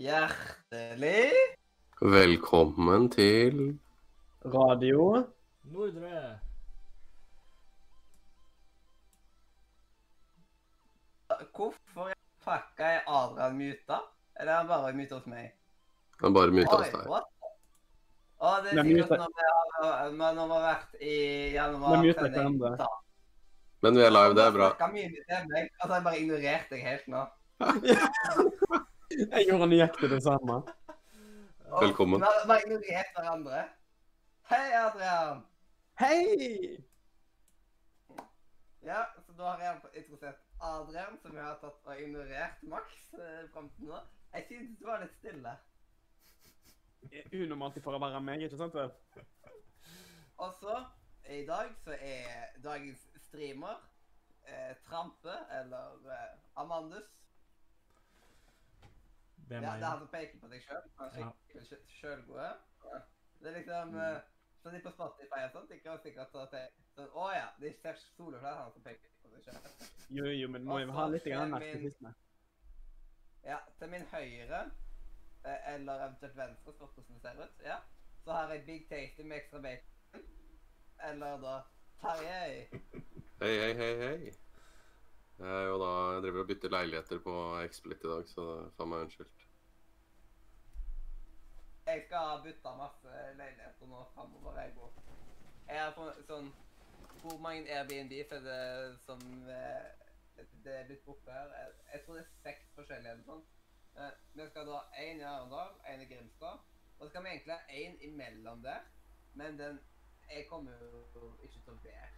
Hjertelig Velkommen til Radio. Nordre. Hvorfor pakka jeg Adrian muta? Eller er han bare muta hos meg? Han bare muta hos deg. Å, det er sikkert når vi har, når vi har vært i januar. Men sending, Men vi er live, det er bra. Jeg har mye til meg, altså jeg bare ignorerte deg helt nå. Jeg gjorde nøyaktig det samme. Velkommen. Vi har bare ignorert hverandre. Hei, Adrian! Hei! Ja, så da har jeg introdusert Adrian, som jeg har tatt og ignorert Max eh, frem til nå. Jeg synes det var litt stille. Unormalt for å være meg, ikke sant? vel? Og så, i dag, så er dagens streamer eh, Trampe, eller eh, Amandus. Det er Ja, meg. det er han som peker på deg sjøl. Han er Ja. skikkelig. Det er liksom Mm. eh, Så de på Spotify og sånt, de kan sikkert ta til sånn Å ja, de ser soleklart han som peker på seg sjøl. Jo, jo, men må jo ha litt narkisme. Ja, til min høyre, eh, eller eventuelt venstre, spørs hvordan det ser ut, ja, så har jeg Big Tasty med ekstra bacon. Eller da Tarjei. Hei, hei, hei, hei. Jeg er jo da, jeg driver og bytter leiligheter på Explit i dag, så faen meg unnskyldt. Jeg skal bytte masse leiligheter nå framover. Jeg bor. Jeg har fått sånn Hvor mange Airbnb er det som eh, Det er blitt borte her? Jeg, jeg tror det er seks forskjellige eller sånn. Eh, vi skal da én i Arendal, én i Grimstad. Og så skal vi egentlig ha én imellom der. Men den Jeg kommer jo ikke til å være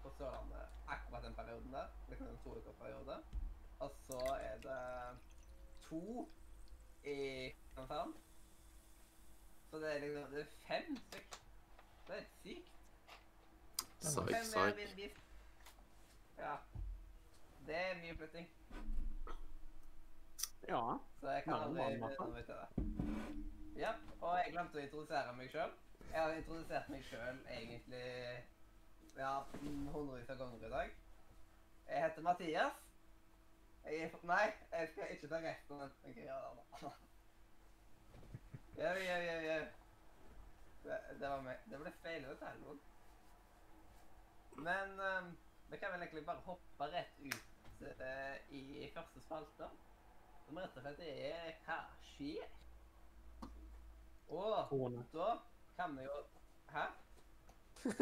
på Sørlandet akkurat den perioden der. Liksom en to uker periode. Og så er det to i Kristiansand. Så det er liksom det er fem stykk. Det er sykt. Psych, Fem Ja. Det er mye flytting. Ja. Så jeg kan aldri bli noe ut av det. Ja, og jeg glemte å introdusere meg sjøl. Jeg har introdusert meg sjøl egentlig ja, hundrevis av ganger i dag. Jeg heter Mathias. Jeg er Nei, jeg skal ikke ta resten av ja da, da. nå. Jau, jau, jau, jau. Det, var meg. Det ble feil over telefonen. Men um, vi kan vel egentlig bare hoppe rett ut uh, i første spalte. Som rett og slett er Hva skjer? Og Kone. da kan vi jo Hæ? Hvis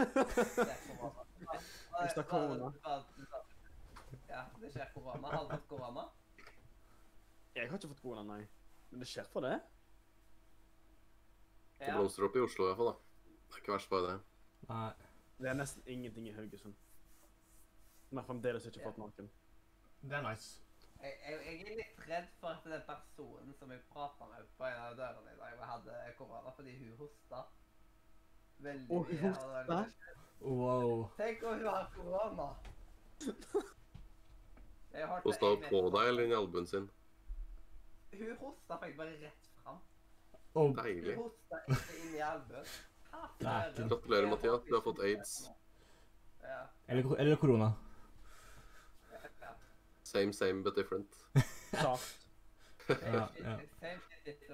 det er korona. Ja, det skjer korona. Har du fått korona? Jeg har ikke fått korona, nei. Men det skjer for det. Det blomstrer opp i Oslo i hvert fall, da. Det er ikke verst bare det. Nei. Det er nesten ingenting i Haugesund. Vi har fremdeles ikke fått noen. Det er nice. Jeg, jeg, jeg er litt redd for at den personen som jeg prata med på en av dørene i dag, hadde korona fordi hun hosta. Veldig Å, hun mye, og hosta? Wow. Tenk om hun har korona! Hosta Hun på deg eller i albuen sin. Hun hosta faktisk bare rett Oh, Deilig. Gratulerer, Mathias. Du har fått aids. Ja. eller, eller korona. Same, same, but different. Ja, ja.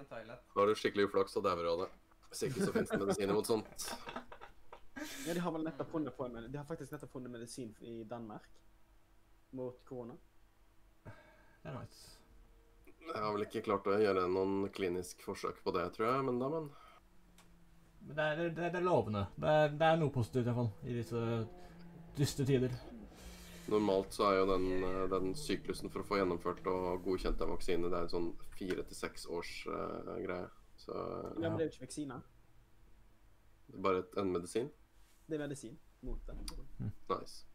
Toilet. Har du skikkelig uflaks, og dauer av det. Hvis ikke, så finnes det medisiner mot sånt. Ja, de har vel nettopp funnet på en De har faktisk nettopp funnet medisin i Danmark mot korona. Det er nice. Jeg har vel ikke klart å gjøre noen klinisk forsøk på det, tror jeg, men da, men. Men det er, det, det er lovende. Det er, det er noe positivt, iallfall, i disse dystre tider. Normalt så er jo den, den syklusen for å få gjennomført og godkjent en vaksine, det er en sånn fire til seks års uh, greie. Så Ja, men det er jo ikke vaksine. det er bare et, en medisin. Det er medisin mot det. Nice.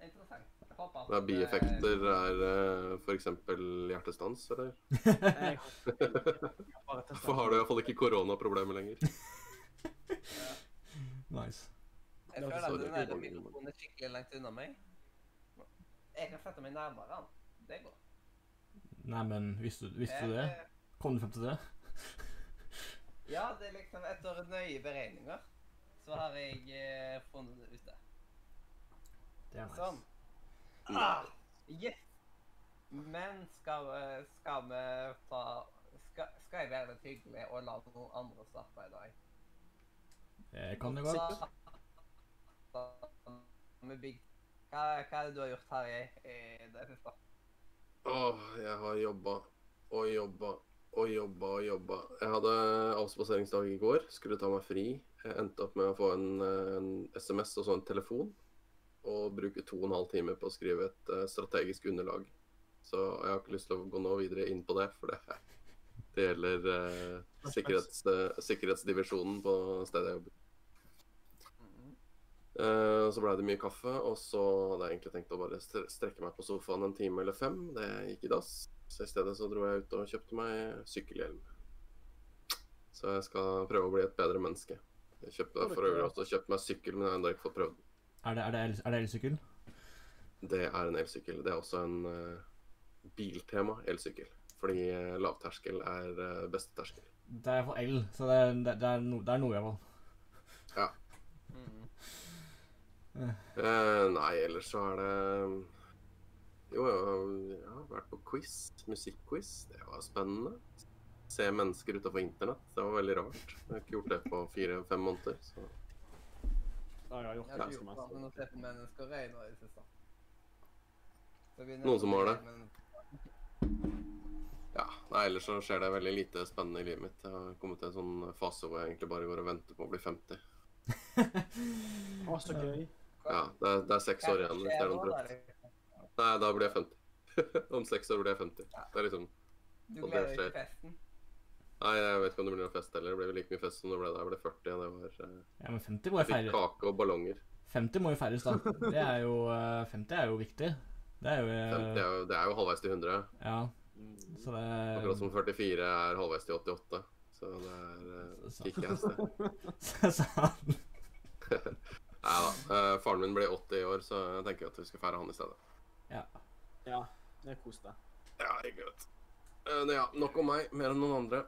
Interessant. At Det er bieffekter er uh, f.eks. hjertestans, eller? Har. Hvorfor har du iallfall ikke koronaproblemer lenger? Nice. Jeg føler så at den der mikrofonen er skikkelig langt unna meg. Jeg kan sette meg nærmere den. Det går. Nei, men visste, du- visste du det? Eh, Kom du frem til det? Ja, det er liksom etter nøye beregninger så har jeg eh, funnet det ute. Det er nice. Sånn. Nei. Yes! Men skal, vi- skal vi ta skal, skal jeg være litt hyggelig og la noen andre starte i dag? Det kan det godt. Da, med Big, hva, hva er det du har gjort her i, i det siste? Åh, jeg har jobba og jobba og jobba og jobba. Jeg hadde avspaseringsdag i går, skulle ta meg fri. Jeg endte opp med å få en, eh, en SMS og så en telefon. Og bruke to og en halv time på å skrive et eh, strategisk underlag. Så jeg har ikke lyst til å gå nå videre inn på det, for det, det gjelder uh, sikkerhets, uh, sikkerhetsdivisjonen på stedet jeg jobber. Eh, så ble det mye kaffe, og så hadde jeg egentlig tenkt å bare strekke meg på sofaen en time eller fem. Det gikk i dass. Så i stedet så dro jeg ut og kjøpte meg sykkelhjelm. Så jeg skal prøve å bli et bedre menneske. Jeg kjøpte for øvrig også kjøpt meg sykkel, men jeg har ennå ikke fått prøvd den. Er det, er det, el- er det elsykkel? Det er en elsykkel. Det er også en uh, biltema elsykkel. Fordi eh, lavterskel er uh, beste terskel. Det er for el, så det, er- det, det, er, no, det er noe, hvert Ja. Eh, nei, ellers så er det Jo, jeg har vært på quiz. Musikkquiz. Det var spennende. Se mennesker utafor internett. Det var veldig rart. Jeg har ikke gjort det på fire-fem måneder. Så Ja, jeg har gjort det ganske mest. gjort mye. noe å se på mennesker i nå i det siste. Noen som har det? ja. Nei, ellers så skjer det veldig lite spennende i livet mitt. Jeg har kommet til en sånn fase hvor jeg egentlig bare går og venter på å bli 50. Å, så gøy. Ja, det er, det er seks år igjen. hvis det er noen nå, da? Nei, da blir jeg 50. Om seks år blir jeg 50. Det er liksom Du gleder deg til festen? Nei, jeg vet ikke om det blir noe fest heller. Det ble vel like mye fest som det ble da jeg ble 40. og Det var eh, Ja, men 50 må jo litt feires. kake og ballonger. 50 må jo feires, da. Det er jo, eh, 50 er jo viktig. Det er jo eh, 50 er jo, det er jo halvveis til 100. Ja, så det Akkurat som 44 er halvveis til 88. Så det er uh, sted. det. Så han Nei da. eh, faren min blir 80 i år, så jeg tenker at vi skal feire han i stedet. Ja. Ja, det er kos deg. Ja, hyggelig. Eh, ja, nok om meg. Mer enn noen andre.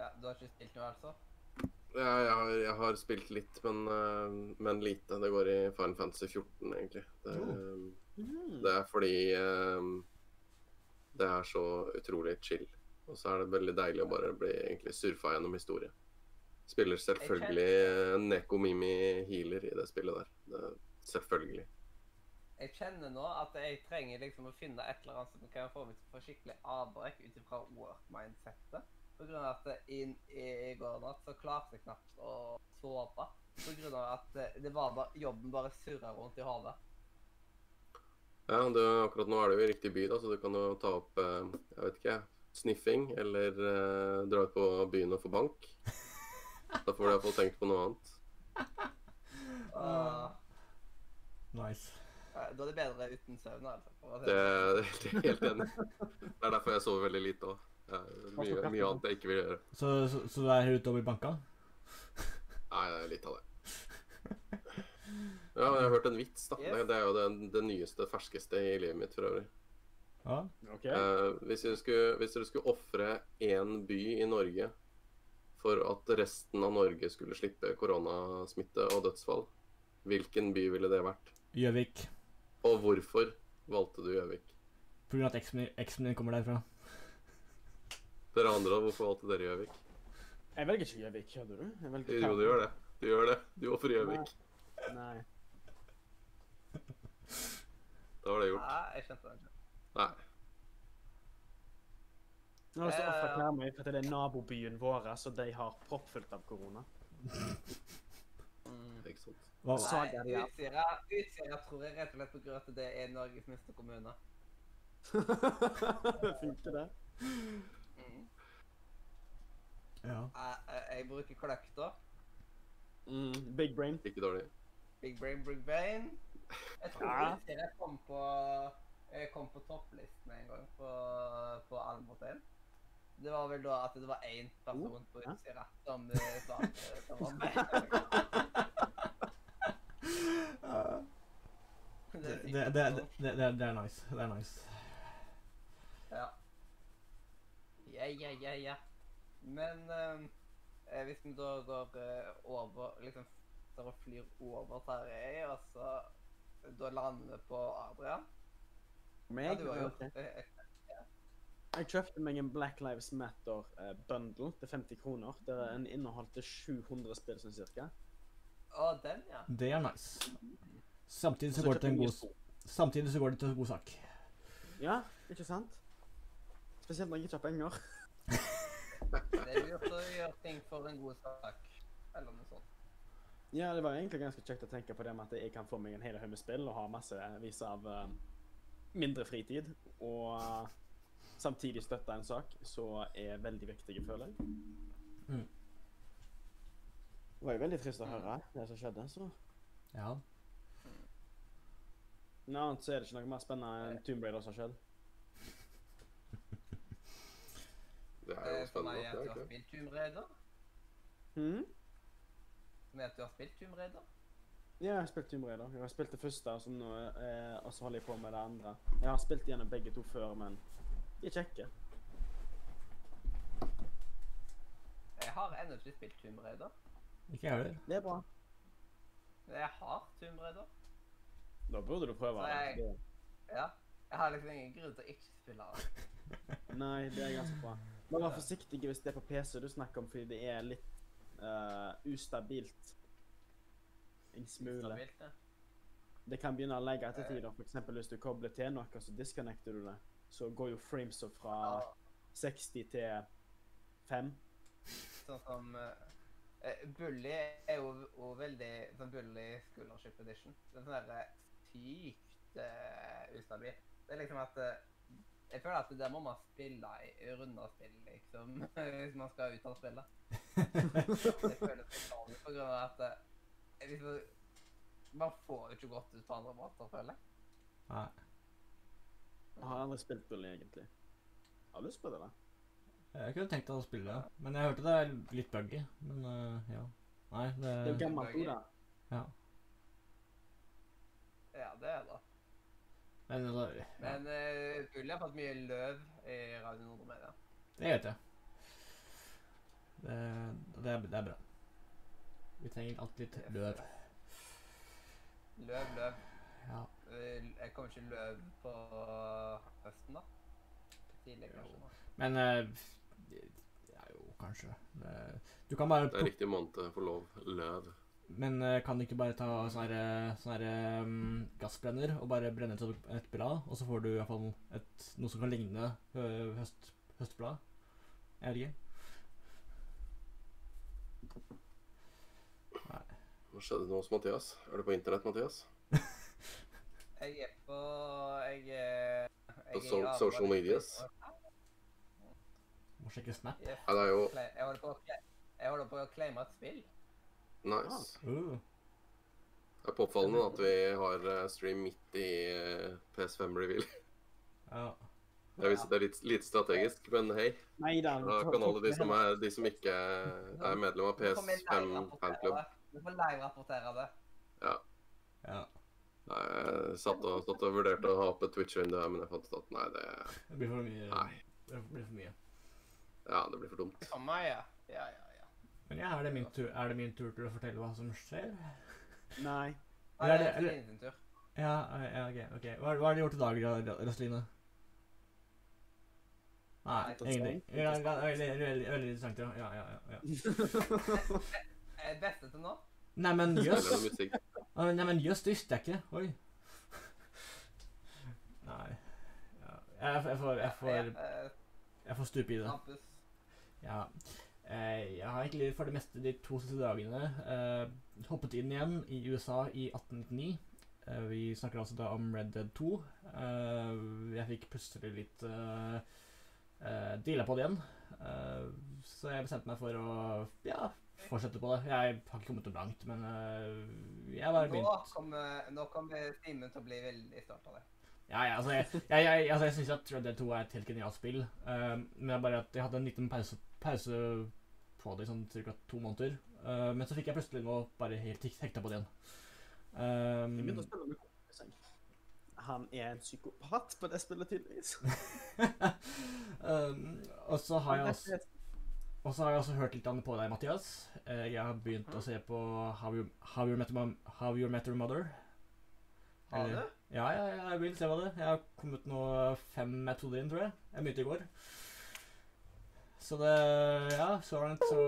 Ja, du har ikke spilt noe, altså? Ja, jeg, har, jeg har spilt litt, men, uh, men lite. Det går i Final Fantasy 14, egentlig. Det, Mm. det er fordi eh, det er så utrolig chill. Og så er det veldig deilig å bare bli egentlig surfa gjennom historie. Spiller selvfølgelig eh, Neko Mimi healer i det spillet der. Det, selvfølgelig. Jeg kjenner nå at jeg trenger liksom å finne et eller annet som kan få meg til å få skikkelig avbrekk ut ifra work-mindsettet. Av at i, i går natt så klarte jeg knapt å sove. Av at eh, det var bare, jobben bare surra rundt i hodet. Ja, det, akkurat nå er du i riktig by, da, så du kan jo ta opp eh, jeg vet ikke, sniffing eller eh, dra ut på byen og få bank. Da får du iallfall tenkt på noe annet. Uh, Nice. da er det bedre uten søvn, altså. Det det. er det er helt enig. Det er derfor jeg sover veldig lite òg. Mye, mye annet jeg ikke vil gjøre. Så, så, så du er her ute og blir banka? Nei, det er litt av det. Ja, jeg har hørt en vits, da. Det, det er jo det, det nyeste, ferskeste i livet mitt for øvrig. Ja. OK. Eh, hvis, dere skulle, skulle ofre én by i Norge for at resten av Norge skulle slippe koronasmitte og dødsfall, hvilken by ville det vært? Gjøvik. Og hvorfor valgte du Gjøvik? Av at eksen min kommer derfra. Dere andre, hvorfor valgte dere Gjøvik? Jeg velger ikke Gjøvik, gjør du? Jeg velger Jo, du gjør det. Du gjør det. Du ofrer Gjøvik. Nei. Da var det gjort. Nei, jeg skjønte det. Nei. Nå har jeg lyst til meg, for at det er nabobyen vår, så de har proppfullt av korona. Mm. Ikke sant. Hva, sa Nei. Utsira, Utsira tror jeg rett og slett på grunn av at det er Norges minste kommune. Funker det? Ja. Jeg, jeg, bruker kløkta. Mm, big brain. Ikke dårlig. Big brain, big brain. Jeg tror Ja. jeg kom på jeg kom på topplisten en gang på, på Almhotel. Det var vel da at det var én person på utsida Utsira som eh, sa det var med. Det, Det det, det, det, det, det er nice. Det er nice. Ja. Ja, ja, ja, ja. Men ehm, eh, hvis vi da går eh, over Liksom tar og flyr over Tarjei, og så da lander vi på Adrian Ja, du har gjort det. Jeg kjøpte meg en Black Lives Matter-bundle til 50 kroner. Der en inneholdt 700 spill sånn cirka. Å, den, ja. Det er nice. Samtidig så Så går det til en god, samtidig så går det til en god sak. Ja, ikke sant? Spesielt når jeg ikke har penger. Det er lurt å gjøre ting for en god sak. Eller noe sånt. Ja, det var egentlig ganske kjekt å tenke på det med at jeg kan få meg en hel haug med spill og ha massevis av uh, mindre fritid. Og eh, samtidig støtte en sak som er veldig viktig, føler jeg. Mm. Det var jo veldig trist å høre det som skjedde. så... Ja. Noe annet så er det ikke noe mer spennende enn Tomb Raider som har skjedd. Det er jo Eh, For meg spennende. er at du har spilt Tomb Raider. Mhm. Med at du har spilt Tomb Raider. Ja, jeg har spilt Tomb Raider. Jeg har spilt det første, som nå, eh, og så holder jeg på med det andre. Jeg har spilt gjennom begge to før, men de er kjekke. Jeg har ennå ikke spilt Tomb Raider. Ikke jeg heller. Det er bra. Men jeg har Tomb Raider. Da burde du prøve Nei. jeg- det. Ja. Jeg har liksom ingen grunn til å ikke spille det. Nei, det er ganske bra. Men vær forsiktig hvis det er på PC du snakker om, fordi det er litt uh, ustabilt. En smule. Ustabilt, det. Det kan begynne å legge etter tider. For eksempel hvis du kobler til noe, så disconnecter du det. Så går jo framesa fra Ja. 60 til 5. Sånn som eh, Bully er jo, jo veldig sånn Bully Scholarship Edition. Det er sånn der sykt uh, ustabil. Det er liksom at eh, Jeg føler at det må man spille i runder spill, liksom, hvis man skal ut av spillet. Det føles litt sånn på grunn av at eh, man, man får jo ikke godt ut på andre måter, føler jeg. Nei. Jeg har aldri spilt Bully, egentlig. Jeg har lyst på det, da. Jeg kunne tenkt deg å spille det, men jeg hørte det er litt buggy. Men uh, ja. Nei, det Det er jo gammelt ord, da. Ja. Ja, det er det. Men altså ja, Men uh, Bully har fått mye løv i Radio Nordre Media. Det vet jeg. Det, det, er, det er bra. Vi trenger alltid løv. Løv, løv. Ja. Eh, Jeg kommer ikke løv på høsten, da. Tidlig, kanskje. Da. Men uh, Ja, jo, kanskje. Det, du kan bare Det er riktig måned for lov. Løv. Men eh, kan du ikke bare ta sånn her, sånn um, gassbrenner og bare brenne til et blad, og så får du i hvert fall et, noe som kan ligne hø, høst, høstblad? Jeg vet ikke. Nei. Hva skjedde noe hos Mathias? Er du på internett, Mathias? Jeg er på Jeg jeg, jeg På er so- social medias? Må sjekke Snap. Jeg holder på å claime et spill. Nice. Uh, Det er påfallende at vi har eh, stream midt i eh, PS5 reveal. ja. Det er, det er litt litt, strategisk, men hei. Nei da. Kan alle de som, er, de som ikke er medlem av Du får med PS5 live-rapportere fanklubb. Du får live-rapportere det. ja. Nei, Jeg satt og, satt og vurderte å ha opp et Twitch-vindu her, men jeg fant ut at nei, det, Det blir for mye. Nei. Det blir for mye. ja, det blir for dumt. For meg, ja. Ja, ja, ja. Men ja, er det min tur, er det min tur til å fortelle hva som skjer? Nei. Nei, Eller er det det- er eller- din tur. Ja, ja ok. okay. Hva, hva har du gjort i dag, Raseline? Nei, ingenting. Ja, ja, Veldig veldig- veldig interessant, ja. ja, ja, ja, ja. Er det beste til nå? Neimen, jøss. Spiller Nei, men jøss, det visste jeg ikke. Oi. Nei. Ja. Jeg, jeg, får, jeg, får, Eh, jeg får stupe i det. Campus. Ja. Eh, Jeg har egentlig for det meste de to siste dagene eh, hoppet inn igjen i USA i 1899. Eh, vi snakker altså da om Red Dead 2. Eh, jeg fikk plutselig litt uh, deala på det igjen. Eh, så jeg bestemte meg for å ja, fortsette på det. Jeg har ikke kommet noe langt, men eh, jeg bare begynte. Nå kommer, kommer Simen til å bli veldig stolt av det. Ja, ja, altså, jeg, jeg, jeg, altså, jeg syns at Red Dead 2 er et helt genialt spill. eh, men det er bare at jeg hadde en liten pause, pause på det i sånn ca. to måneder. Uh, men så fikk jeg plutselig nå bare helt hek- hekta på det igjen. Jeg begynte å Um, spille med kompisen. Han er en psykopat på det spillet, tydeligvis. um, og så har jeg også Og så har jeg også hørt litt på deg, Mathias. Eh, jeg har begynt å se på How You, How you, Met, Your- How you Met Your Mother. Har du? Ja, ja, ja, jeg vil se på det Jeg har kommet nå fem metoder inn, tror jeg. Jeg begynte i går. Så det Ja, så langt så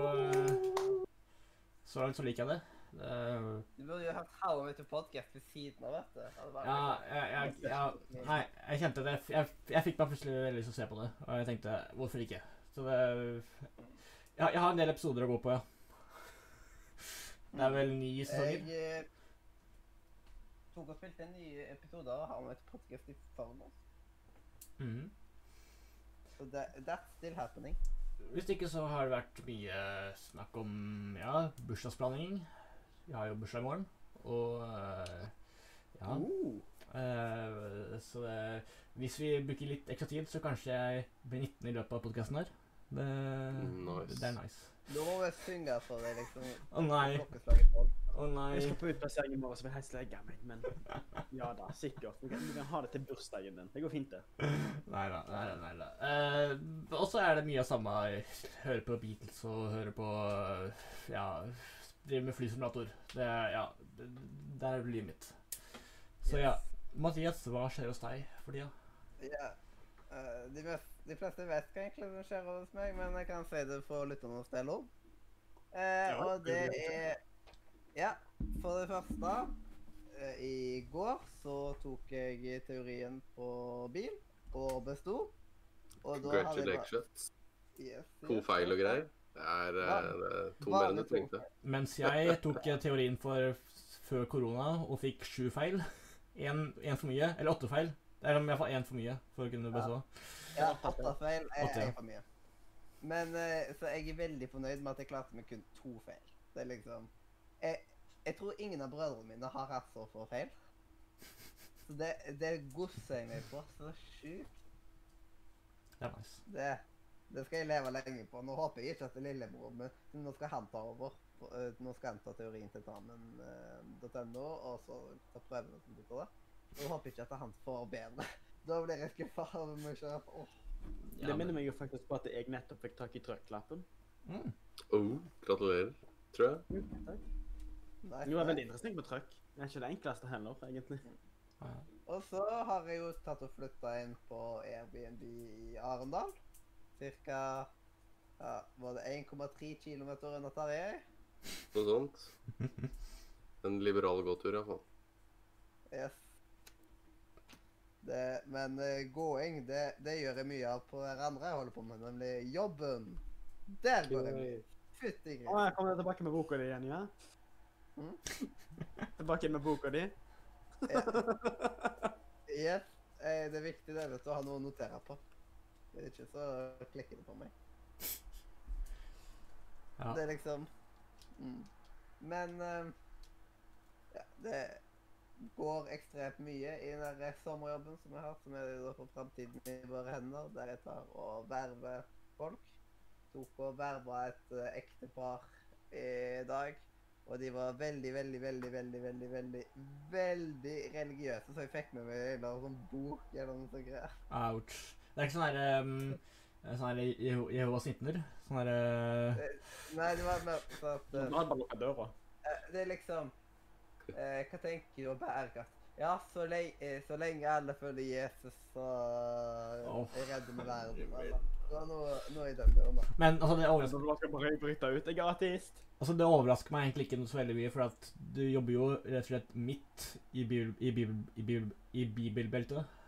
Så langt så liker jeg det. det Du burde jo Met Your Podcast ved siden av, vet du. Ja, jeg, jeg, ja, Nei, jeg kjente det. jeg, jeg, fikk meg plutselig veldig lyst til å se på det. Og jeg tenkte hvorfor ikke? Så det ja, Jeg har en del episoder å gå på, ja. Det er vel ni sesonger. Jeg eh, tok og spilte en ny episode av How I til Your Podcast i forgårs. Mhm. Så that, that's still happening. Hvis ikke så har det vært mye snakk om ja, bursdagsplanlegging. Jeg har jo bursdag i morgen, og uh, ja. Uh, Uh, så det, hvis vi bruker litt ekstra tid, så kanskje jeg blir 19 i løpet av podkasten her. Det, Nice. det er nice. Da må vi synge for det, liksom. Å nei, Klokkeslaget tolv. Å nei. jeg skal på utplassering i morgen, så vil jeg helst legge meg, men ja da, sikkert. Du kan, ha det til bursdagen din. Det går fint, det. Nei da. Nei da. Nei da. Eh, og så er det mye av samme Høre på Beatles og høre på Ja, drive med flysimulator. Det er Ja, det, der er livet mitt. Så ja. Mathias, hva skjer hos deg for tida? Ja. Uh, de, mest, de fleste vet hva egentlig som skjer hos meg, men jeg kan si det for lytternes del Uh, Ja, og det er Ja, for det første eh, I går så tok jeg teorien på bil og besto. Og da hadde jeg bare- Congratulations. Yes, To feil og greier. Det er, ja, det er to mer er enn du tenkte. Mens jeg tok eh, teorien for før korona og fikk sju feil. Én for mye. Eller åtte feil. Det er i hvert fall én for mye for å kunne bestå. Ja, åtte feil er, én for mye. Men eh, Så jeg er veldig fornøyd med at jeg klarte med kun to feil. Det er liksom Jeg, jeg tror ingen av brødrene mine har hatt så få feil. Så det, det godser jeg meg på så sjukt. Det er nice. Det, det skal jeg leve lenge på. Nå håper jeg ikke at det lillebror men nå skal han ta over. eh, Nå skal han ta teorien til tamen.no, og så ta prøvene som du tar det. håper jeg håper ikke at han får bedre. Da blir jeg skuffa over meg sjøl. Åh. Ja, Det minner meg jo faktisk på at jeg nettopp fikk tak i trøkklappen. Mm. Oh, gratulerer, tror jeg. Takk. Nei, det var veldig interessant på trøkk. Det er ikke det enkleste heller, egentlig. Ja. Og så har jeg jo tatt og flytta inn på Airbnb i Arendal. Cirka ja, var det 1,3 km unna Tarjei. Noe sånt. En liberal gåtur, iallfall. Yes. Det, men eh, gåing, det, det gjør jeg mye av på hverandre jeg holder på med, nemlig jobben. Der går jeg mye. Fytti grisen. jeg kommer tilbake med boka di igjen, ja? Mm. tilbake med boka di? Yes. Eh, Det er viktig det, vet du, å ha noe å notere på. Det er ikke så klikker det på meg. Ja. Det er liksom mm. Men eh, ja, det går ekstremt mye i den der sommerjobben som jeg har, som er da for framtiden i våre hender, der jeg tar og verver folk. Tok og verva et eh, ektepar i dag. Og de var veldig, veldig, veldig, veldig, veldig, veldig, veldig religiøse, så jeg fikk med meg en sånn bok eller noe sånt greier. Ouch. Det er ikke sånn her um, Sånn her Jeho- Jehovas vitner? Sånn her uh, Nei, det var mer sånn at uh, eh, bare lukka døra. Eh, Det er liksom uh, Hva tenker du om bærekraft? Ja, så, le eh, så lenge alle følger Jesus, så oh, er redde med verden. Eller. Det var noe, noe i den døren. da. Men altså, det er også... Jeg skal bare bryte ut. Jeg er ateist. Altså, det overrasker meg egentlig ikke så veldig mye, for at du jobber jo rett og slett midt i, bibel, i, bibel, i, bibel, i bibelbeltet.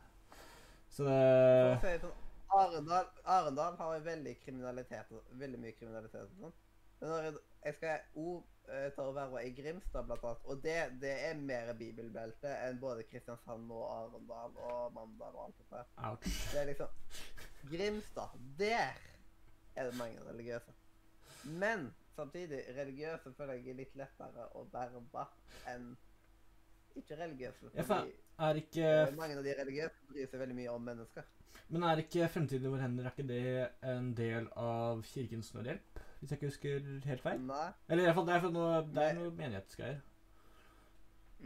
Så det sånn, Arendal, Arendal har veldig kriminalitet, veldig mye kriminalitet sånn. Men når jeg, jeg skal òg eh, ta og være i Grimstad, blant annet, og det, det er mer bibelbelte enn både Kristiansand og Arendal og Mandal og alt det der. Ouch. Det er liksom Grimstad, der er det mange religiøse. Men samtidig, religiøse føler jeg er litt lettere å bære bart enn ikke religiøse. Ja, for- Fordi Er ikke eh, mange av de religiøse bryr seg veldig mye om mennesker. Men er ikke Fremtiden i våre hender er ikke det en del av Kirkens Nødhjelp? Hvis jeg ikke husker helt feil? Nei. Eller i hvert fall det er, noe, det er noe menighetsgreier.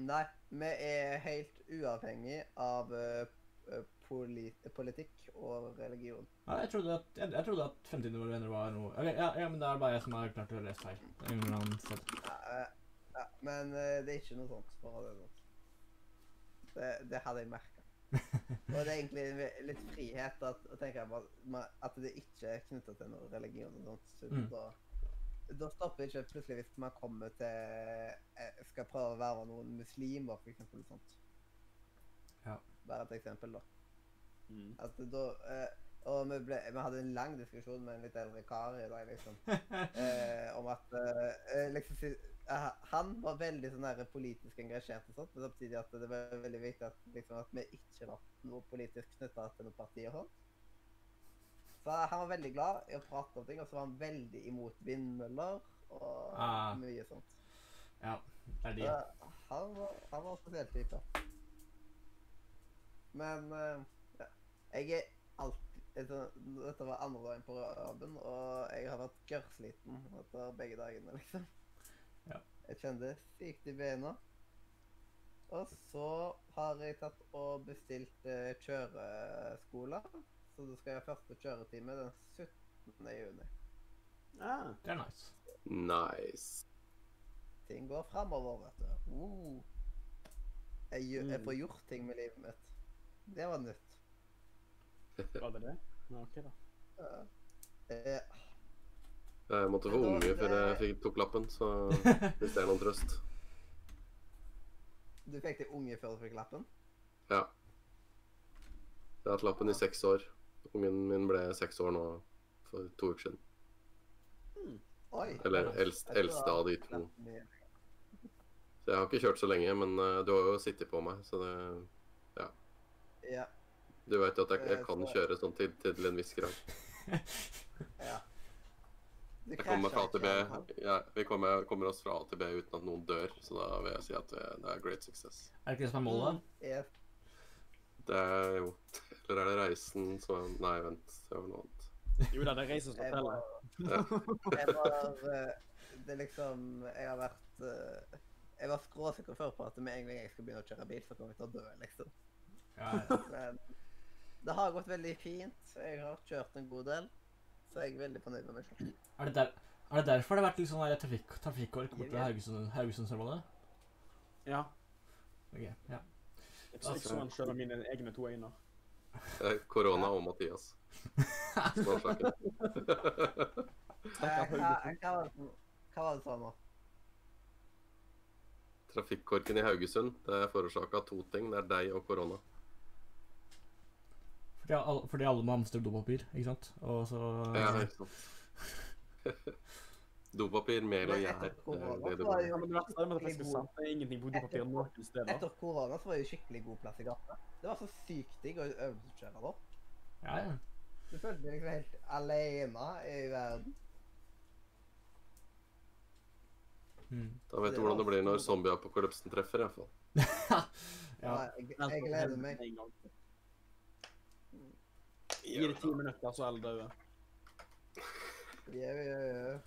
Nei, vi er helt uavhengig av uh, politikk og religion. Ja, jeg trodde at, jeg, jeg trodde at Fremtiden i våre hender var noe Ok, ja, ja, men det er bare jeg som har klart å lese feil. En eller annen sted. Ja, ja, men eh, det er ikke noe sånt. for det sånn. Det, det hadde jeg merka. Og det er egentlig litt frihet at, å tenke på at, det ikke er knytta til noe religion og sånt. Så Mm. da, da stopper det ikke plutselig hvis man kommer til eh, Skal prøve å være noen muslimer, eksempel. Sånt. Ja. Bare et eksempel, da. Mm. Altså, da eh, og vi, ble, vi hadde en lang diskusjon med en litt eldre kar i dag, liksom. Eh, om at eh, liksom, Han var veldig sånn der politisk engasjert, og sånt, men samtidig at det var veldig viktig at, liksom, at vi ikke var noe politisk knytta til noe parti og sånt. Så han var veldig glad i å prate om ting, og så var han veldig imot vindmøller og Ah. mye sånt. Ja, det er de. Så han, var, han var spesielt type. Men ja. Jeg er alltid Dette var andre dagen på raben, og jeg har vært gørrsliten etter begge dagene, liksom. Ja. Jeg kjente sykt i bena. Og så har jeg tatt og bestilt eh, kjøreskole. Så du skal ha første kjøretime den 17. juni. Ah, Det er nice. Nice. Ting går framover, vet du. Uh. Jeg, jeg Mm. får gjort ting med livet mitt. Det var nytt. Var det det? Ja, OK, da. Ja. Eh, Jeg måtte få unge før jeg fikk, tok lappen, så hvis det er noen trøst. du fikk deg unge før du fikk lappen? Ja. Jeg har hatt lappen i seks år. Ungen min ble seks år nå for to uker siden. Oi. Eller eldst, eldste av de to. Så jeg har ikke kjørt så lenge, men eh, du har jo sittet på meg, så det Ja. Du vet at jeg, jeg Eh, kan kjøre sånn til, til en viss grad. ja. Jeg kommer fra A til B. Ja, vi kommer, kommer oss fra A til B uten at noen dør, så da vil jeg si at det, det er great success. Er det ikke det som er målet? Ja. Det er jo Eller er det reisen som Nei, vent. Det var noe annet. Jo da, det er reisen som teller. jeg var eh, Det er liksom Jeg har vært eh, Jeg var skråsikker før på at med en gang jeg skal begynne å kjøre bil, så kommer jeg til å dø, liksom. Ja, ja. Men det har gått veldig fint. Jeg har kjørt en god del, så jeg er veldig fornøyd med meg selv. Er det, der, er det derfor det har vært litt sånn trafikk, trafikkork borte ved Haugesund- Haugesundsermålet? Ja. Ok, ja. Jeg så ikke sånn selv av mine egne to øyne. Er Korona og Mathias. Eh, Hva, hva, var det sa nå? Trafikkorken i Haugesund det er forårsaka to ting. Det er deg og korona. Fordi all, fordi alle må hamstre dopapir, ikke sant? Og så Ja, ikke sant. Dopapir, mel og Men gjær. etter er korona så var det Ja, skikkelig god plass i gata. Det var så sykt digg å øvelseskjøre da. Ja, ja. Du følte deg liksom helt alene i verden. Mm. Da vet du hvordan det blir når zombieapokalypsen treffer, iallfall. ja. Ja, jeg, jeg gleder meg. Gi det ti minutter, så er alle døde. Jau, jau, jau.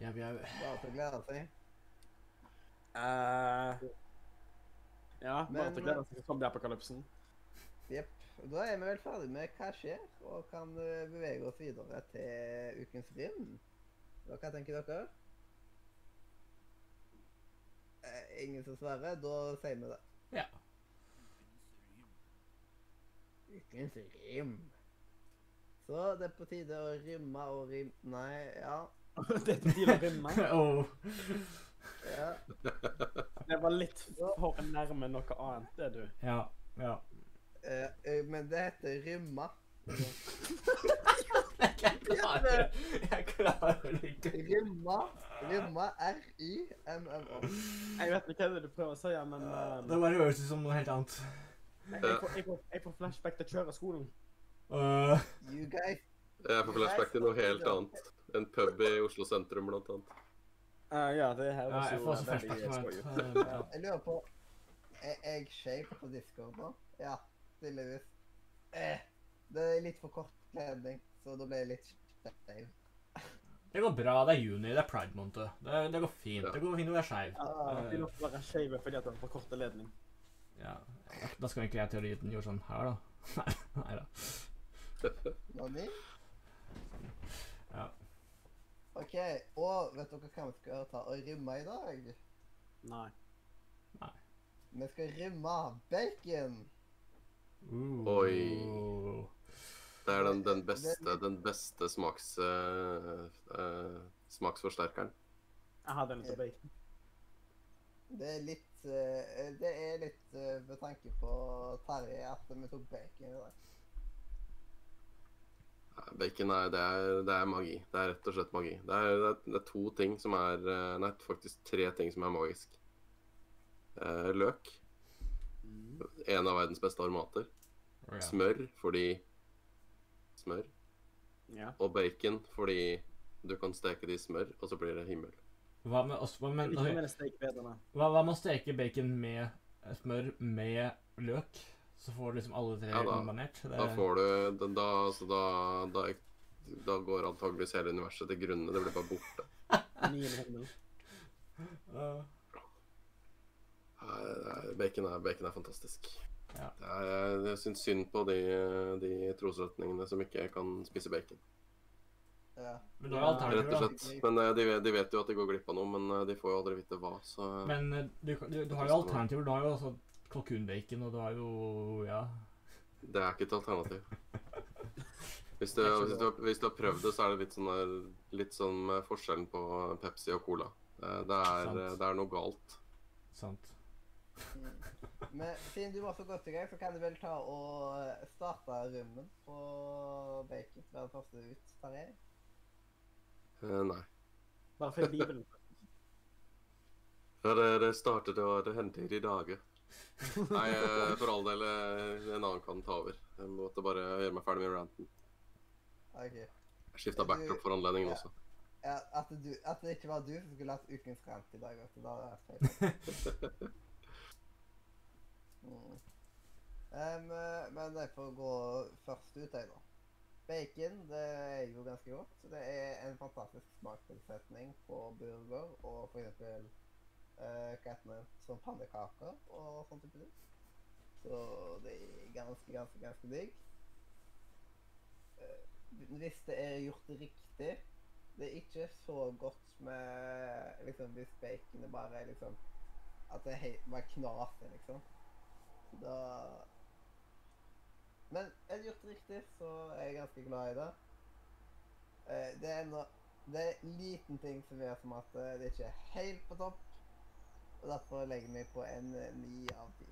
Jau, jau. Bare til å glede seg. Uh, ja, bare Men- til å glede seg til zombieapokalypsen. Jepp. Da er vi vel ferdig med hva skjer, og kan eh, bevege oss videre til ukens rim. Hva tenker dere? Eh, ingen som svarer? Da sier vi det. Ja. Ukens rim. Så det er på tide å rimme og rim... Nei, ja. det er på tide å rimme. oh. ja. Det var litt for nærme noe annet, det, du. Ja, ja. Eh, eh, men det heter rymma. Jeg klarer Jeg klarer det ikke. Rymma. Rymma. R-y-m-m-a. Jeg vet ikke hva du prøver å si, men uh, Det bare høres ut som noe helt annet. Jeg, jeg, får, jeg, får, jeg får flashback til kjøreskolen. Øh, You guys. Jeg får flashback til noe helt annet. En pub i Oslo sentrum, blant annet. Uh, ja, det her ja, var jeg så får også veldig flashback. Ja. Jeg lurer på Er jeg shape på Discord nå? Ja, tydeligvis. Eh, det er litt for kort kledning, så da ble jeg litt skeiv. Det går bra. Det er juni. Det er pride måned. Det, det går fint. Ja. Det går fint å være skeiv. Ja, De lov til være skeive fordi at er for kort ledning. Ja. Da skal egentlig jeg teorien gjøre sånn her, da. Nei, nei da. Nani? Ja. OK. Og vet dere hva vi skal ta og rimme i dag? Nei. Vi skal rimme bacon. Uh. Oi. Det er den, den beste, den beste smaks, uh, uh, smaksforsterkeren. Jeg har den til bacon. Det er litt eh, Det er litt eh, med tanke på Terje at vi tok bacon i dag. Bacon er det, er det er magi. Det er rett og slett magi. Det er, det er, det er to ting som er eh, Nei, faktisk tre ting som er magisk. Eh, løk. Mm. En av verdens beste aromater. Oh, ja. Smør fordi Smør. Ja. Og bacon fordi du kan steke det i smør, og så blir det himmel. Hva med, oss, hva, med, stekevederne. hva, hva med å steke bacon med smør med løk? Så får du liksom alle tre Ja, da- kombinert. Det, Da får du Da, da, altså da, da, da går antageligvis hele universet til grunne. Det blir bare borte. Bacon er, bacon er fantastisk. Ja. Det er, jeg syns synd på de, de trosretningene som ikke kan spise bacon. Ja. men da er alternativet, Rett og slett. Men eh, de, vet- de vet jo at de går glipp av noe, men eh, de får jo aldri vite hva, så Men eh, du, du, du har jo alternativer. Du har jo altså kalkunbacon, og du har jo Ja. det er ikke et alternativ. Hvis du, hvis, du, hvis du har prøvd det, så er det litt sånn, der, litt sånn med forskjellen på Pepsi og Cola. Det er, det er noe galt. Sant. Mm. Men siden du var så godt i gang, så kan du vel ta og starte rømmen på bacon. Være den første ut, Terje. Eh, Nei. Bare for Bibelen. Ja, det, det startet og det hendte i de dager. Nei, eh, for all del, eh, en annen kan ta over. Jeg måtte bare gjøre meg ferdig med ranten. OK. Jeg skifta backdrop for anledningen Ja. også. Ja, at, du, at det ikke var du som skulle hatt ukens rant i dag. vet du, Da er det feil. Mm. Eh, men jeg får gå først ut, jeg, da. Bacon det er jo ganske godt. så Det er en fantastisk smakstilsetning på burger og f.eks. Uh, hva som pannekaker og sånn type ting. Så det er ganske, ganske, ganske digg. Uh, hvis det er gjort riktig Det er ikke så godt med liksom hvis baconet bare liksom At det bare knaser, liksom. Da Men er det gjort riktig, så er jeg ganske glad i det. Eh, det er no, Det er en liten ting som gjør som at eh, det ikke er helt på topp. Og derfor legger jeg meg på en eh, ni av ti.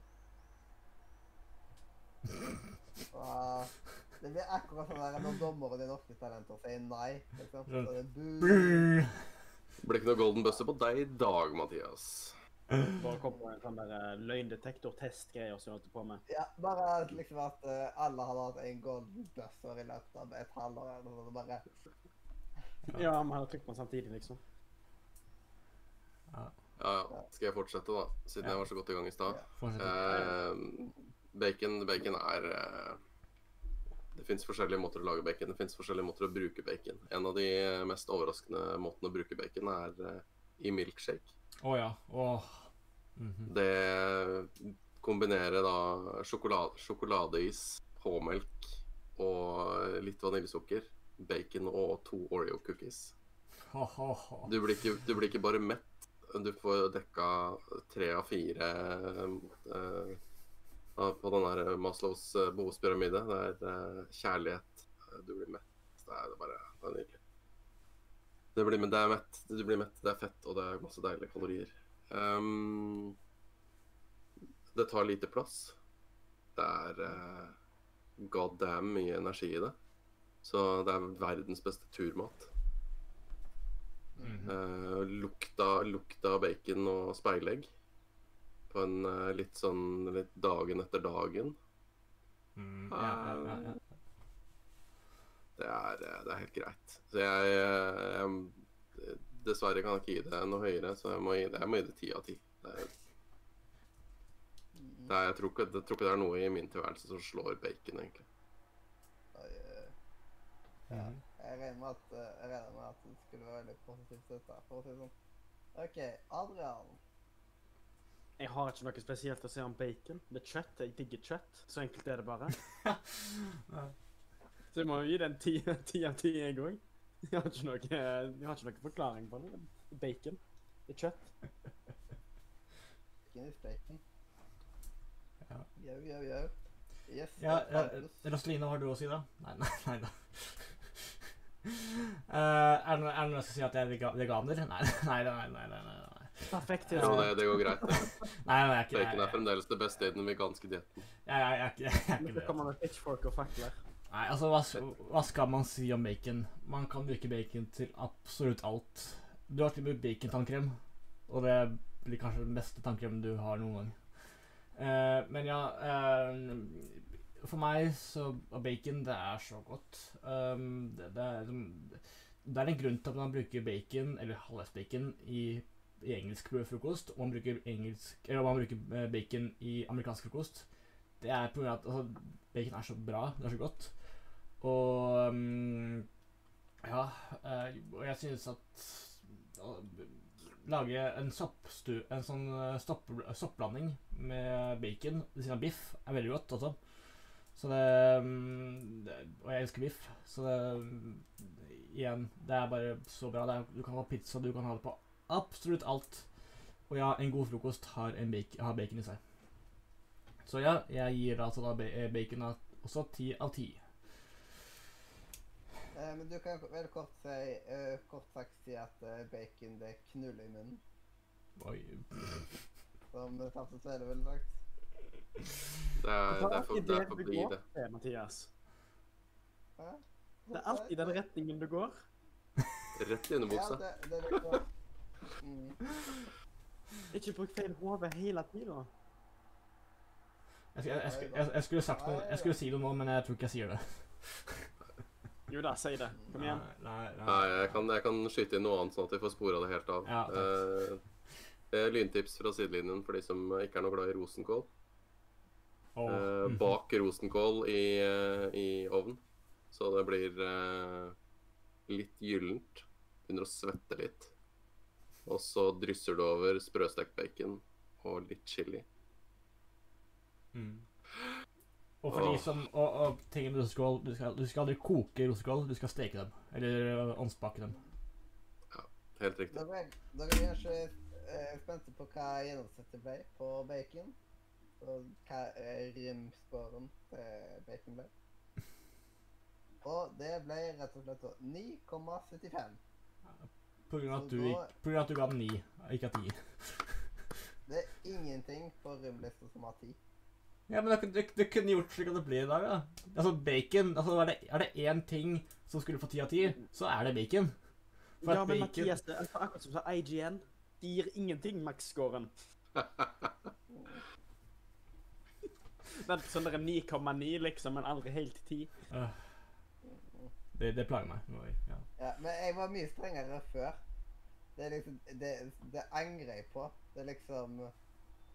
Det blir akkurat sånn der når dommeren i Norske Talenter sier nei. Liksom. Så det er Det blir ikke noe golden buster på deg i dag, Mathias. Bare kom på en sånn der eh, løgndetektor-test-greier som vi holdt på med. Ja, bare liksom at uh, alle hadde hatt en golden buzzer i løpet av et halvår. eller noe sånt, bare Ja, vi hadde trykt på den samtidig, liksom. Ja, ja. Skal jeg fortsette, da? Siden Ja. jeg var så godt i gang i stad. Ja. Eh, bacon, bacon er eh, Det fins forskjellige måter å lage bacon Det fins forskjellige måter å bruke bacon. En av de mest overraskende måtene å bruke bacon er eh, i milkshake. Å ja. Oh. Mm -hmm. Det kombinerer da sjokolade, sjokoladeis, påmelk og litt vaniljesukker, bacon og to Oreo-cookies. Du blir, ikke, du blir ikke bare mett, du får dekka tre av fire eh, på den der Maslows eh, behovspyramide. Det er eh, kjærlighet, eh, du blir mett. Det er bare det er nydelig. Det blir, men det er mett, du blir mett, det er fett, og det er masse deilige kalorier. Um, det tar lite plass. Det er uh, god damn mye energi i det. Så det er verdens beste turmat. Mhm. Eh, lukta, lukta av bacon og speilegg. På en uh, litt sånn litt dagen etter dagen. Mm, ja, ja, ja. Det er, eh, det er helt greit. Så jeg, eh, jeg Dessverre kan jeg ikke gi det noe høyere, så jeg må gi det, jeg må gi det ti av ti. Det er- det er- Jeg tror ikke jeg tror ikke det er noe i min tilværelse som slår bacon, egentlig. Ja. Jeg regner med at, eh, jeg regner med at det skulle være veldig positivt dette, for å si sånn. OK, Adrian. Jeg har ikke noe spesielt å si om bacon. Det er kjøtt. Jeg digger kjøtt. Så enkelt er det bare. Så jeg må jo gi den ti av ti, jeg òg. Jeg har ikke noe, jeg har ikke noe forklaring på det. Bacon. Det er kjøtt. Guinness bacon. Jau, jau, jau. Yes. Ja, det er ja, Markus. Roseline, har du å si, da? Nei, nei, nei da. Uh, er, det noe, som noe jeg skal si at jeg er vega veganer? Nei, nei, nei. nei, nei, nei. Perfekt. Ja, det, det går greit. det. Nei, nei, jeg er ikke Bacon er fremdeles det beste i den veganske dietten. jeg, jeg, jeg, er ikke- jeg, er jeg, jeg, skal det. komme med pitchfork og fakler. Nei, altså, hva, hva skal man si om bacon? Man kan bruke bacon til absolutt alt. Du har til og med bacon-tannkrem, og det blir kanskje den beste tannkremen du har noen gang. Eh, men ja eh, For meg så bacon det er så godt. Um, det, det, er, det er en grunn til at man bruker bacon, eller halvveis-bacon, i, i engelsk frokost, og man bruker, engelsk, eller man bruker eh, bacon i amerikansk frokost. Det er på grunn av at altså, bacon er så bra, det er så godt. Og um, ja, eh, og jeg synes at å lage en soppstu, en sånn eh, stopp, soppblanding med bacon ved siden av biff er veldig godt også. Så det, um, det Og jeg elsker biff, så det um, Igjen, det er bare så bra. Er, du kan ha pizza, du kan ha det på absolutt alt. Og ja, en god frokost har, bacon, har bacon i seg. Så ja, jeg gir altså da eh, bacon også ti av ti. Eh, men du kan vel kort si eh, kort sagt si at eh, bacon det knuller i munnen. Oi. Som Tafse Svele ville sagt. Det er, det er for, det er det for går det. til, Mathias. Hæ? Det er alltid den retningen du går. Rett i Ja, underbuksa. det, det er liksom mm. Ikke bruk feil hode hele tida. Jeg, jeg, jeg, jeg, jeg skulle sagt noe, jeg skulle si noe nå, men jeg tror ikke jeg sier det. Jo da, si det. Kom igjen. Nei, Nei, jeg kan, jeg kan skyte inn noe annet, sånn at vi får spora det helt av. Ja, Eh, er lyntips fra sidelinjen for de som ikke er noe glad i rosenkål. Oh. Eh, mhm. bak rosenkål i, i ovn, så det blir eh, litt gyllent. Begynner å svette litt. Og så drysser du over sprøstekt bacon og litt chili. Mm. Og for de som Og, og tingene med rosekål du skal, du skal aldri koke rosekål, du skal steke dem. Eller øh, ovnsbake dem. Helt riktig. Da blir, da blir jeg så uh, spent på hva gjennomsnittet ble på bacon. Og hva uh, rimsporen til bacon ble. Og det ble rett og slett da 9,75. På grunn av at du, da- gikk- på grunn av at du ga den 9, ikke 10. Det er ingenting på rimlista som har 10. Ja, men du, du, du kunne gjort slik at det blir i dag, da. Altså, bacon altså, Er det er det én ting som skulle få ti av ti, så er det bacon. For Ja, men bacon Mathias, det er akkurat som sa IGN. De gir ingenting max-scoren. Er sånn der 9,9, liksom, men aldri helt 10. øh, det, det plager meg. Nå, Ja. Ja, men jeg var mye strengere før. Det er liksom Det, det angrer jeg på. Det er liksom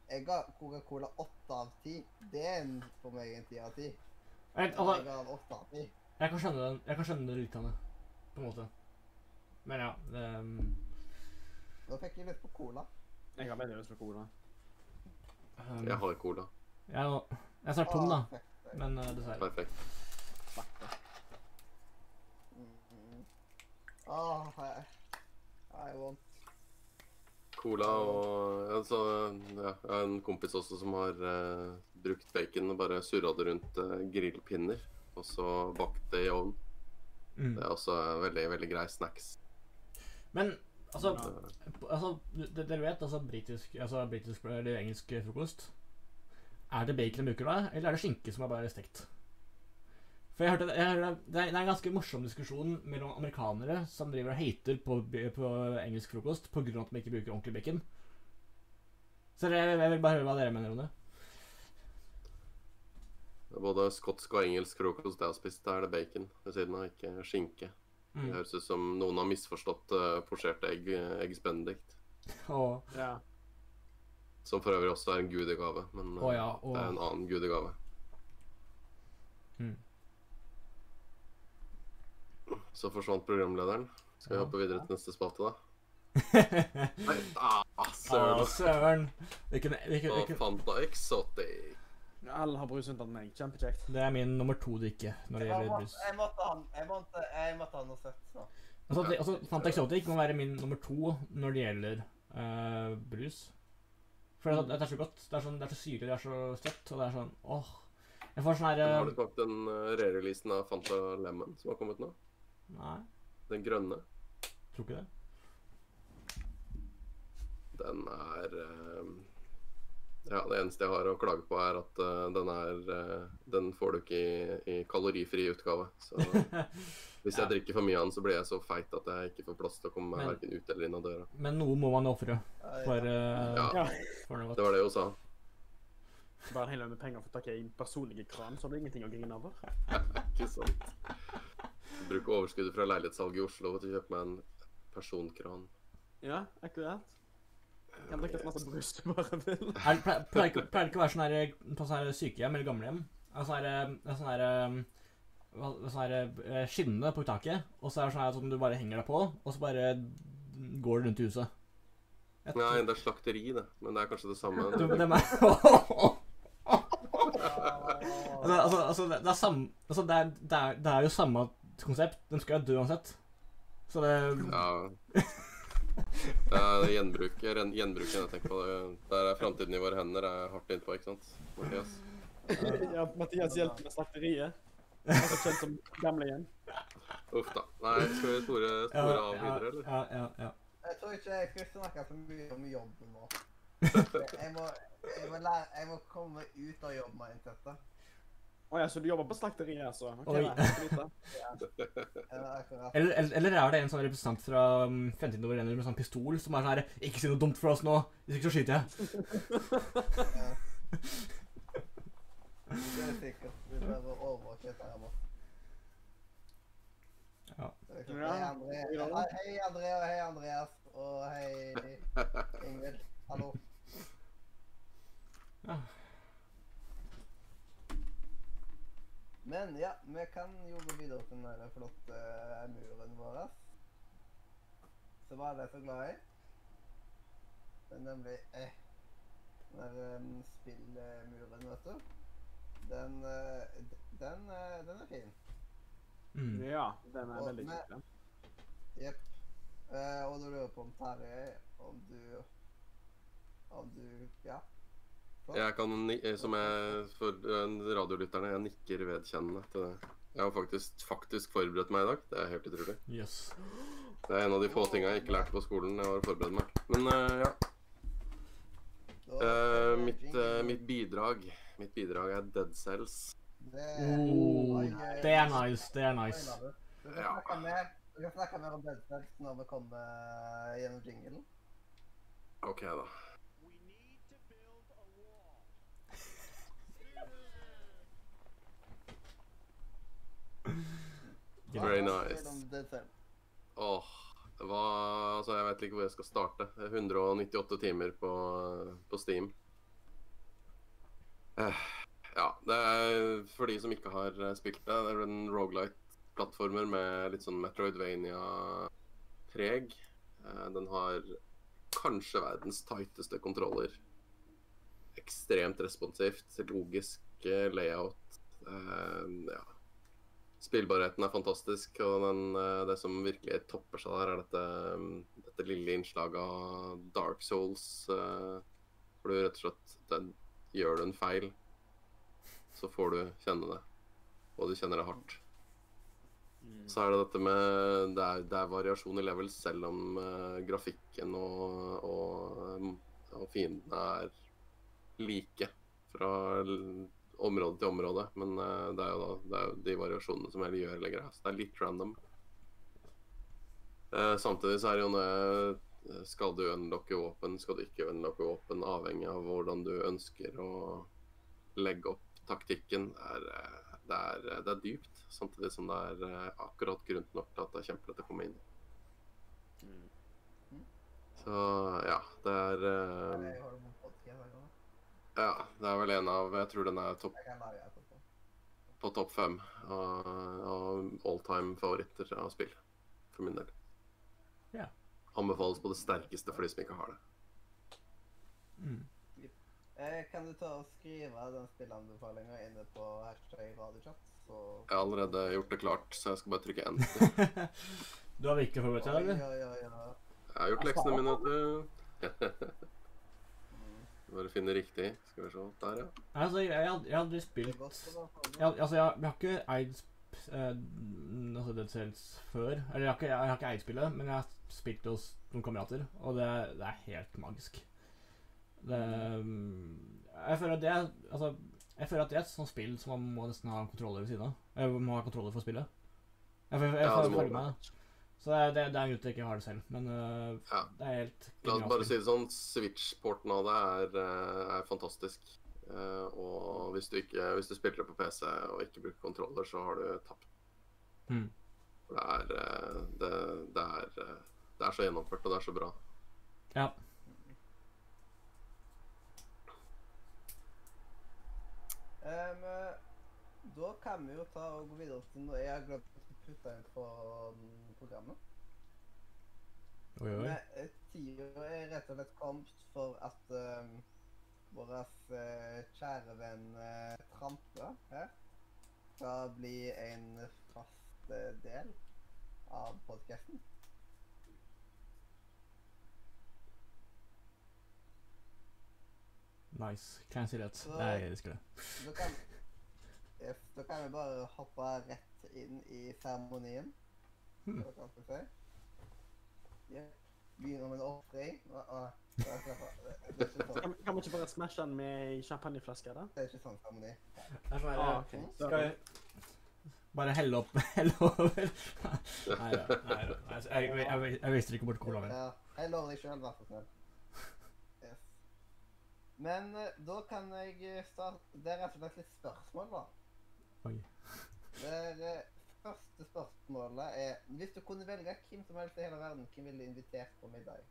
Jeg ga Coca-Cola 8 av 10. Det er en, for meg en 10 av 10. Jeg, Jeg altså, ga den 8 av 10. jeg kan skjønne den, jeg kan skjønne det litt, Hanne. På en måte. Men ja det, um, Nå fikk jeg lyst på cola. Jeg har veldig lyst på cola. um, Jeg har cola. jeg, jeg er snart tom, da. Åh. Men uh, dessverre. Perfekt. Mm. Åh, jeg, I want Cola og altså, ja, Jeg har en kompis også som har uh, brukt bacon og bare surra det rundt uh, grillpinner. Og så bakt det i ovn. Mm. Det er også veldig, veldig grei snacks. Men altså, Eh, altså Dere vet altså britisk, altså britisk eller engelsk frokost Er det bacon de bruker da, eller er det skinke som er bare stekt? For jeg hørte, jeg hørte det, er, det er en ganske morsom diskusjon mellom amerikanere som driver og hater på, på engelsk frokost pga. at de ikke bruker ordentlig bacon. Så jeg, jeg vil bare høre hva dere mener om det. både skotsk og engelsk frokost jeg har spist, da er det bacon ved siden av, ikke skinke. Det Mm. høres ut som noen har misforstått uh, posjerte egg, eggs benedict. Oh. Ja. Som for øvrig også er en gudegave, men uh, oh, ja, det er en annen gudegave. mm. Så forsvant programlederen. Skal vi hoppe videre til neste spalte, da? Nei, ah, søren. søren! Hvilken, hvilken, hvilken, Fanta Exotic. Alle har brus unntatt meg. Kjempekjekt. det er min nummer to drikke når det gjelder brus. Jeg måtte ha jeg måtte, jeg måtte noe søtt nå. Altså, altså, Fanta Exotic må være min nummer to når det gjelder uh, brus. For det, er så- det er så godt. Det er, sånn, det er så syrlig, det er så søtt, og det er sånn åh. Jeg får sånn her Har eh, du smakt den uh, re-releasen av Fanta Lemon som har kommet nå? Nei, Den grønne. tror ikke det. Den er eh, Ja, det eneste jeg har å klage på, er at eh, den er eh, Den får du ikke i, i kalorifri utgave. Så hvis jeg Ja. drikker for mye av den, så blir jeg så feit at jeg ikke får plass til å komme meg verken ut eller inn av døra. Men noe må man ofre for, Ja. Ja. for noe Det var det hun sa. Bare en hel haug med penger for å ta i personlige kran, så har du ingenting å grine over. Ikke sant? Bruke overskuddet fra leilighetssalget i Oslo til å kjøpe meg en personkran. Ja, akkurat. Kan drikke så masse brus du bare vil. Er, pleier, pleier, ikke, pleier ikke å være sånn her på sånn her sykehjem eller gamlehjem? Er Sånn her, eh, sånn her, eh, sånn her eh, skinne på taket, og så er det sånn her som du bare henger deg på, og så bare går du rundt i huset. Et, Nei, det er slakteri, det. Men det er kanskje det samme. Du, det er altså, altså, altså, det, det, er samme, altså det, er, det, er, det er jo samme konsept. Den skal jo dø uansett. Så det Ja. Det er gjenbruk, Gjenbruk gjenbruken jeg tenker på. Det, der er framtiden i våre hender er hardt innpå, ikke sant? Mathias? Ja, Mathias hjelper med slakteriet. Altså kjent som gamlingen. Uff da. Nei, skal vi spore, spore av videre, eller? Ja, ja, ja. Jeg tror ikke jeg skal snakke så mye om jobben nå. Jeg må, jeg må, lære, jeg må komme ut av jobbmindsettet. Å ja, så du jobber på slakteriet, altså? Okay. Eller, eller, eller er det en sånn representant fra um, Fremtiden over med sånn pistol som er sånn her Ikke si noe dumt for oss nå, hvis ikke så skyter jeg. Det er sikkert. Vi prøver å overvåke dette her borte. Ja. Hei, André, og hei, Andreas. Og hei, Ingvild. Hallo. Ja. Men ja, vi kan jo gå videre til den der flotte eh, muren vår. Som alle er så glad i. Det er nemlig eh, den der um, spillmuren, vet du. Den, eh, den, eh, den er fin. Mm. Ja, den er Og veldig kjekk. Jepp. Uh, og du lurer på om Terje Om du Om du Ja. Jeg kan, eh, som jeg, for eh, radiolytterne, jeg nikker vedkjennende til det. Jeg har faktisk, faktisk forberedt meg i dag. Det er helt utrolig. Yes. Det er en av de få tinga jeg ikke lærte på skolen. Jeg var forberedt meg. Men uh, ja. Eh, mitt, uh, mitt bidrag Mitt bidrag er Dead Cells. Det, Oh, det er nice. Det er nice. Ja. snakke mer, du kan snakke mer om Dead Cells når vi kommer gjennom jinglen. OK, da. Very nice. Åh, det hva Altså, jeg vet ikke hvor jeg skal starte. Det er 198 timer på, på Steam. Eh, ja, det er for de som ikke har eh, spilt det. Det er en Rogalight-plattformer med litt sånn Metroidvania-preg. Eh, den har kanskje verdens tighteste kontroller. Ekstremt responsivt, logisk layout. Ja. Spillbarheten er fantastisk, og den, eh, det som virkelig topper seg der, er dette, mm, dette lille innslaget av Dark Souls. eh, Hvor du rett og slett den, Gjør du en feil, så får du kjenne det. Og du kjenner det hardt. Så er det dette med Det er, det er variasjon i level selv om uh, grafikken og, og, mm, og fiendene er like fra område til område. Men eh, det er jo da det er jo de variasjonene som heller gjør hele greia. Så det er litt random. Eh, samtidig så er det jo det Skal du unlocke våpen, skal du ikke unlocke våpen, avhengig av hvordan du ønsker å legge opp taktikken. Det er, eh, det er, det er dypt, samtidig som det er eh, akkurat grunt nok til at det er kjempelett å komme inn. Så ja, det er eh, Jeg holder på podcast her nå. Ja, det er vel en av Jeg tror den er topp på topp fem av, av all time favoritter av spill. For min del. Ja. Anbefales på det sterkeste for de som ikke har det. Mm. Eh, kan du ta og skrive den spillanbefalinga inne på hashtag radiochat? Så Jeg har allerede gjort det klart, så jeg skal bare trykke enter. Du har virkelig forberedt deg, eller? Ja, ja, ja. Jeg har gjort leksene mine. Bare finne riktig. Skal vi se. Der, ja. Altså, jeg, jeg, jeg hadde spilt godt å være ferdig. jeg, Altså, jeg, jeg har ikke eid eh, altså Dead Cells før. Eller jeg har ikke, jeg har ikke eid spillet, men jeg har spilt det hos noen kamerater, og det, det er helt magisk. Det mm, Jeg føler at det er Altså, jeg føler at det er et sånt spill som man må nesten ha en kontroller ved siden av. Jeg må ha kontroller for å spille. Jeg, jeg, jeg, jeg, jeg jeg, jeg, med det. Så det, det, det er en grunn til jeg ikke har det selv, men uh, Ja. det er helt La oss bare si det sånn, Switch-porten av det er, eh, er fantastisk. Uh, og hvis du, ikke, hvis du spiller det på PC og ikke bruker kontroller, så har du tapt. Mm. For det er, det, det, er, det er så gjennomført, og det er så bra. Ja. Eh, da kan vi jo ta og gå videre til noe jeg har glemt å ut på mm, programmet. Oi, oi. Eh, tida er rett og slett kommet for at uh, vår uh, kjære venn uh, Trampe her skal bli en fast del av podkasten. Nice. Kan jeg si det? Så- Jeg elsker det. Kan, da kan vi bare hoppe rett inn i seremonien. Ja. Begynner med en ofring. Sånn- sånn- Kan, kan vi ikke bare smashe den med champagneflaske? da? det er ikke sånn seremoni. Ah, okay. Skal vi bare helle opp helle over? Nei da. Jeg, jeg, jeg, jeg visste ikke bort colaen. Ja, hell over deg sjøl, vær så snill. Men eh, da kan jeg starte Det er rett og slett litt spørsmål, da. Oi. Det eh, første spørsmålet er Hvis du kunne velge hvem som helst i hele verden, hvem ville du invitert på middag?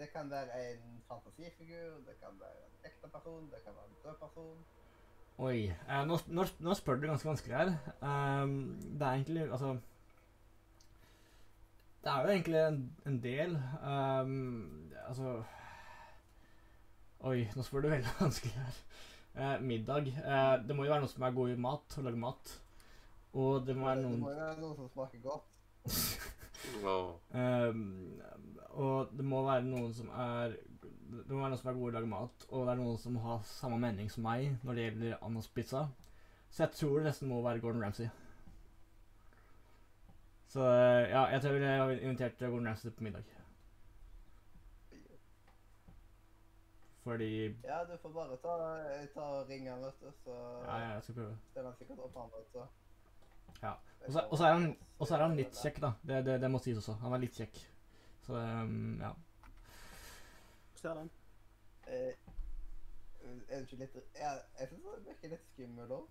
Det kan være en fantasifigur, det kan være en ekte person, det kan være en død person. Oi. Eh, nå, nå, nå spør du ganske vanskelig her. Um, det er egentlig Altså Det er jo egentlig en, en del um, Altså Oi, nå spør du veldig vanskelig her. Eh, middag. Eh, det må jo være noen som er god i mat, å lage mat. Og det må være Det noen må jo være noen som smaker godt. Ehm, og det må være noen som er Det må være noen som er gode i å lage mat, og det er noen som har samme mening som meg når det gjelder Annas pizza. Så jeg tror det nesten må være Gordon Ramsay. Så eh, ja, jeg tror jeg ville invitert Gordon Ramsay på middag. Fordi Ja, du får bare ta, ta og ringe han, vet du, så Ja, ja, jeg skal prøve. stiller han sikkert opp, han, vet du. Ja. Og så- og så er han- Og så er han litt kjekk, da. Det, det, det må sies også. Han er litt kjekk. Så um, ja. Ser den. Eh, er du ikke litt Jeg, jeg syns han virker litt skummel òg.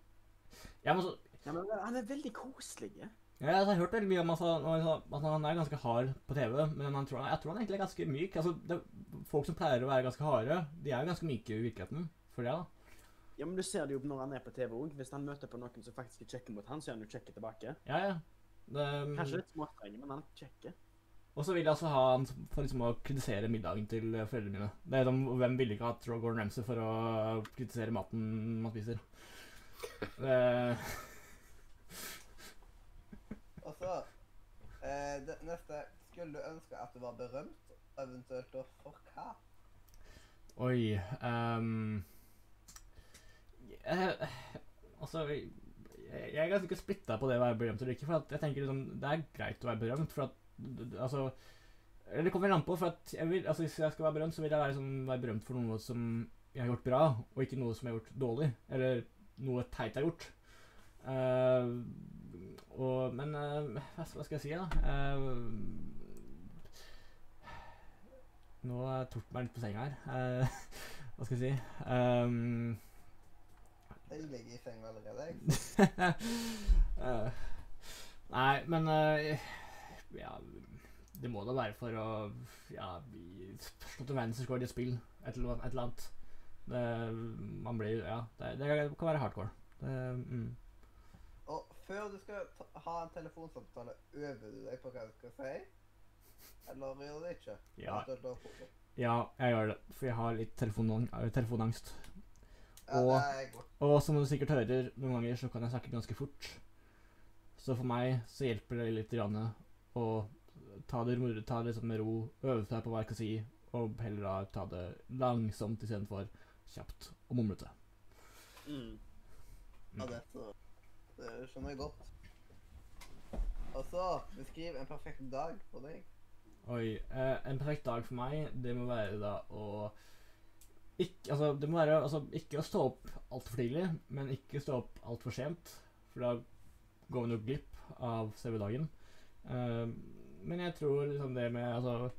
ja men så, Ja, men han er veldig koselig. Ja, jeg har hørt veldig mye om altså, at han er ganske hard på TV, men han tror, jeg tror han egentlig er ganske myk. Altså, det, folk som pleier å være ganske harde, de er jo ganske myke i virkeligheten. For det, da. Ja, men Du ser det jo når han er på TV òg. Hvis han møter på noen som faktisk er kjekke mot han, så er han jo kjekke tilbake. Ja, ja. Det, Kanskje litt småstreng, men han er kjekke. og så vil jeg altså ha han for liksom å kritisere middagen til eh, foreldrene mine. Det er sånn, Hvem ville ikke hatt Gordon Ramsay for å kritisere maten man spiser? Det, Og så eh, det neste Skulle du ønske at du var berømt, eventuelt og for hva? Oi ehm, jeg, Altså jeg, jeg er ganske splitta på det å være berømt eller ikke. For jeg tenker liksom, Det er greit å være berømt, for at Altså Eller det kommer an på. For at jeg vil, altså Hvis jeg skal være berømt, så vil jeg være, sånn, være berømt for noe som jeg har gjort bra, og ikke noe som jeg har gjort dårlig. Eller noe teit jeg har gjort. Eh, og, men uh, hva skal jeg si, da? Uh, nå tok jeg meg litt på senga her. Uh, hva skal jeg si? Um, Jeg ligger i senga allerede, jeg. Nei, men Ja, det må da være for å Ja, slå til verdensrekord i et spill. Et eller et eller annet. Det, man blir Ja, det, det kan være hardcore. Det, mm. Før du skal ta, ha en telefonsamtale, øver du deg på hva du skal si? Eller gjør du det ikke? Ja, ja, jeg gjør det. For jeg har litt telefon, telefonangst. Og- er. Og som du sikkert hører, noen ganger så kan jeg snakke ganske fort. Så for meg så hjelper det litt grann å ta det, ta det liksom med ro, øve seg på hva jeg skal si, Og heller da ta det langsomt istedenfor kjapt og mumlete. Mm. Ja, det, så, det skjønner jeg godt. Og så beskriv en perfekt dag for deg. Oi. Eh, en perfekt dag for meg, det må være da å ikke, altså, det må være altså, ikke å stå opp altfor tidlig, men ikke stå opp altfor sent. For da går vi jo glipp av selve dagen. Eh, men jeg tror liksom det med altså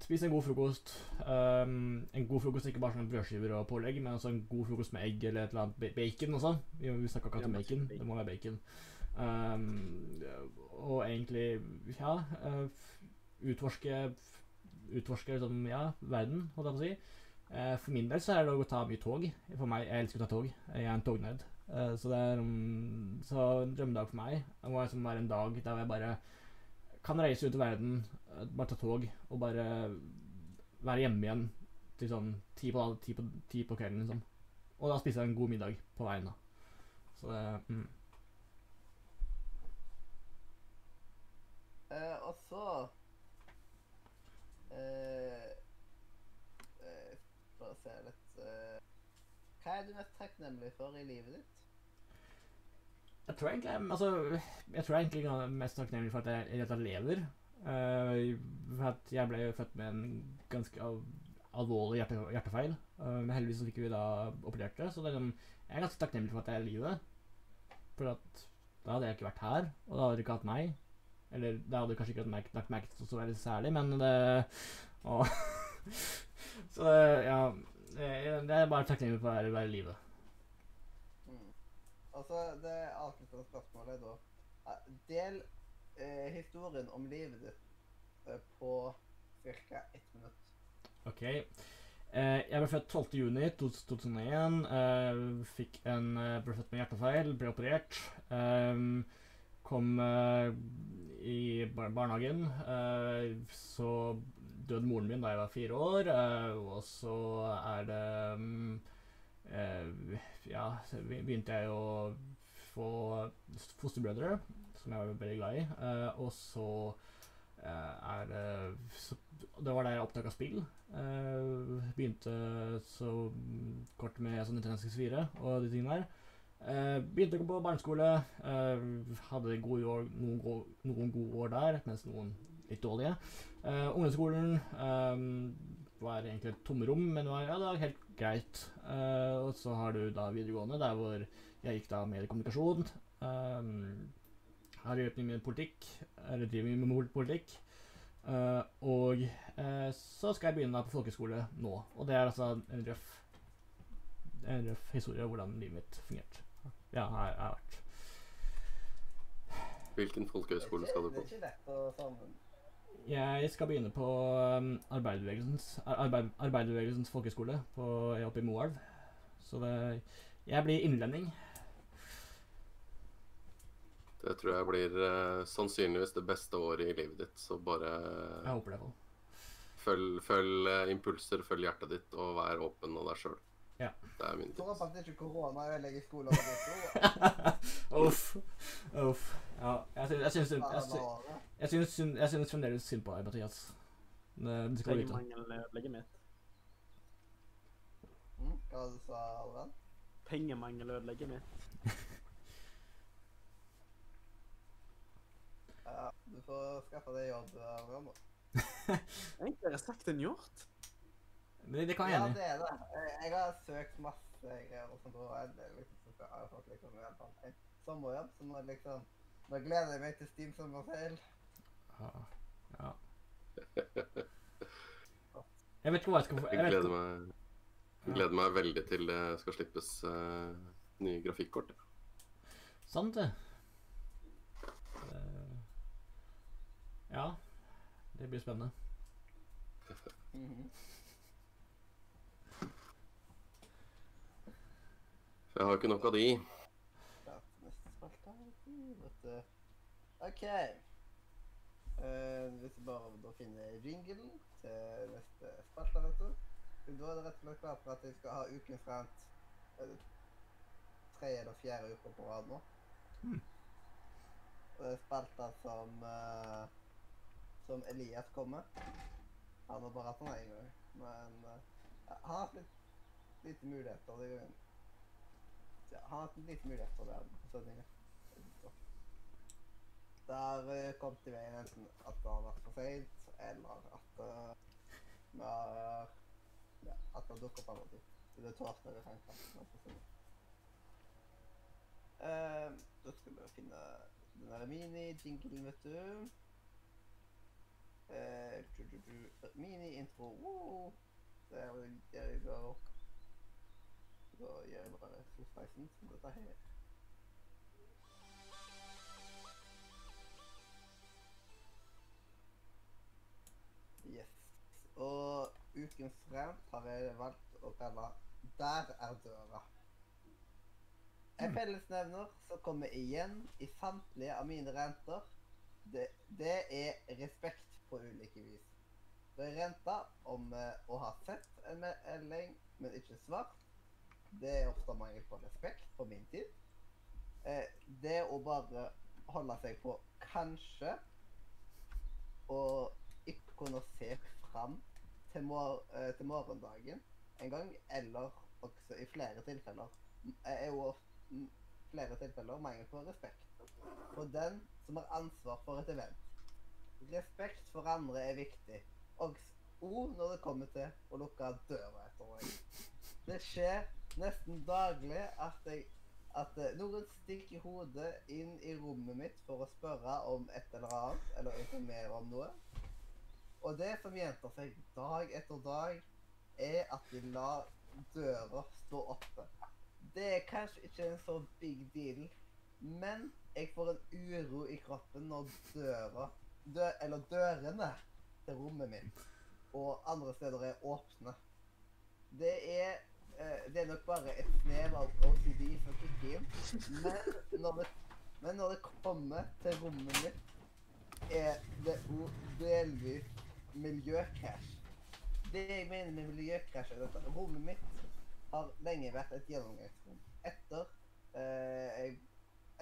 Spise en god frokost. Um, en god frokost ikke bare sånn brødskiver og pålegg, men også en god frokost med egg eller et eller annet ba- bacon også. Vi, vi snakka akkurat om bacon. Det må være bacon. Um, og egentlig, ja uh, Utforske Utforske liksom, ja, verden, holdt jeg på å si. Eh, for min del så er det å ta mye tog. For meg, Jeg elsker å ta tog. Jeg er en tognerd. Eh, så det er um, Så en drømmedag for meg det må liksom være en dag der jeg bare kan reise ut i verden, eh, bare ta tog, og bare være hjemme igjen til sånn ti på, ti på, ti på kvelden, liksom. Og da spise en god middag på veien, da. Så det mm. Eh, og så eh, eh, Bare se litt eh, Hva er du mest takknemlig for i livet ditt? Jeg tror egentlig altså, Jeg tror egentlig jeg er mest takknemlig for at jeg i det hele lever. Uh, for at jeg ble jo født med en ganske al alvorlig hjerte hjertefeil. Uh, men heldigvis så fikk vi da operert det. Så det er, sånn- jeg er ganske takknemlig for at jeg er i live. For at da hadde jeg ikke vært her, og da hadde dere ikke hatt meg. Eller da hadde kanskje ikke lagt merke til så veldig særlig, men det å, Så ja. Jeg jeg er bare takknemlig for å være i live. Altså, det avsluttende spørsmålet er da Del eh, historien om livet ditt eh, på ca. ett minutt. Ok. Eh, jeg ble født 12. juni 2001. Eh, fikk en, eh, ble født med hjertefeil, ble operert. Eh, kom eh, i bar barnehagen. Eh, så døde moren min da jeg var fire år. Og så er det eh, Ja, så begynte jeg å få fosterbrødre, som jeg var veldig glad i. Eh, og så eh, er det så, Det var der jeg oppdaga spill. Eh, begynte så kort med sånn Nintendo 64 og de tingene der. Uh, begynte på barneskole. Uh, hadde gode år, noen, go noen gode år der, mens noen litt dårlige. Uh, ungdomsskolen eh, var egentlig et tomrom, men var, ja, det var helt greit. Eh, og så har du da videregående, der hvor jeg gikk da med kommunikasjon. Um, har jobbet mye med politikk, eller driver mye med politikk. Uh, og uh, så skal jeg begynne da på folkeskole nå. Og det er altså en røff En røff historie om hvordan livet mitt fungerte. Ja, her har, jeg vært. Hvilken folkehøyskole skal du på? Det er ikke lett å sammen. Jeg skal begynne på um, arbeiderbevegelsens, arbeid, arbeiderbevegelsens folkeskole på, oppe i Moelv. Så det Jeg blir innlending. Det tror jeg blir eh, sannsynligvis det beste året i livet ditt. Så bare Jeg håper det. følg, følg eh, impulser, følg hjertet ditt, og vær åpen av deg sjøl. Ja. Det er min tips. faktisk ikke korona ødelegger ditt Uff. Uff. Ja, jeg syns, jeg syns, fremdeles synd på deg, Mathias. Det, skal du vite. Pengemangel ødelegger mitt. Mm, hva du sa du, Adrian? Pengemangel ødelegger mitt. Ja, du får skaffe deg jobb, Egentlig da. Enklere sagt enn gjort. Det, det kan jeg Ja, enig i. det er det. Jeg, har søkt masse greier og sånt, og jeg, liksom, jeg har fått liksom i hvert fall en sommerjobb, så nå liksom Nå gleder jeg meg til Steam sommerseil. Ja. ja. Jeg vet ikke hva jeg skal få Jeg jeg gleder meg, gleder meg veldig til det skal slippes uh, nye grafikkort. Sant det. Uh, Ja. Det blir spennende. Mhm. Jeg har jo ikke nok av de. Neste spalte er. OK. Uh, hvis vi bare da finner jinglen til neste spalte, vet du. Da er det rett og slett klart for at jeg skal ha ukens rant tre tredje eller fjerde uka på rad nå. Hmm. Og det er spalter som uh, som Elias kommer. Han har bare hatt den én gang. Men uh, han har hatt litt lite muligheter. Det er jo han har hatt lite mulighet for det Sånn, Der eh, kom til veien enten at det har vært for seint, eller at uh, vi har ja, at det har dukket opp andre ting. Så det er torsdag i Frankfurt. Uh, da skal vi finne den der mini-jinglen, vet du. Uh, du, du, du. Mini-intro. Woo! Der, der vi går. Da gjør jeg bare solspeisen som dette her. Yes. Og ukens rant har jeg valgt å kalle 'Der er døra'. En fellesnevner som kommer igjen i samtlige av mine renter, det, det er respekt på ulike vis. Det er renta om eh, å ha sett en melding, men ikke svart. Det er ofte mangel på respekt på min tid. Eh, det å bare holde seg på kanskje og ikke kunne se fram til, mor eh, til morgendagen en gang, eller også i flere tilfeller, er jo mm, flere tilfeller mangel på respekt for den som har ansvar for et event. Respekt for andre er viktig, også når det kommer til å lukke døra etter deg. Det skjer nesten daglig at, jeg, at eh, noen stikker hodet inn i rommet mitt for å spørre om et eller annet, eller informere om noe. Og det som gjentar seg dag etter dag, er at de lar døra stå oppe. Det er kanskje ikke en så big deal, men jeg får en uro i kroppen når døra dø, Eller dørene til rommet mitt og andre steder er åpne. Det er Det er nok bare et snev av OCD kicker inn. Men men når det kommer til rommet mitt, er det òg delvis miljøkrasj. Det jeg mener med miljøkrasj, er dette. Rommet mitt har lenge vært et gjennomgangsrom. Etter eh,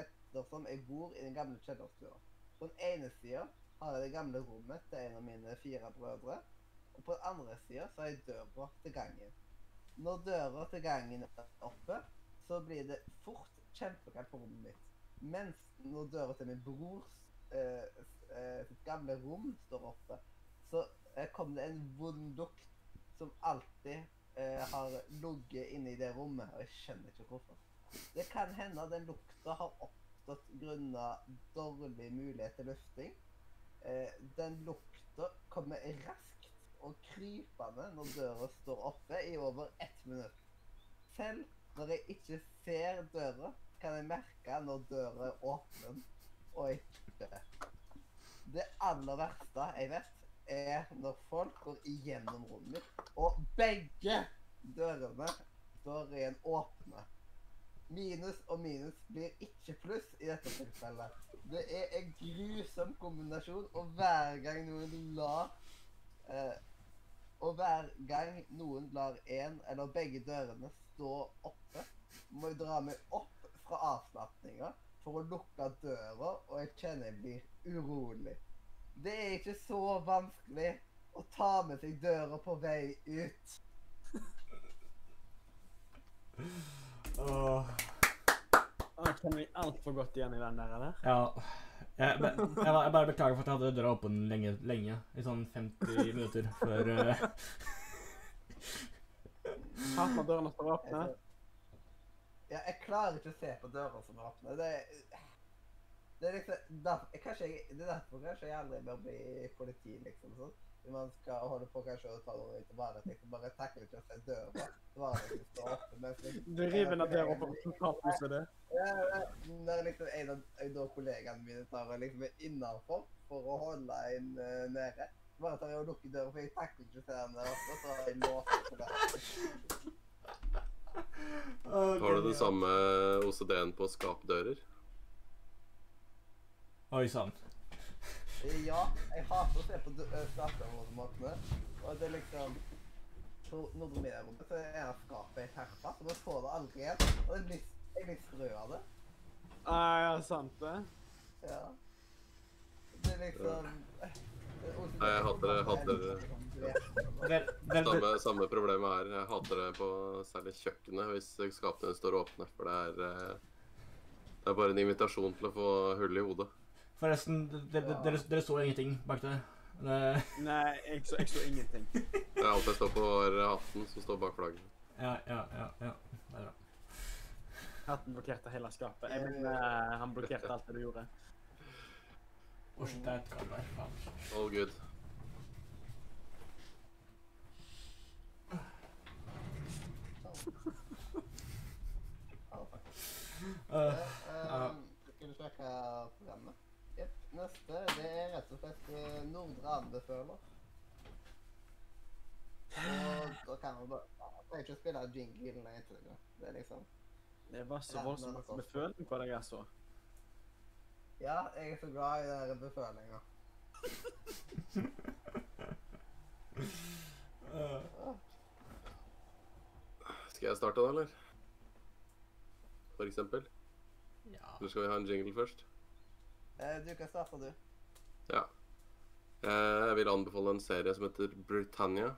ettersom jeg bor i den gamle kjellerstua. På den ene sida har jeg det gamle rommet til en av mine fire brødre. Og på den andre sida har jeg døra til gangen. Når døra til gangen er oppe, så blir det fort kjempekaldt på rommet mitt. Mens når døra til min brors eh, eh, gamle rom står oppe, så eh, kommer det en vond lukt som alltid eh, har ligget inne i det rommet, og jeg skjønner ikke hvorfor. Det kan hende den lukta har oppstått grunnet dårlig mulighet til lufting. Eh, den lukta kommer raskt og krypende når døra står oppe i over ett minutt. Selv når jeg ikke ser døra, kan jeg merke når døra er åpen og ikke. Det aller verste jeg vet, er når folk går igjennom rommet mitt, og begge dørene står igjen åpne. Minus og minus blir ikke pluss i dette tilfellet. Det er en grusom kombinasjon, og hver gang noen lar eh, Og hver gang noen lar én eller begge dørene stå oppe, må jeg dra meg opp fra avslapninga for å lukke døra, og jeg kjenner jeg blir urolig. Det er ikke så vanskelig å ta med seg døra på vei ut. Åh, Jeg kjenner meg altfor godt igjen i den der. eller? ja. Jeg, jeg, jeg bare beklager for at jeg hadde døra åpen lenge, lenge. I sånn 50 minutter før uh... Hater når dørene står åpne. Ja, jeg klarer ikke å se på døra som er åpne. Det, det er liksom der, kanskje jeg, Det er derfor kanskje jeg aldri bør bli politi, liksom. sånn. Man skal holde på kanskje å ta noe til varetekt, så bare takler ikke å se døra. Bare liksom stå oppe mens jeg Du river ned døra på resultathuset det. Ja, det. Når liksom en av, en kollegaene mine tar og liksom er innenfor for å holde en uh, nede, bare tar jeg og lukker døra, for jeg takler ikke å se henne der oppe, så har jeg låst på det. Har du den samme OCD-en på skapdører? Oi sann. Ja, jeg hater å se på øh, skapdører og det er liksom På er Media-rommet så er det skapet i terpa, så man får det aldri igjen, og det blir, jeg blir sprø av det. Ah, ja, sant det. Ja. Det er liksom Nei, jeg hater det, hater det. Samme, samme problemet her. Jeg hater det på særlig kjøkkenet hvis skapene står åpne. For det er, eh, det er bare en invitasjon til å få hull i hodet. Forresten, dere, det- dere, dere så ingenting bak der. Det, Nei, jeg så, jeg så ingenting. Det er alt jeg står på, er hatten som står bak flagget. ja, ja, ja. ja. Det er bra. Hatten blokkerte hele skapet. Jeg mener, han blokkerte alt det du gjorde. Oh, shit, det er et kamp her. Faen. All good. Øh, Uh, skal du sjekke programmet? Neste det er rett og slett eh, Nordre anbefaler. Og da kan man bare Jeg trenger ikke å spille jingle eller noe. Det er liksom Det var så voldsomt men altså- med føling på deg, altså. Ja, jeg er så glad i den befølinga. Skal jeg starte da, eller? For eksempel? Ja. Eller skal vi ha en jingle først? Eh, du kan starte, du. Ja. Eh, Jeg vil anbefale en serie som heter Britannia.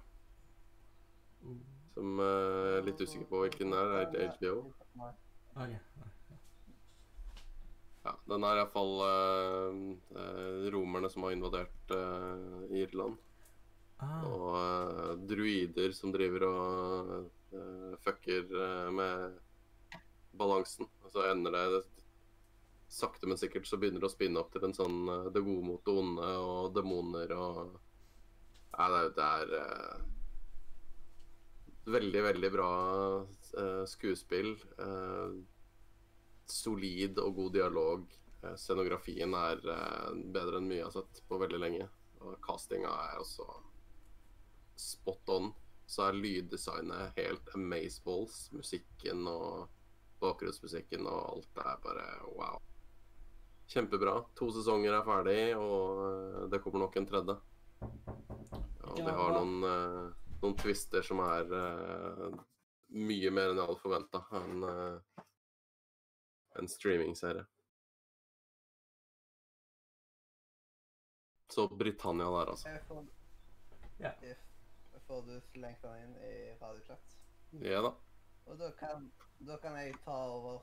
Som eh, jeg er litt usikker på hvilken er. Det er HBO. Nei. ok. Ja, den er iallfall uh, uh, romerne som har invadert uh, Irland. Ah, Og uh, druider som driver og uh, fucker uh, med balansen. Og så ender det Sakte, men sikkert så begynner det å spinne opp til en sånn eh, det gode mot det onde og demoner og Nei, det er, det er eh, veldig, veldig bra uh, skuespill. Uh, solid og god dialog. Uh, scenografien er bedre enn mye jeg har sett på veldig lenge. Og castinga er også spot on. Så er lyddesignet helt amazeballs. Musikken og bakgrunnsmusikken og alt er bare wow. Kjempebra. To sesonger er ferdig, og eh, det kommer nok en tredje. Og de har noen, eh, noen twister som er eh, mye mer enn jeg hadde forventa. En, uh, en streamingserie. Så Britannia der, altså. Jeg Ja. Får du slengt den inn i radiochat. Ja da. Og da kan, da kan jeg ta over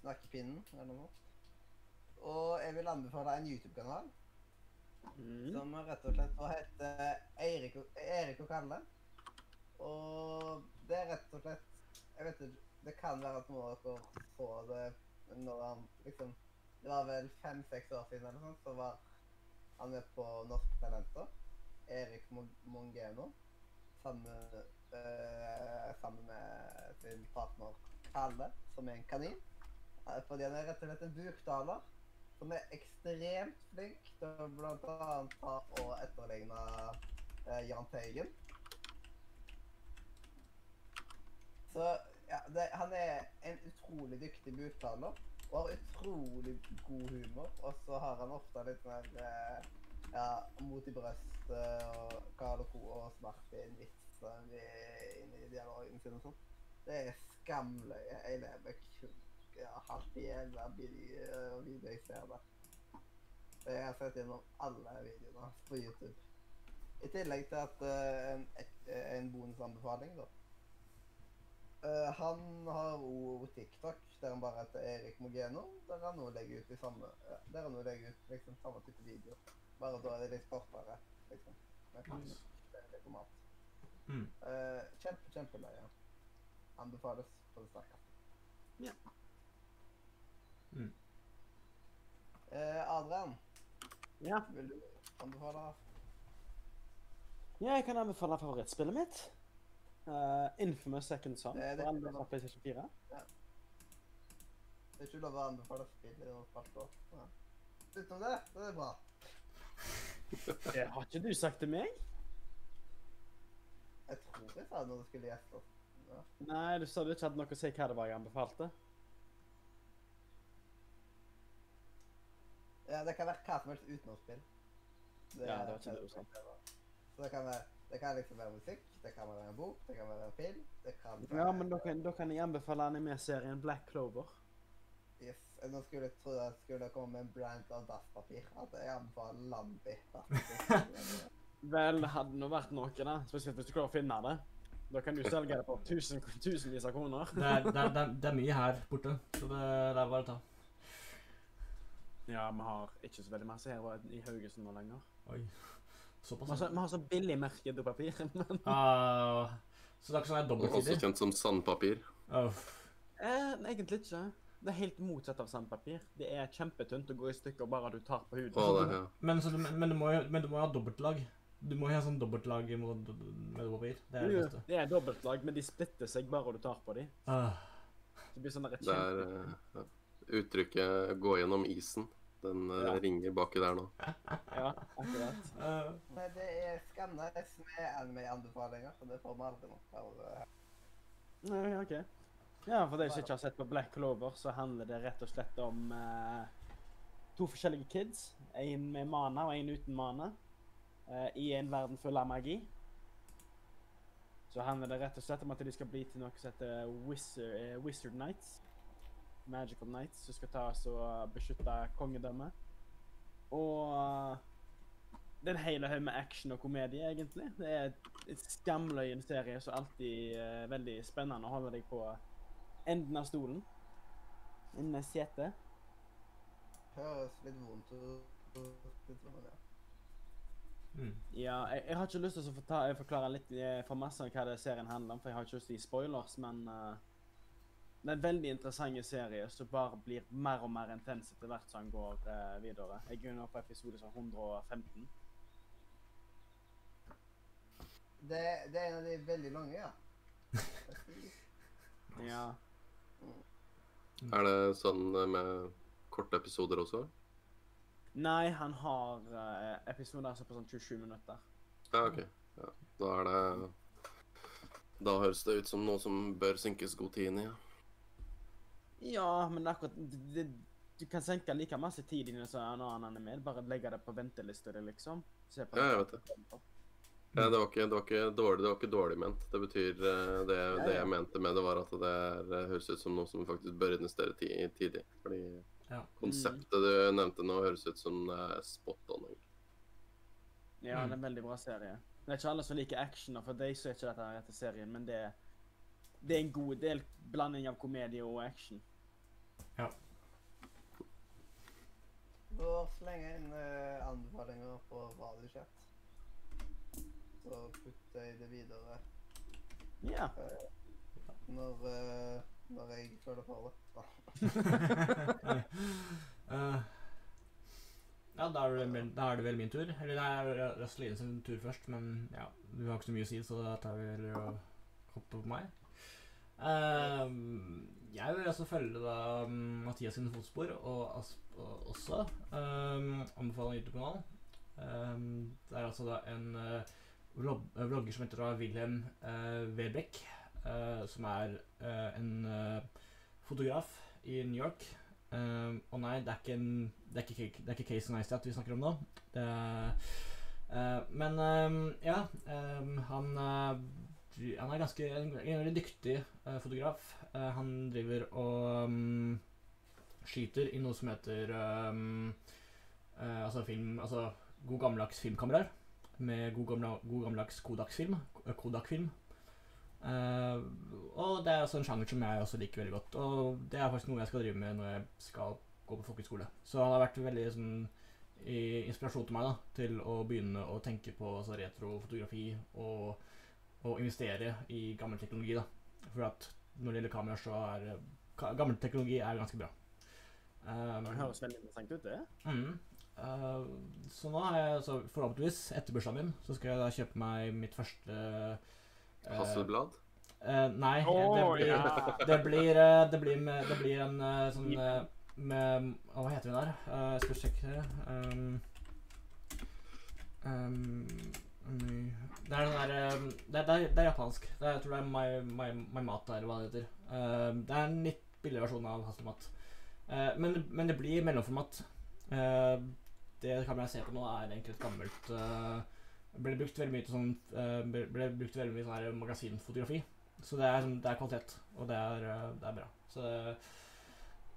snakkepinnen eller noe. Og jeg vil anbefale en YouTube-kanal Mm. som rett og slett heter Eirik og, Erik og Kalle. Og det er rett og slett Jeg vet ikke Det kan være at noen av dere så det når han liksom Det var vel fem-seks år siden eller sånt, så var han med på Norske Talenter. Erik Mon- Mongeno. Sammen, øh, sammen med sin partner Kalle, som er en kanin. Eh, Fordi han er rett og slett en buktaler som er ekstremt flink til å annet ta etterligne eh, Jahn Teigen. Så ja, det, han er en utrolig dyktig buktaler og har utrolig god humor. Og så har han ofte litt mer eh, ja, mot i brøstet og Karl og Co. og Martin-vitser i- inni dialogen sin og sånn. Det er skamløye. Jeg lever kun halvt video, video jeg ser der. Jeg har sett gjennom alle videoene på YouTube. I tillegg til at eh, en, eh, en bonusanbefaling, da. Eh, han har òg TikTok, der han bare heter Erik Mogeno. Der han nå legger ut samme ja, Der han legger ut liksom samme type video. Bare da er det litt kortere, liksom. Med Nice. format. Mm. Eh, kjempe, kjempeløye. Anbefales på det sterkeste. Ja. Mm. Eh, Adrian, Ja. vil du anbefale? ja, jeg kan anbefale favorittspillet mitt. Uh, Infamous Second Son. Det er det det, fra PlayStation 4. Det er ikke lov å anbefale spill i hvert spalter. Ja. Utenom det, så er det bra. Det har ikke du sagt til meg? Jeg tror jeg sa det når du skulle gjette. Ja. Nei, du sa du ikke hadde noe å si hva det var jeg anbefalte. Ja, det kan være hva som helst utenom spill. Ja, det var ikke det du sa. Så det kan, være, det kan liksom være musikk, det kan være en bok, det kan være en film, det kan være Ja, men da kan, da kan jeg anbefale anime-serien Black Clover. Yes, Nå skulle jeg tro jeg skulle komme med en brand av dasspapir. At jeg anbefaler Lambi. Vel, det hadde nå vært noe, da. Spesielt hvis du klarer å finne det. Da kan du selge det på tusen, tusenvis av kroner. Det er, det, er, det, er, det er mye her borte, så det, det er bare å ta. Ja, vi har ikke så veldig masse her i Haugesund nå lenger. Oi. Såpass. har så, vi har så billig merket dopapir, men uh, så det er ikke sånn det er Også kjent som sandpapir. Uff. eh, egentlig ikke. Det er helt motsatt av sandpapir. Det er kjempetynt og går i stykker bare du tar på huden. Å, det, ja. Men, så, du- men, du må men du må jo ha dobbeltlag. Du må jo ha sånn dobbeltlag med, med papir. Det er det beste. det er dobbeltlag, men de splitter seg bare du tar på dem. Ah, Det blir sånn der Det er kjempe... eh, uttrykket 'gå gjennom isen'. Den eh, Ja. ringer baki der nå. Ja, akkurat. ah, Nei, det er Skannes med anime-anbefalinger. så Det får vi aldri nok av. eh. Nei, ok. Ja, for de som ikke har sett på Black Clover, så handler det rett og slett om uh, to forskjellige kids. En med mana og en uten mana. Uh, I en verden full av magi. Så handler det rett og slett om at de skal bli til noe som heter Wizard, uh, Wizard Knights. Magical Knights, som skal ta oss og beskytte kongedømmet. Og det er en hel haug med action og komedie, egentlig. Det er et skamløyen serie som alltid er veldig spennende å holde deg på enden av stolen. Innen setet. Høres litt vondt ut. Ja. mm. Ja, jeg, jeg har ikke lyst til å forta- forklare litt eh, for masse om hva det serien handler om, for jeg har ikke lyst til å gi spoilers, men eh, det er en veldig interessant serie som bare blir mer og mer intens etter hvert som den går eh, videre. Jeg er nå på episode sånn 115. Det, det er en av de veldig lange, ja. Ja. Er det sånn eh, med korte episoder også? Nei, han har eh, episoder som er på sånn 27 minutter. Ja, OK. Ja. Da er det Da høres det ut som noe som bør synkes god tid inn i. Ja. Ja, men akkurat det, Du kan senke like masse tid inn som så en annen med, Bare legge det på venteliste, liksom. Se på Ja, jeg vet det. Ja, det, var ikke, det, var ikke dårlig, det var ikke dårlig ment. Det betyr eh, det, det ja. jeg mente med det, var at det er, eh, høres ut som noe som faktisk bør investere tid tidlig. Fordi Ja. konseptet du nevnte nå, høres ut som er spot on. Ja, Mm. det er en veldig bra serie. Det er ikke alle som liker action, og for deg så er ikke dette rette serien, men det, det er en god del blanding av komedie og action. Bør slenge inn uh, anbefalinger på Radiochat. Så putter jeg det videre Ja. når, uh, når jeg føler for det. Eh, ja, da er, det da er det vel min tur. Eller det er Røsselin sin tur først, men ja, du har ikke så mye å si, så da tar vi heller og hopper på meg. Ehm, jeg vil også følge da um, Mathias sine fotspor, og Asp og- også um, anbefale YouTube-kanal. Um, det er altså da en uh, vlog vlogger som heter da Wilhelm uh, Webeck, uh, som er uh, en eh, fotograf i New York. Um, og nei, det er ikke, en, det er ikke, det er ikke Casey Neistat vi snakker om nå. Det eh, men um, ja, um, han, han er ganske en, veldig dyktig uh, fotograf. Uh, han driver og um, skyter i noe som heter um, uh, altså film Altså god gammeldags filmkameraer. Med god, gamla, god gammeldags Kodak-film. Kodak-film. Og det er også en sjanger som jeg også liker veldig godt. Og det er faktisk noe jeg skal drive med når jeg skal gå på folkehøyskole. Så han har vært veldig sånn inspirasjon til meg da, til å begynne å tenke på altså, retrofotografi og, og investere i gammel teknologi. da. For at når det gjelder kameraer, så er gammel teknologi er ganske bra. Um, Det høres veldig interessant ut, det. Mm. uh, så nå har jeg så forhåpentligvis, etter bursdagen min, så skal jeg da kjøpe meg mitt første uh, Hasselblad? Uh, nei, oh, det blir, ja. det, blir, det, blir med, det blir en sånn med Hva heter den der? Eh, jeg skal sjekke. Um, um, um, det er den der eh, det, det, det er japansk. Det jeg tror det er My, My, My Mata, eller hva det heter. Uh, det er en litt billigere versjon av Hastemat. Uh, men, men det blir mellomformat. Uh, det kameraet jeg ser på nå, er egentlig et gammelt uh, Ble brukt veldig mye til sånn eh, ble, ble brukt veldig mye sånn magasinfotografi. Så det er, sånn- det er kvalitet, og det er, eh, det er bra. Så,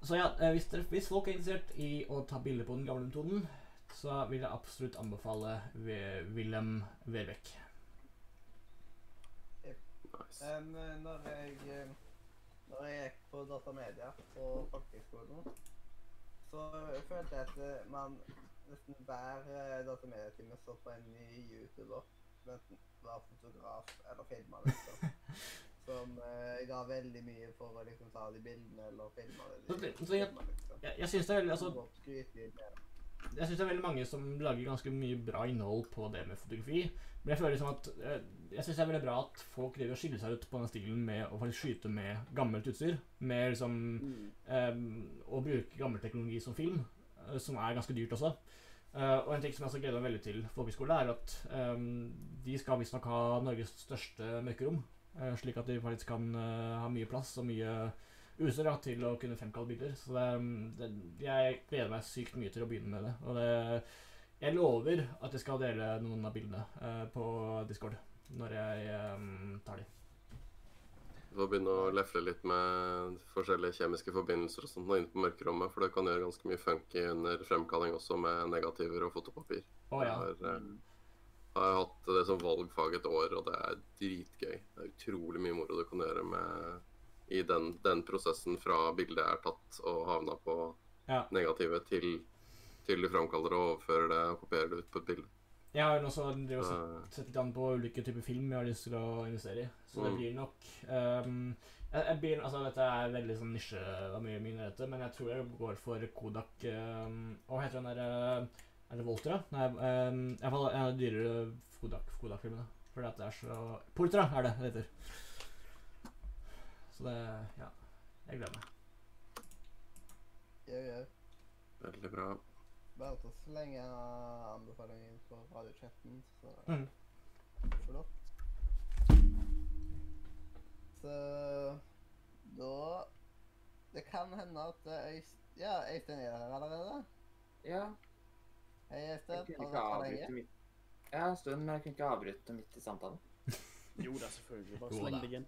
Så ja, hvis, dere, hvis folk er interessert i å ta bilder på den gamle metoden, så vil jeg absolutt anbefale Willem Wilhelm Verbeck. Nice. Um, når jeg eh, når jeg gikk på datamedia på folkehøgskolen, så følte jeg at eh, man nesten hver datamedietime så på en ny YouTuber som enten var fotograf eller filma, liksom. Som uh, ga veldig mye for å liksom ta de bildene eller filme det. Så de det- så jeg- filmet, liksom. Jeg, jeg syns det er veldig altså, Jeg synes det er veldig mange som lager ganske mye bra innhold på det med fotografi. Men jeg føler liksom at eh, Jeg synes det er veldig bra at folk driver og skiller seg ut på den stilen med å faktisk skyte med gammelt utstyr. Med liksom eh, Å bruke gammel teknologi som film, eh, som er ganske dyrt også. Eh, og en ting som jeg også gleder meg veldig til folkehøyskole, er at eh, de skal visstnok ha Norges største mørkerom. eh, slik at de faktisk kan ha mye plass og mye utstyr da, til å kunne fremkalle bilder. Så det, det, jeg gleder meg sykt mye til å begynne med det. Og det, jeg lover at jeg skal dele noen av bildene eh, på Discord når jeg um, tar de. Du får begynne å lefle litt med forskjellige kjemiske forbindelser og sånt inne på mørkerommet, for det kan gjøre ganske mye funky under fremkalling også med negativer og fotopapir. Å ja. Jeg har, jeg har hatt det som valgfag et år, og det er dritgøy. Det er utrolig mye moro du kan gjøre med i den, den prosessen fra bildet er tatt og havna på Ja. negativet til, til du framkaller det og overfører det og kopierer det ut på et bilde. Jeg har jo også Så, sett, sett litt an på ulike typer film jeg har lyst til å investere i. Så det Mm. blir nok um, jeg, jeg blir, altså Dette er veldig sånn nisje av mye min dette, men jeg tror jeg går for Kodak um, Hva heter den der Er det Voltra? Nei, um, hvert fall en av de dyrere Kodak- Kodak-filmene. Fordi at det er så Portra er det det heter. Så det Ja. Jeg gleder meg. Jau, jau. veldig bra. Bare til å slenge anbefalingen på radiochatten, så Mm. Flott. Så da Det kan hende at Øystein Ja, Øystein er her allerede. Ja, Hei, Øystein. Har du vært lenge? Ja, en stund, men jeg kunne ikke avbryte midt i samtalen. Jo da, selvfølgelig. Bare sleng deg inn.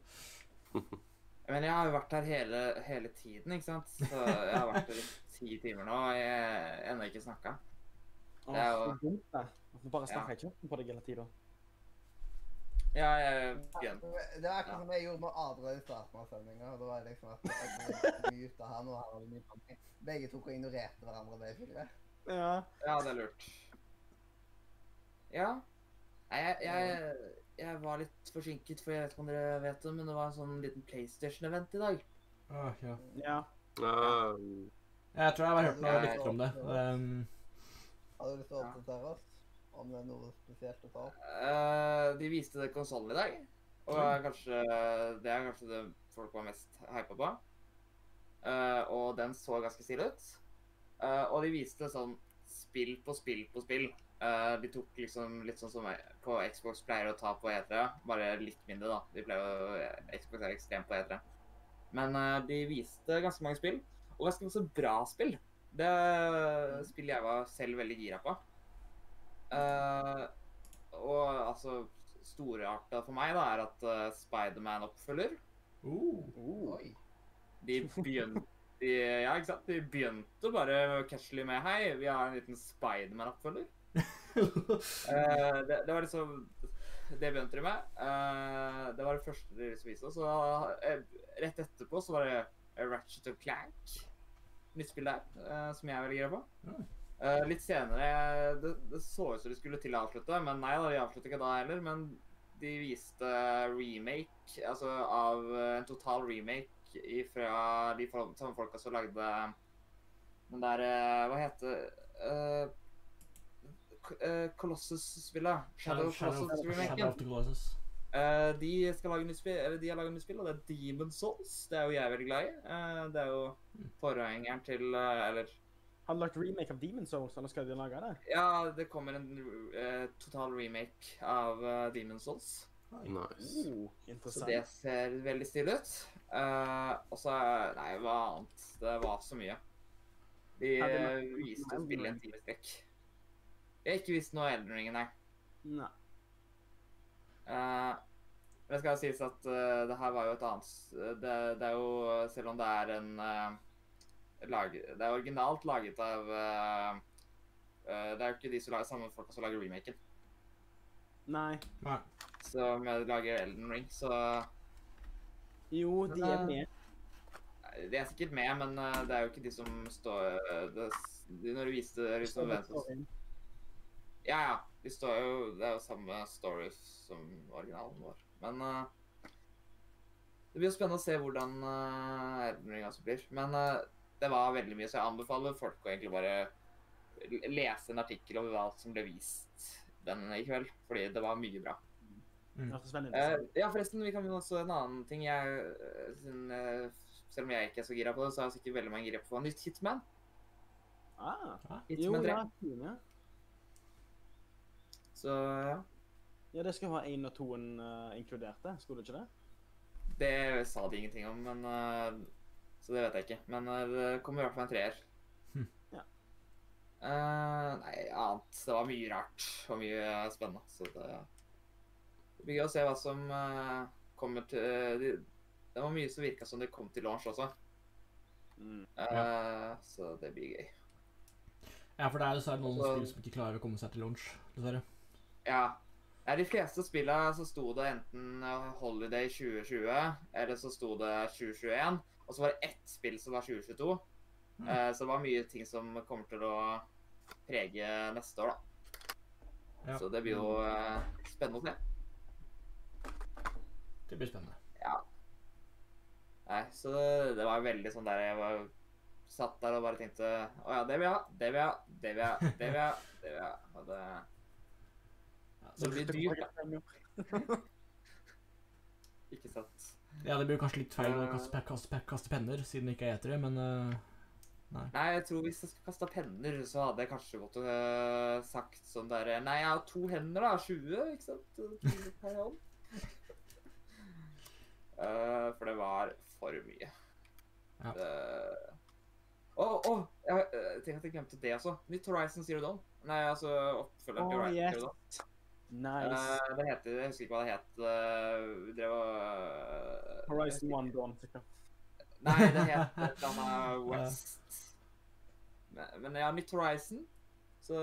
Men jeg har jo vært her hele, hele tiden, ikke sant? Så jeg har vært her i ti timer nå, og jeg har ennå ikke snakka. Det er jo- så dumt, det. At vi bare Ja. ikke på deg hele tida. Ja, jeg begynte Det var akkurat som jeg gjorde med Adrian i starten av sendinga. Da var det liksom at jeg muta han, og han hadde muta meg. Begge tok og ignorerte hverandre. basically. Ja. Ja, det er lurt. Ja. Nei, jeg, jeg, jeg var litt forsinket, for jeg vet ikke om dere vet det, men det var en sånn liten PlayStation-event i dag. Ah, ja. ja. Um, Jeg tror jeg har hørt noe rykter om det. Um, Har du lyst til å oppdatere oss om det er noe spesielt å ta opp? Eh, de viste konsollen i dag, og er kanskje, det er kanskje det folk var mest hypa på. Uh, og den så ganske stilig ut. Uh, og de viste sånn spill på spill på spill. Eh, de tok liksom litt sånn som på Xbox pleier å ta på E3, bare litt mindre, da. De pleier å, Xbox er ekstremt på E3. Men uh, de viste ganske mange spill, og ganske masse bra spill. Det spillet jeg var selv veldig gira på. Uh, og altså Storarta for meg da er at uh, Spiderman oppfølger. uh. De begynte de, Ja, ikke sant? De begynte bare casually med Hei, vi har en liten Spiderman-oppfølger. Eh, det, det var liksom Det begynte de med. Uh, det var det første de viste oss. Og eh, rett etterpå så var det Ratchet of Clank. Nytt spill der, uh, som jeg er veldig gira på. Mm. Litt senere Det, det så ut som de skulle til å avslutte, men nei da, de avsluttet ikke da heller. Men de viste remake, altså av en total remake fra de samme folka som lagde den der Hva heter uh, Colossus-spillet? Shadow, Shadow, Shadow of the Colossus. Uh, de skal lage nytt spill, eller de har laget nytt spill, og det er Demon Souls. Det er jo jeg veldig glad i. Uh, det er jo forgjengeren til uh, Eller Har du lagt remake av Demon Souls, eller skal de lage det? ja, det kommer en eh, total remake av uh, Demon Souls. nice. Oh, Så det ser veldig stilig ut. Uh, og så Nei, hva annet? Det var så mye. De eh, viste spillet en time i strekk. Jeg har ikke visst noe Elden Ring, nei. Nei. Uh, men det skal sies at uh, det her var jo et annet det, det er jo Selv om det er en uh, lag, Det er originalt laget av uh, eh, Det er jo ikke de som lager samme folka som lager remaken. Nei. Nei. Som lager Elden Ring, så Jo, de er med. De er sikkert med, men eh, det er jo ikke de som står eh, det, de, Når du viste liksom hvem- Ja, ja. De står jo Det er jo samme story som originalen vår. Men uh, det blir jo spennende å se hvordan uh, Elden Ring altså blir. Men uh, det var veldig mye, så jeg anbefaler folk å egentlig bare lese en artikkel over hva som ble vist den i kveld. Fordi det var mye bra. Mm. Eh, interessant ja, forresten, vi kan jo også en annen ting. Jeg, sin, eh, selv om jeg ikke er så gira på det, så er sikkert veldig mange gira på nytt Hitman. Ah, jo, Hitman 3. ja. Så ja. Ja, det skal ha én og toen uh, inkludert, det. Skulle det ikke det? Det sa de ingenting om, men uh, Så det vet jeg ikke. Men uh, det kommer i hvert fall en treer. Hm. Ja. Eh, nei, annet Det var mye rart og mye spennende. Så det Det blir gøy å se hva som eh, kommer til de, Det var mye som virka som det kom til launch også. Mm. Ja. Så det blir gøy. Ja, for det er dessverre noen Altså- spill som ikke klarer å komme seg til launch, dessverre. Ja. Ja, de fleste spillene så sto det enten eh, Holiday 2020, eller så sto det 2021. Og så var det ett spill som var 2022. Mm. Eh, så det var mye ting som kommer til å prege neste år, da. Ja. Så det blir jo eh, spennende å se. Det blir spennende. Ja. Nei, så det, det var veldig sånn der jeg var satt der og bare tenkte Å ja, det vil jeg ha, det vil jeg ha, det vil jeg ha, det vil jeg ha. Det vil jeg ha. Og det, det det, blir dyrt. Ikke sant. ja, det blir kanskje litt feil å Eh. kaste, kaste, kaste penner, siden det ikke er etere, men eh, Nei, jeg tror hvis jeg skulle kasta penner, så hadde jeg kanskje måttet øh, sagt sånn derre Nei, jeg har to hender, da. 20, ikke sant? Per hånd. Eh, for det var for mye. Ja. Uh, Å, oh, Jeg jeg tenkte at jeg glemte det også. Nytt Horizon Zero Dawn. Nei, altså oppfølgeren til Horizon yes. Zero Dawn. Nice. Uh, det heter Jeg husker ikke hva det het. Uh, det var uh, eh, Horizon One Dawn, sikkert. Nei, det het annet West. Men, men ja, nytt Horizon. Så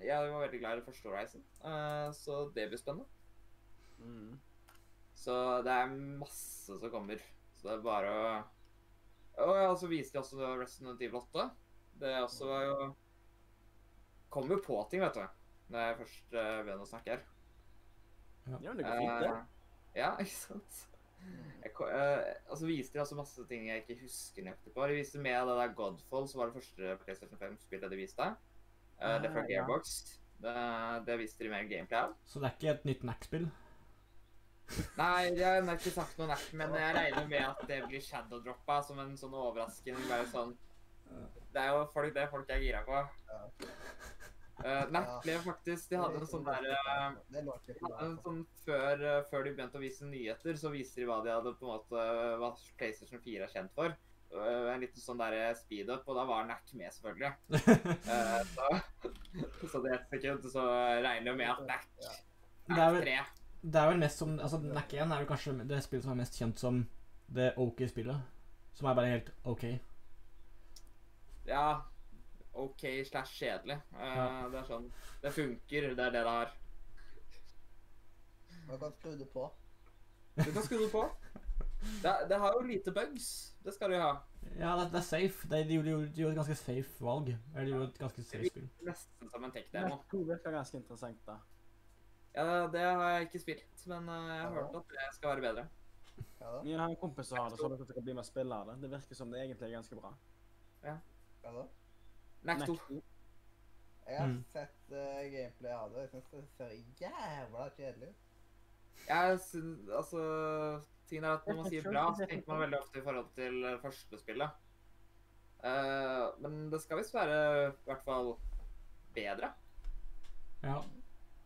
jeg var veldig glad i det første Horizon. Eh, så det blir spennende. Mm. Så det er masse som kommer. Så det er bare å Og ja, så viste de også Resident Evil 8. Det også var jo Kommer jo på ting, vet du. Når jeg først uh, begynner å snakke her. Ja, men det går fint, det. Uh, ja, ikke sant? Jeg, uh, altså viste de også masse ting jeg ikke husker nøyaktig på. De viste med det der Godfall, som var det første PlayStation 5-spillet de viste. Uh, det fra Ah, ja. Gearbox. Det, det viste de mer gameplay av. Så det er ikke et nytt NAC-spill? Nei, jeg har ikke sagt noe Nack, men jeg regner med at det blir shadow-droppa som en sånn overraskelse. Sånn Det er jo folk, det folk er gira på. Uh, Mac ble faktisk De hadde en sånn der eh, en sånn før, uh, før de begynte å vise nyheter, så viste de hva de hadde på en måte Hva PlayStation 4 er kjent for. Uh, en liten sånn der speed-up, og da var Nack med, selvfølgelig. Eh, så, så det et sekund så regner jeg med at Nack er vel- tre. Det er vel mest som Altså, NAC 1 er vel kanskje det spillet som er mest kjent som det OK-spillet. Som er bare helt OK. Ja. OK slash kjedelig. Uh, Ja. Det er sånn Det funker, det er det det har. Man kan skru det på. Du kan skru det på. Det, det har jo lite bugs. Det skal det jo ha. Ja, det, det er safe. Det, de, gjorde, de gjorde et ganske safe valg. Eller de gjorde et ganske safe spill. Nesten som en tech-demo. 2 virker ganske interessant, da. Ja, det har jeg ikke spilt, men eh, jeg har hørt at det skal være bedre. Ja da. Jeg har en kompis som har det, så det kan bli med og spille det. Det virker som det egentlig er ganske bra. Ja da. Nack 2. Jeg har Mm. sett uh, gameplay av det. Jeg syns det ser jævla kjedelig ut. Jeg syns Altså Tingen er at når man sier bra, så tenker man veldig ofte i forhold til eh, første spillet. Uh, men det skal visst være i hvert fall bedre, Ja.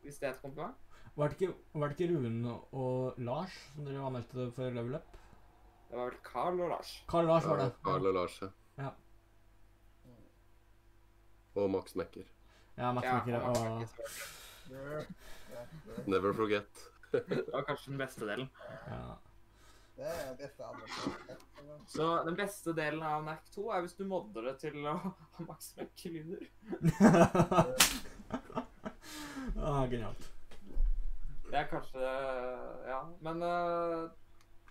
hvis det er et kompliment. Var det ikke, var det ikke Rune og Lars som dere anmeldte for Level Up? Det var vel Carl og Lars. Carl og Lars var det. Carl og Lars, ja. Ja. Og Max Mekker. Ja, Max Ja, Mekker. Og Never forget. Det var kanskje den beste delen. ja. Det er den beste andre. Så den beste delen av NAC 2 er hvis du modder det til å ha maks lyder. ah, genialt. Det er kanskje Ja. Men uh,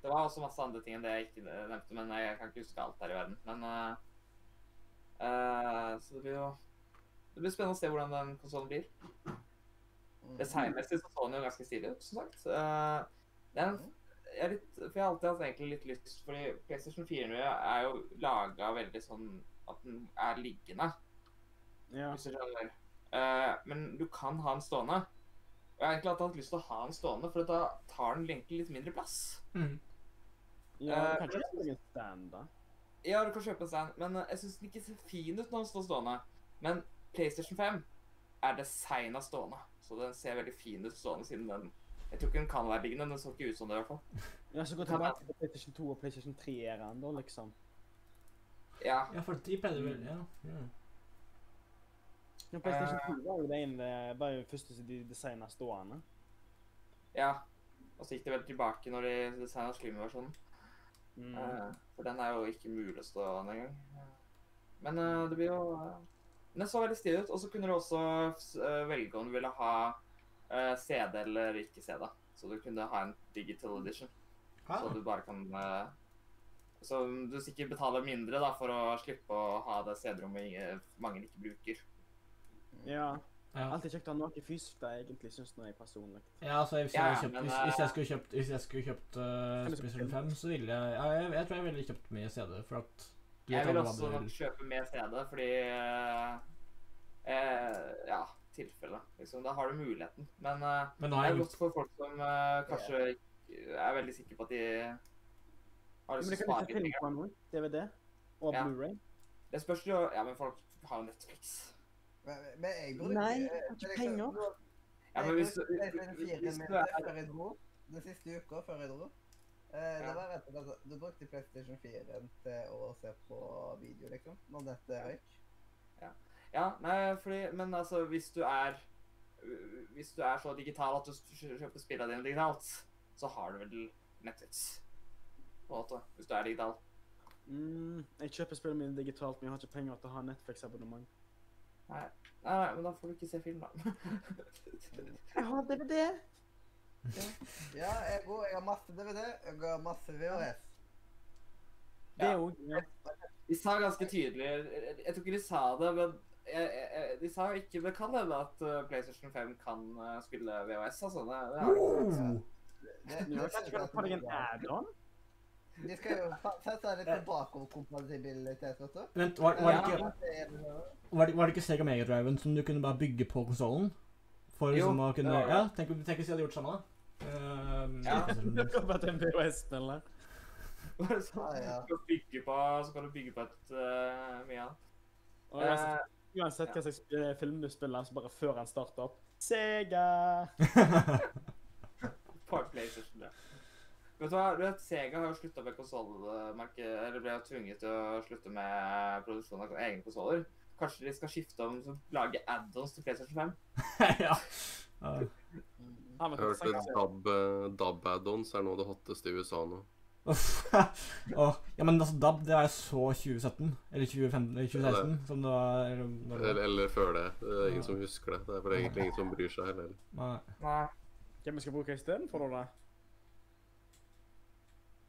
det var også masse andre ting enn det jeg ikke nevnte. Men jeg kan ikke huske alt her i verden. Men uh, uh, Så det blir jo Det blir spennende å se hvordan den konsollen blir. Mm. Designmessig så så den jo ganske stilig ut, som sagt. Uh, den, jeg er litt, for jeg har alltid hatt egentlig litt lyst Fordi PlayStation 4 er jo laga veldig sånn at den er liggende, Ja. hvis du skjønner. Uh, men du kan ha den stående. Og jeg har egentlig hatt lyst til å ha den stående, for da tar den egentlig litt mindre plass. Mm. ja du kan kjøpe en stand, da. Ja, du kan kjøpe en stand, men eh, jeg syns den ikke ser fin ut når den står stående. Men PlayStation 5 er designa stående, så den ser veldig fin ut stående siden den Jeg tror ikke den kan være liggende, den så ikke ut som det i hvert fall. Ja, så gå tilbake til PlayStation 2 og PlayStation 3-æraen, da, liksom. Ja. Ja, for de pleide vel Ja. ja. Ja, PlayStation 2 var jo det ene var jo det første som de designa stående. ja. Og så gikk det vel tilbake når de designa slimversjonen. Mm. Eh, for den er jo ikke mulig å stå an engang. Men eh, det blir jo eh, Den så veldig stilig ut. Og så kunne du også eh, velge om du ville ha eh, CD eller ikke CD. Så du kunne ha en digital edition. Så Ah, du bare kan eh, Så du sikkert betaler mindre da, for å slippe å ha det CD-rommet mange ikke bruker. Ja. ja. Alltid kjekt å ha noe fysisk, da, egentlig, syns jeg personlig. Ja, altså hvis jeg, Ja, kjøpt, men, hvis, hvis jeg skulle kjøpt Hvis jeg skulle kjøpt uh, spille? 5, så ville jeg ja, jeg, jeg tror jeg ville kjøpt med CD, for at Jeg vil også nok kjøpe med CD, fordi eh, eh, Ja, tilfelle. Liksom, da har du muligheten. Men eh, Men nå det er jeg godt for folk som eh, kanskje er veldig sikre på at de har lyst det til å spare litt penger. DVD og Ja. Blu-ray. Det spørs jo Ja, men folk har jo Netflix. Men, men jeg bruker Nei, jeg har ikke penger. Ja, men hvis, hvis, 4 hvis du er den siste uka før jeg dro. Eh, Ja. Det var rett og slett du brukte PlayStation 4 til å se på video, liksom, når dette røyk. Ja, nei, fordi Men altså, hvis du er Hvis du er så digital at du kjøper spillene dine digitalt, så har du vel Netflix. På en måte. Hvis du er digital. Mm, jeg kjøper spillene mine digitalt, men jeg har ikke penger til å ha Netflix-abonnement. Nei, nei, men da får du ikke se film, da. Jeg har DVD! Ja, jeg, går, jeg har masse DVD, jeg har masse VHS. Det Ja. er jo ja. De sa ganske tydelig Jeg tror ikke de sa det, men jeg, jeg, de sa ikke Det kan hende at uh, PlayStation 5 kan uh, spille VHS, altså. Det, det har ikke sett. Oh! Det, Kanskje kan deg en add-on? De skal jo sette litt tilbakekompatibilitet, bakoverkompatibilitet, vet du. Vent, var, var, det ikke, Det er det var, det, var det ikke Sega Megadriven som du kunne bare bygge på konsollen? For Jo, liksom å kunne det det. Ja, tenk, tenk hvis de hadde gjort samme, da. Ehm, Ja. Det kommer til en VHS-spiller. Bare sånn, Ja. Så kan du bygge på, så kan du bygge på et uh, mye annet. Og uansett, Eh, uansett hva slags eh, film du spiller, så bare før han starter opp Sega! PlayStation, ja. Vet du hva, du vet, Sega har jo slutta med konsollmerket eller ble jo tvunget til å slutte med produksjon av egne konsoller. Kanskje de skal skifte om og lage add-ons til PlayStation 5? ja. Ja. Han Jeg hørte interessant. DAB, eh, er noe av det hotteste i USA nå. Åh, ja, men altså, DAB det er så 2017, eller 2015, eller 2016, som det var eller, det Eller, var. eller før det. Det er ingen som husker det. Det er for egentlig ingen som bryr seg heller. Nei. Nei. Hvem vi skal bruke istedenfor, da?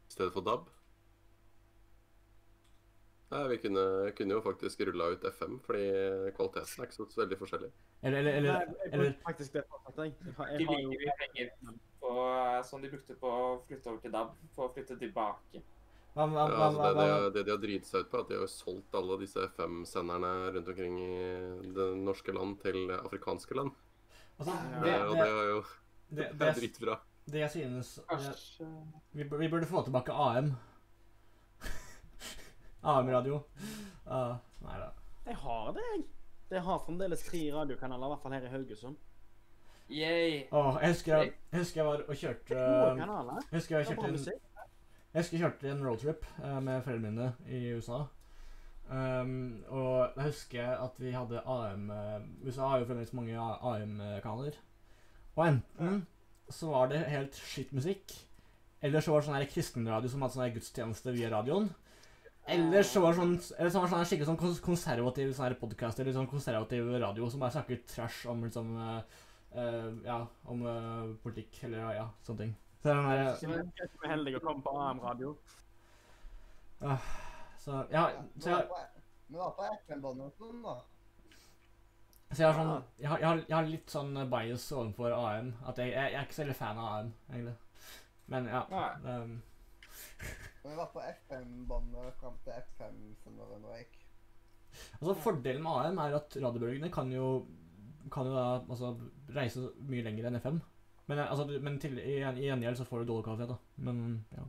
I stedet for DAB. Nei, vi kunne, kunne jo faktisk rulla ut FM, fordi kvaliteten er ikke så veldig forskjellig. Eller, eller, Nei, eller, jeg eller faktisk det jeg. Jeg har, De jeg jo penger på, som de brukte på å flytte over til DAB, for å flytte tilbake. Ja, altså det, det, det de har driti seg ut på, er at de har solgt alle disse FM-senderne rundt omkring i det norske land til afrikanske land. altså, det, Det, og det, det er jo det, det det, er dritbra. det jeg synes det, vi, vi burde få tilbake AM. AM-radio. Uh, nei da. Jeg har det, jeg. Jeg har fremdeles tre radiokanaler, i hvert fall her i Haugesund. Yay! Åh, jeg husker jeg, jeg husker jeg var og kjørte uh, Jeg husker jeg kjørte en, jeg husker jeg kjørte en roadtrip uh, med foreldrene mine i USA. Um, og jeg husker at vi hadde AM eh, USA har jo fremdeles mange AM-kanaler. Og enten så var det helt skittmusikk, Eller så var det sånn kristenradio som hadde sånn her gudstjeneste via radioen. Eller så var det sånn, eller så var sånn skikkelig sånn konservativ sånn podkast eller sånn konservativ radio som bare snakker trash om liksom uh, uh, Ja, om uh, politikk eller ja, ja, sånne ting. Så den der, Jeg er heldig å komme på AM-radio. så, ja, så jeg, Vi var på FN-båndet en stund, da. så jeg har sånn jeg har, jeg, har, jeg har litt sånn bias overfor AM. At jeg, jeg, jeg er ikke så veldig fan av AM, egentlig. Men ja. Nei. Um, Vi var på FM-båndet fram til FM-senderen røyk. altså Fordelen med AM er at radiobølgene kan jo kan jo da altså, reise mye lenger enn FM. Men, eh, altså, men til, i, i gjengjeld så får du dårlig kvalitet, da. Men ja,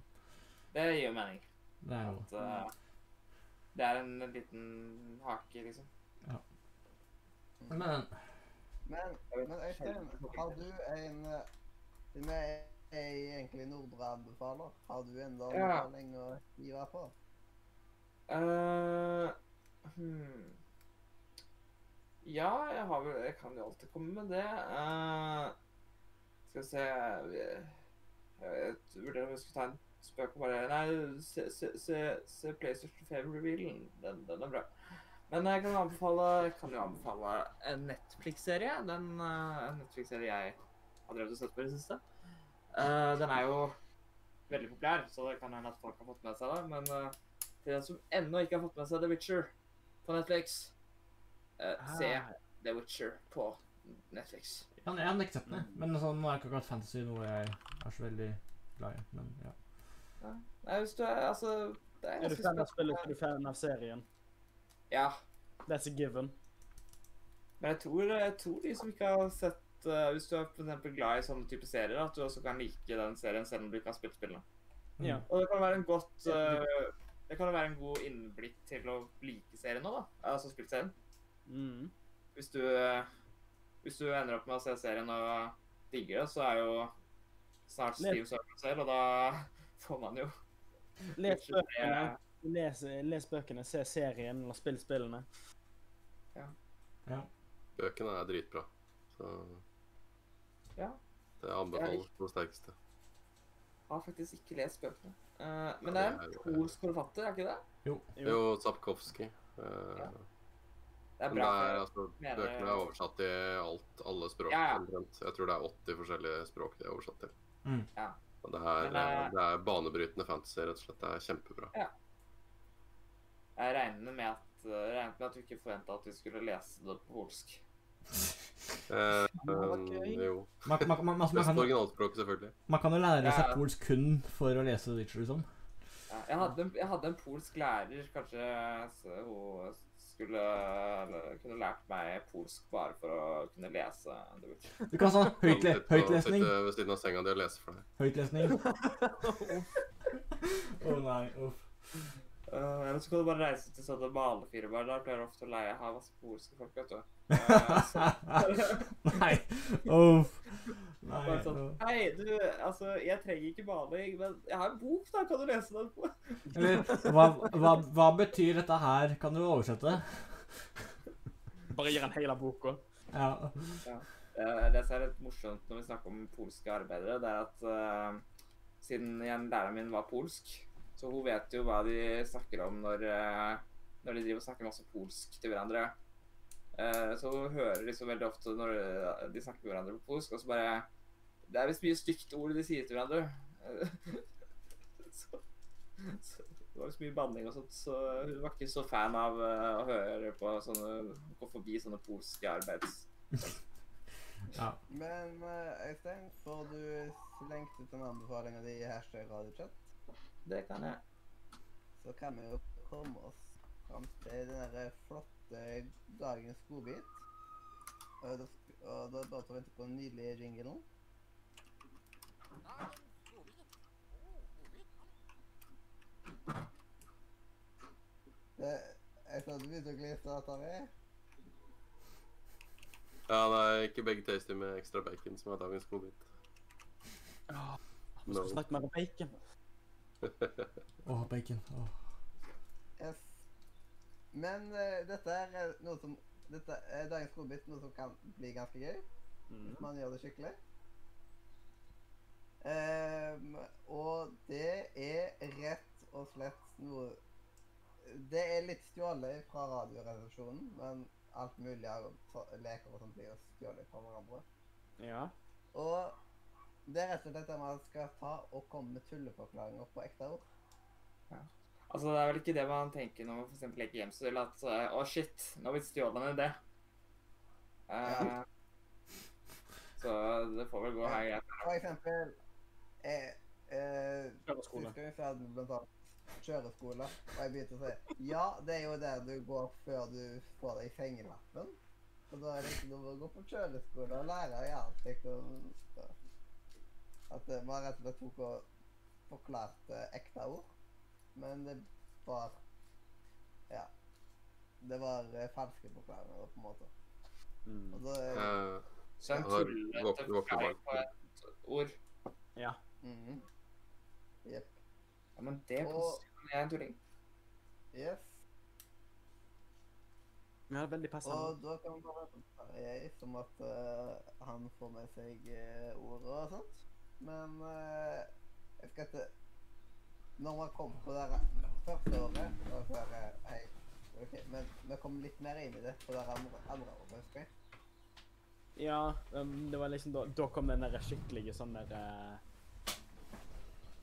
Det gir jo mening. det er. At uh, det er en liten hake, liksom. Men Men, Jeg men Øystein, har du en en Siden jeg egentlig Nordre anbefaler, har du enda Ja. anbefaling å deg på? Uh, hmm. Ja, jeg har vel Jeg kan jo alltid komme med det. Uh, skal vi se Jeg vurderer om jeg skal ta en spøk og bare Nei, se, se, se, se PlayStation 5-revealen. Den, den er bra. Men jeg kan anbefale, jeg kan jo anbefale en Netflix-serie. Den uh, en Netflix-serie jeg har drevet og sett på i det siste. Eh, den er jo veldig populær, så det kan hende at folk har fått med seg det. Men uh, til den som ennå ikke har fått med seg The Witcher på Netflix, eh, se Ah, The Witcher på Netflix. Ja, jeg har nektet det. Men sånn, nå er ikke akkurat fantasy noe jeg er så veldig glad i. Men ja. Nei, hvis du er Altså det Er du fan av spillet, er du fan av serien. Ja. That's a given. Men jeg tror, jeg tror de som ikke har sett eh, Hvis du er for eksempel glad i sånne type serier, at du også kan like den serien selv om du ikke har spilt spillene. Mm. Ja. Og det kan være en godt uh, Det kan være en god innblikk til å like serien òg, da. Altså spillserien. Mm. Hvis du uh, Hvis du ender opp med å se serien og digger det, så er jo snart Steve Server selv, og da får man jo Les bøkene, les, les bøkene, se serien eller spill spillene. Ja Bøkene er dritbra. Så Ja. det anbefales på det sterkeste. Har faktisk ikke lest bøkene. Uh, men det er en polsk forfatter, er ikke det? Jo. Jo, Zapkowski. Ja. Eh, Det er bra. det er, altså, mener- bøkene er oversatt til alt, alle språk. Ja, ja. Jeg tror det er 80 forskjellige språk de er oversatt til. Mm. Ja. Og det er, Men, eh, det er banebrytende fantasy, rett og slett. Det er kjempebra. Jeg regner med at, regnet med at du ikke forventa at vi skulle lese det på polsk. Eh, um, jo. Man, man, man, man, man, Best selvfølgelig. man kan jo lære seg Ja. polsk kun for å lese Witcher, liksom. Ja, jeg, hadde, en- jeg hadde en polsk lærer, kanskje så hun skulle eller, kunne lært meg polsk bare for å kunne lese The Witcher. Du kan sånn høytle, Sitte høytlesning. Sitte ved siden av senga di og lese for deg. Høytlesning. Å nei, uff. Eh, eller så kan du bare reise til sånne malefirmaer. Der pleier du ofte å leie ha masse polske folk, vet du. Eh, Nei, uff. Nei, bare sånn. Hei, du, altså, jeg trenger ikke bading, men jeg har en bok, da. Kan du lese den på? Eller, hva, hva, hva betyr dette her? Kan du oversette? Bare gir han hele boka. Ja. ja. Det som er litt morsomt når vi snakker om polske arbeidere, det er at uh, siden igjen læreren min var polsk, så hun vet jo hva de snakker om når, uh, når de driver og snakker masse polsk til hverandre. Eh, så hun hører liksom veldig ofte når eh, de snakker med hverandre på polsk, og så bare Det er visst mye stygt ord de sier til hverandre. Så, så det var visst mye banning og sånt, så hun var ikke så fan av eh, å høre på sånne Gå forbi sånne polske arbeids... ja. Men eh, Øystein, får du slengt ut en anbefaling av de i hashtag radiochat, Det kan jeg. så kan vi jo komme oss fram til den derre flotte dagens godbit. Og da, og da er det bare å vente på den nydelige jinglen. Det, jeg sa du begynte å glise av det. Ja, er ikke begge tasty med ekstra bacon som er dagens godbit. Vi No. skal snakke mer om bacon. Åh, bacon. Åh. Men eh, dette er eh, noe som Dette er dagens godbit, noe som kan bli ganske gøy. Mm. hvis man gjør det skikkelig. Um, og det er rett og slett noe Det er litt stjålet fra Radioresepsjonen, men alt mulig av leker og sånt blir jo stjålet fra hverandre. Ja. Og det er rett og slett det man skal ta og komme med tulleforklaringer på ekte ord. Altså, det er vel ikke det man tenker når man for eksempel leker gjemsel, at Å, å shit, nå har vi stjålet en idé. Eh, så det får vel gå her greit. For eksempel jeg, eh, Kjøreskole. Husker vi ferdig med blant annet kjøreskole, og jeg begynte å si ja, det er jo der du går før du får deg fengelappen. Og da er det ikke noe å gå på kjøreskole og lære i alt, liksom. At eh, man rett og slett tok og forklarte ekte ord. Men det var Ja. Det var eh, falske forklaringer, på en måte. Mm. Og da uh, Så en Jeg har tullete forklaring på et ord. Ja. Jepp. Ja, men det er positivt, jeg er en tulling. Yes. ja, veldig passende. Og da kan man bare jeg som at uh, han får med seg uh, ord og sånt. Men uh, jeg skal ikke Når man kom på det første året da så er det, hei, ok, Men vi kom litt mer inn i det på det andre, andre året, husker jeg. Ja, det var liksom da, da kom den der skikkelige sånn der eh,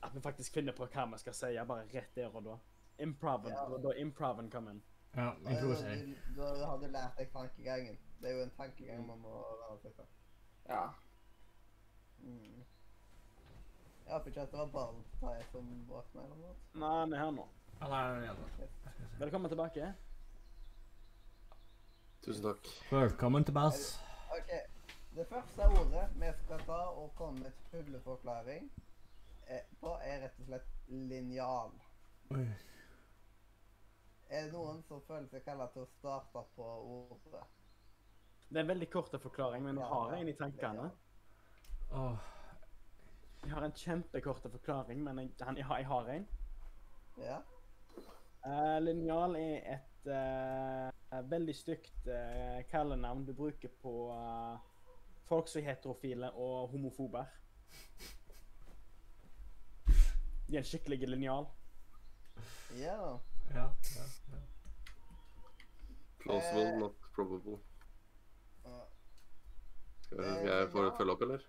At vi faktisk finner på hva vi skal si, bare rett der og da. Improven. Ja. Da, da improven kom inn. Ja, Og improvisering. Da, da har du lært deg tankegangen. Det er jo en tankegang man må være på. Ja. Mm. Jeg håper ikke at det var Barntai som våkna eller noe. Nei, han er her nå. Han er igjen. da. Velkommen tilbake. tusen takk. Velkommen til Bass. Ok, det første ordet vi skal ta og komme med tulleforklaring eh, på, er rett og slett linjal. Er det noen som føler seg kalla til å starte på ordet? Det er en veldig kort forklaring, men nå har jeg en i tankene. Åh. Jeg har en kjempekort forklaring, men jeg, han, jeg, har, jeg har en. Ja? Uh, linjal er et uh, veldig stygt uh, kallenavn du bruker på uh, folk som er heterofile og homofober. De er en skikkelig linjal. Ja. Ja, ja, ja. Plausible, Eh. not probable. Skal vi skal jeg få følge opp, eller?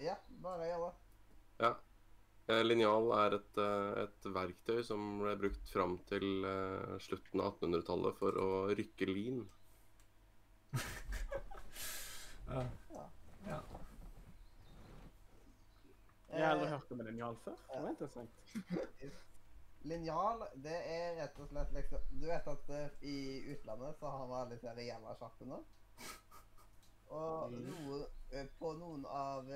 Ja, bare gjør det. Ja. Eh, Linjal er et, eh, et verktøy som ble brukt fram til eh, slutten av 1800-tallet for å rykke lin. ja. ja. Jeg har aldri hørt om en linjal før. Det var interessant. Linjal, det er rett og slett liksom Du vet at i utlandet så har vi alle disse Riala-sjappene. Og Mm. noe, på noen av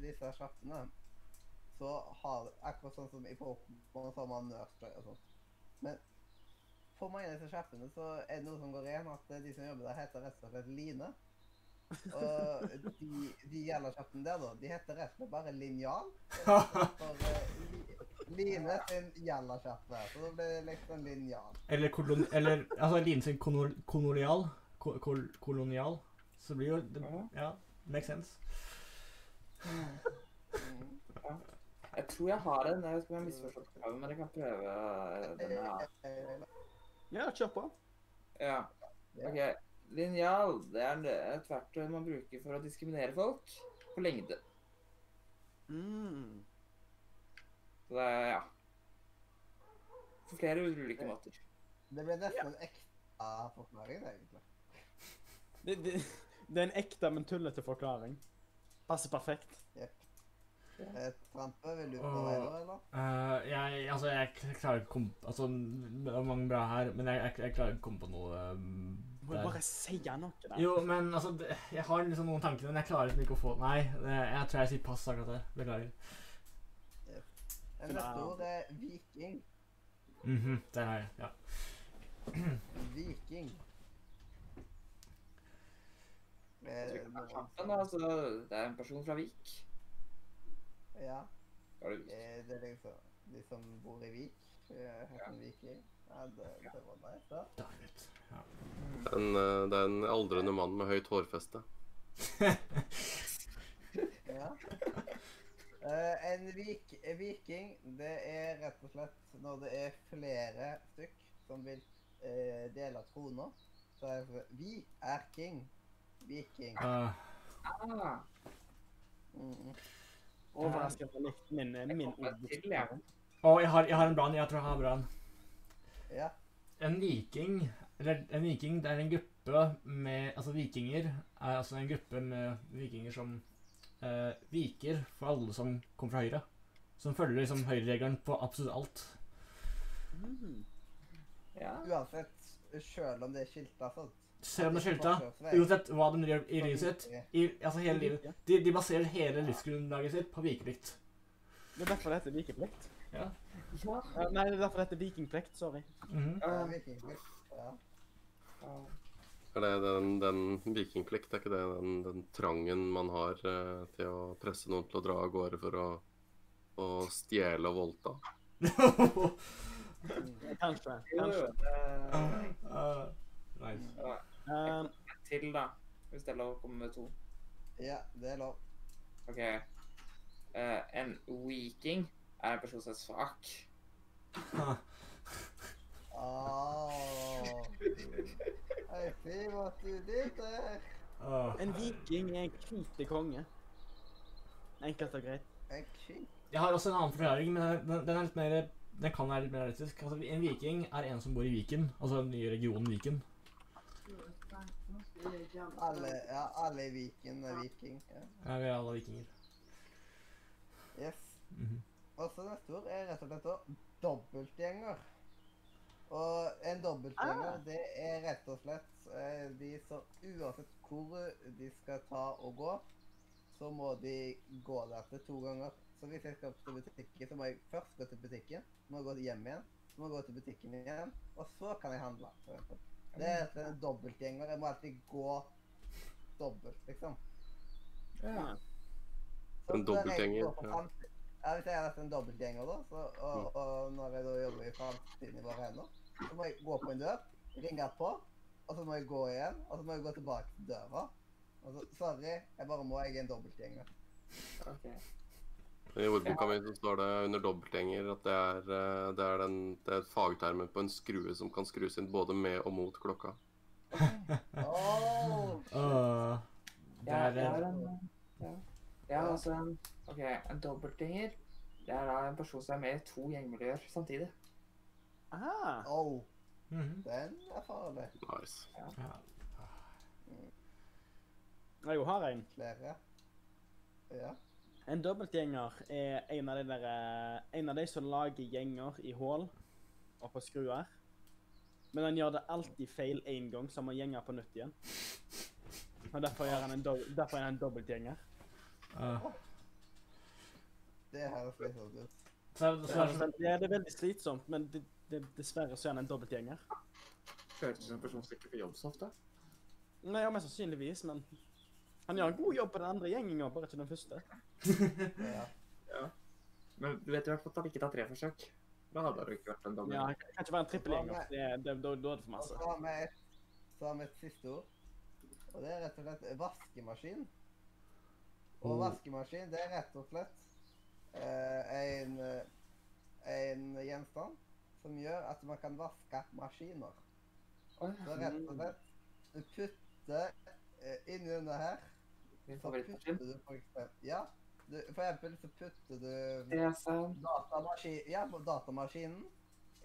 disse sjappene så har Akkurat sånn som i Pokémon så har man nursery og sånt. Men for mange av disse sjappene så er det noe som går igjen, at de som jobber der, heter rett og slett Line. Og de, de Jalla-sjappene der, da, de heter rett og slett bare Linjal. For eh, Line sin Jalla-sjappe. Så da blir det liksom Linjal. Eller, kolon, eller altså Line sin kolonial, kolonial, ko- kol, kolonial. Så blir jo det, Ja, makes sense. Mm. Jeg tror jeg har en. Jeg vet ikke om jeg har misforstått kravet, men jeg kan prøve den jeg Ja. Eh, Ja, kjør på. ja. OK. Linjal det er et verktøy man bruker for å diskriminere folk på lengde. Mm. Så det er ja. På flere ulike måter. Det ble nesten en ekte forklaring, egentlig. Det, det, det er en ekte, men tullete forklaring. Passer perfekt. Eh, Trampe, vil du Åh. vei nå, eller? Eh, jeg, altså, jeg klarer ikke å komme Altså, det er mange bra her, men jeg, jeg, jeg klarer ikke å komme på noe um, Du må jo bare si noe der. Jo, men altså det, Jeg har liksom noen tanker, men jeg klarer liksom ikke å få Nei, det, jeg tror jeg sier pass akkurat der. Beklager. En neste ord er viking. Mhm, det har jeg. Ja. Viking. Eh, Kampen, altså, det er en person fra Vik. Ja, det visst? eh, det er liksom de som bor i Vik. eh, Heter en viking. Ja, det, det var nice, da. Ja. En, eh, det er en aldrende mann med høyt hårfeste. Ja. Eh, en vik, viking, det er rett og slett når det er flere stykk som vil eh, dele trona. Så er det Vi er king. Viking. Uh, Ah, Mm. Overraskende likt min, jeg min ordbok. til, jeg. har, jeg har en brann. Jeg tror jeg har en brann. Ja. En viking eller en viking, det er en gruppe med Altså, vikinger er altså en gruppe med vikinger som eh, viker for alle som kommer fra høyre. Som følger liksom høyreregelen på absolutt alt. Mm. Ja. Uansett, sjøl om det er skilta sånn. Selv om det er skilta, uansett hva de gjør i livet sitt, i, altså hele livet de, de baserer hele livsgrunnlaget sitt på vikeplikt. Det er derfor det heter vikeplikt. Ja. Ja. Nei, det er derfor det heter vikingplikt. Sorry. Mm Ja, Ja. Ja. Ja. Er det den, den vikingplikt? Er ikke det den, den trangen man har uh, til å presse noen til å dra av gårde for å, å stjele og voldta? Kanskje. Kanskje. Uh, Uh, nice. Eh, Til, da. Hvis det er lov å komme med to. ja, det er lov. OK. Uh, en viking er en person som er svak. Åh. Hei, si hva du liker. Uh, en viking er en hvite konge. Enkelt og greit. En king. jeg har også en annen forklaring, men den, den er litt mer den kan være litt mer realistisk. Altså, en viking er en som bor i Viken, altså den nye regionen Viken. Alle, ja, alle i Viken er viking. Ja. Ja, vi er alle vikinger. Yes. Mhm. Og så neste ord er rett og slett da dobbeltgjenger. Og en dobbeltgjenger, Ah. det er rett og slett eh, de som uansett hvor de skal ta og gå, så må de gå der til to ganger. Så hvis jeg skal til butikken, så må jeg først gå til butikken, så må jeg gå hjem igjen, så må jeg gå til butikken igjen, og så kan jeg handle. for eksempel. Det er en dobbeltgjenger. Jeg må alltid gå dobbelt, liksom. Ja. Så En dobbeltgjenger, ja. Ja, hvis jeg er vært en dobbeltgjenger, da, så, og, og når jeg da jobber i framtiden i våre hender, så må jeg gå på en dør, ringe på, og så må jeg gå igjen, og så må jeg gå tilbake til døra. Og så, sorry, jeg bare må, jeg er en dobbeltgjenger. OK. I ordboka mi så står det under dobbeltgjenger at det er, eh, det er, den, det er fagtermen på en skrue som kan skrus inn både med og mot klokka. Åh! Uh, det er en ja. Jeg har også en OK, en dobbeltgjenger. Det er da en person som er med i to gjengmiljøer samtidig. Ah, Åh, -hmm. den er farlig. Nice. ja. jeg har en. Flere. Ja. En dobbeltgjenger er en av de, der, eh, en av de som lager gjenger i hull og på skruer. Men han gjør det alltid feil én gang, så han må gjenge på nytt igjen. Og Derfor er han en, dob derfor er han en dobbeltgjenger. Uh, Det høres litt sånn ut. Så er det, det er det er veldig slitsomt, men det, det, dessverre så er han en dobbeltgjenger. Føles som en person som ikke får jobb så ofte. Nei, ja, mest sannsynligvis, men han gjør en god jobb på den andre gjenginga, bare ikke den første. Ja. Men du vet i hvert fall at han ikke tar tre forsøk. Da hadde du ikke vært en dommer. Ja, han kan ikke være en trippelgjenger. Det, det, da, er det for Og masse. så har vi et, så har vi et siste ord. Og det er rett og slett vaskemaskin. Og Oh. vaskemaskin, det er rett og slett eh, en, eh, en gjenstand som gjør at man kan vaske maskiner. Så rett og slett, du putter eh, inni denne her, min favorittmaskin. Ja, du, for eksempel så putter du Det datamaskin, ja, på datamaskinen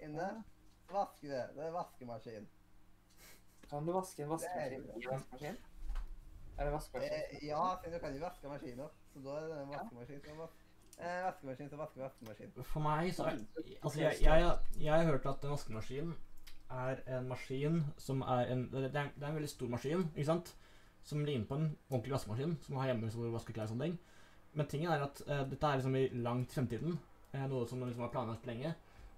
inne. Så vasker det. Det er vaskemaskin. Kan du vaske en vaskemaskin i en vaskemaskin? Er det vaskemaskin? Eh, ja, du kan jo vaske maskiner. Så da er det en vaskemaskin som vasker. Eh, vaskemaskin som vasker vaskemaskin. for meg så er Altså, jeg, jeg, jeg har hørt at en vaskemaskin er en maskin som er en Det er, det er en veldig stor maskin, ikke sant? Som ligner på en ordentlig vaskemaskin som har hjemme hvor du vasker klær og sånne ting. Men tingen er at eh, dette er liksom i langt fremtiden. Eh, noe som liksom har planlagt lenge.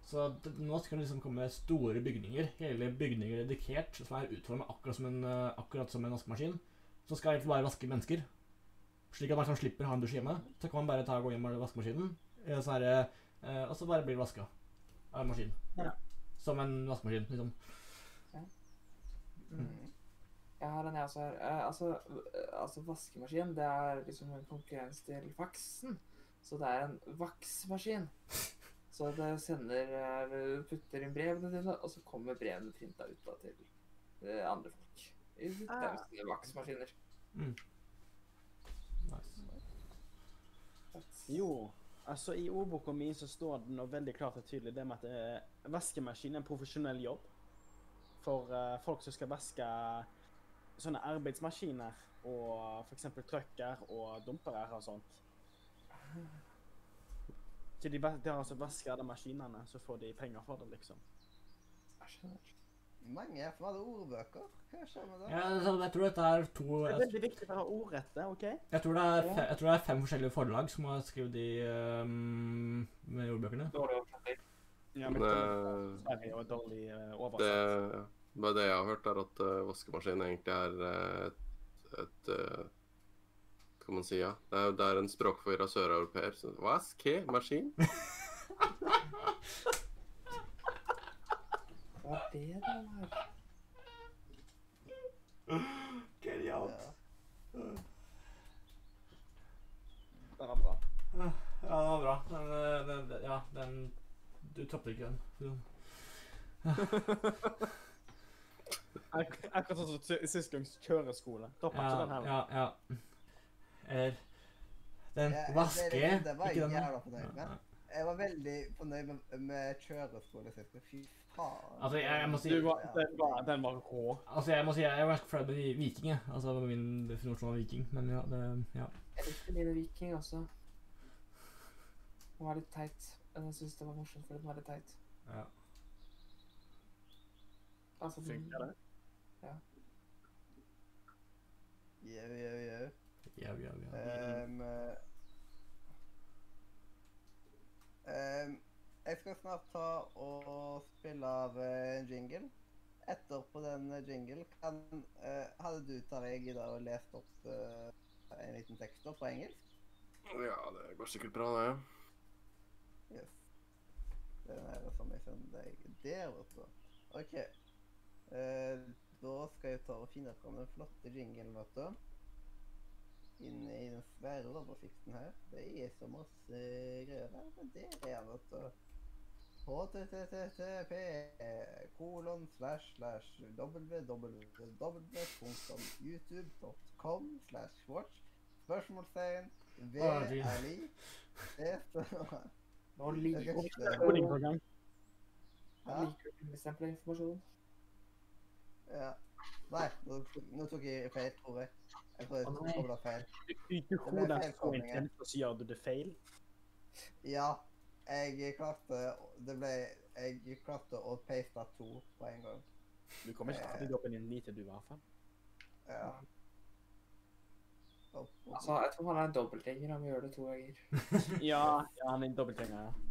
Så det, nå skal det liksom komme store bygninger, hele bygninger dedikert, som er utformet akkurat som en, uh, akkurat som en vaskemaskin. Som skal egentlig bare vaske mennesker. Slik at man liksom slipper å ha en dusj hjemme. Så kan man bare ta og gå hjem med vaskemaskinen, eh, så er det, eh, og så bare blir det vaska av en maskin. Ja. Som en vaskemaskin, liksom. Mm. Jeg har en jeg også her. Eh, altså, eh, altså, vaskemaskin, det er liksom en konkurrens til faksen. Så det er en vaksmaskin. Så det sender eh, Du putter inn brevene dine, og så kommer brevene printa ut da til andre folk. I det Mm. jo vaksmaskiner. Nice. Jo, altså i ordboka mi så står det noe veldig klart og tydelig det med at vaskemaskin er en profesjonell jobb for folk som skal vaske sånne arbeidsmaskiner og f.eks. trucker og dumpere og sånt. Så de, de har altså vaska de maskinene, så får de penger for det, liksom. Jeg skjønner. Mange som hadde ordbøker. Hva skjer med det? Ja, jeg tror dette er to Det er veldig viktig å ha ordrette, OK? jeg, tror det er jeg tror det er fem forskjellige forlag som har skrevet de um, med ordbøkene. Dårlig oversetting. Ja, Men, det, det, det, og dårlig det, Det, oversatt. Bare det jeg har hørt, er at uh, vaskemaskin egentlig er eh, et, et uh, Hva skal man si? ja? Det er, det er en språkforvirra søreuropeer. som Vaske maskin? Hva er det det var? Genialt. Ja. Den var bra. Ja, den var bra. Den, eh, den, den, ja, den Du topper ikke den. Ak akkurat sånn som sist gangs kjøreskole. Da Ja, den her. ja, ja. Den vaske det- det- det var ikke den her. Jeg var veldig fornøyd med, med kjøreskole sist. Fy faen. Altså, jeg- jeg må si- Du var, den, var, den var rå. Altså, jeg må si jeg er vært fornøyd med viking, jeg. Altså med min definisjon av viking. Men ja, det Ja. Jeg likte Lille Viking også. Den var litt teit. Men jeg syns det var morsomt fordi den var litt teit. ja. Altså, den- Funker det? Jau, jau, jau. Ja, ja, ja. Um, um, jeg skal snart ta og spille av eh, en jingle. Etterpå den eh, jingle kan uh, Hadde du Tarjei gidda å lese opp uh, en liten tekst opp på engelsk? Ja, det går sikkert bra, det. Yes. Den er som jeg sender deg der, du. OK. Eh, da skal jeg ta og finne fram den flotte jinglen, vet du. Inne i den svære oversikten her. Det er så masse greier her, men der er den, vet du. HTTTP kolon slash slash www.youtube.com slash watch spørsmålstegn V er VLI Det står Nå Jeg liker du ikke- Kodingprogram. Hæ? liker du hemmeligstemple informasjon. Ja. Nei, nå, nå tok jeg feil, tror jeg. Jeg tror jeg nei. feil. Du, du ble koder så feilkoblinger. og så gjør du det feil. Ja, jeg klarte Det ble Jeg klarte å paste to på en gang. Du kommer ikke til å gå opp i en lite, du, i hvert fall. Ja. Altså, jeg tror han er en dobbeltgjenger. Han vi gjør det to ganger. Ja, ja han er en dobbeltgjenger, ja.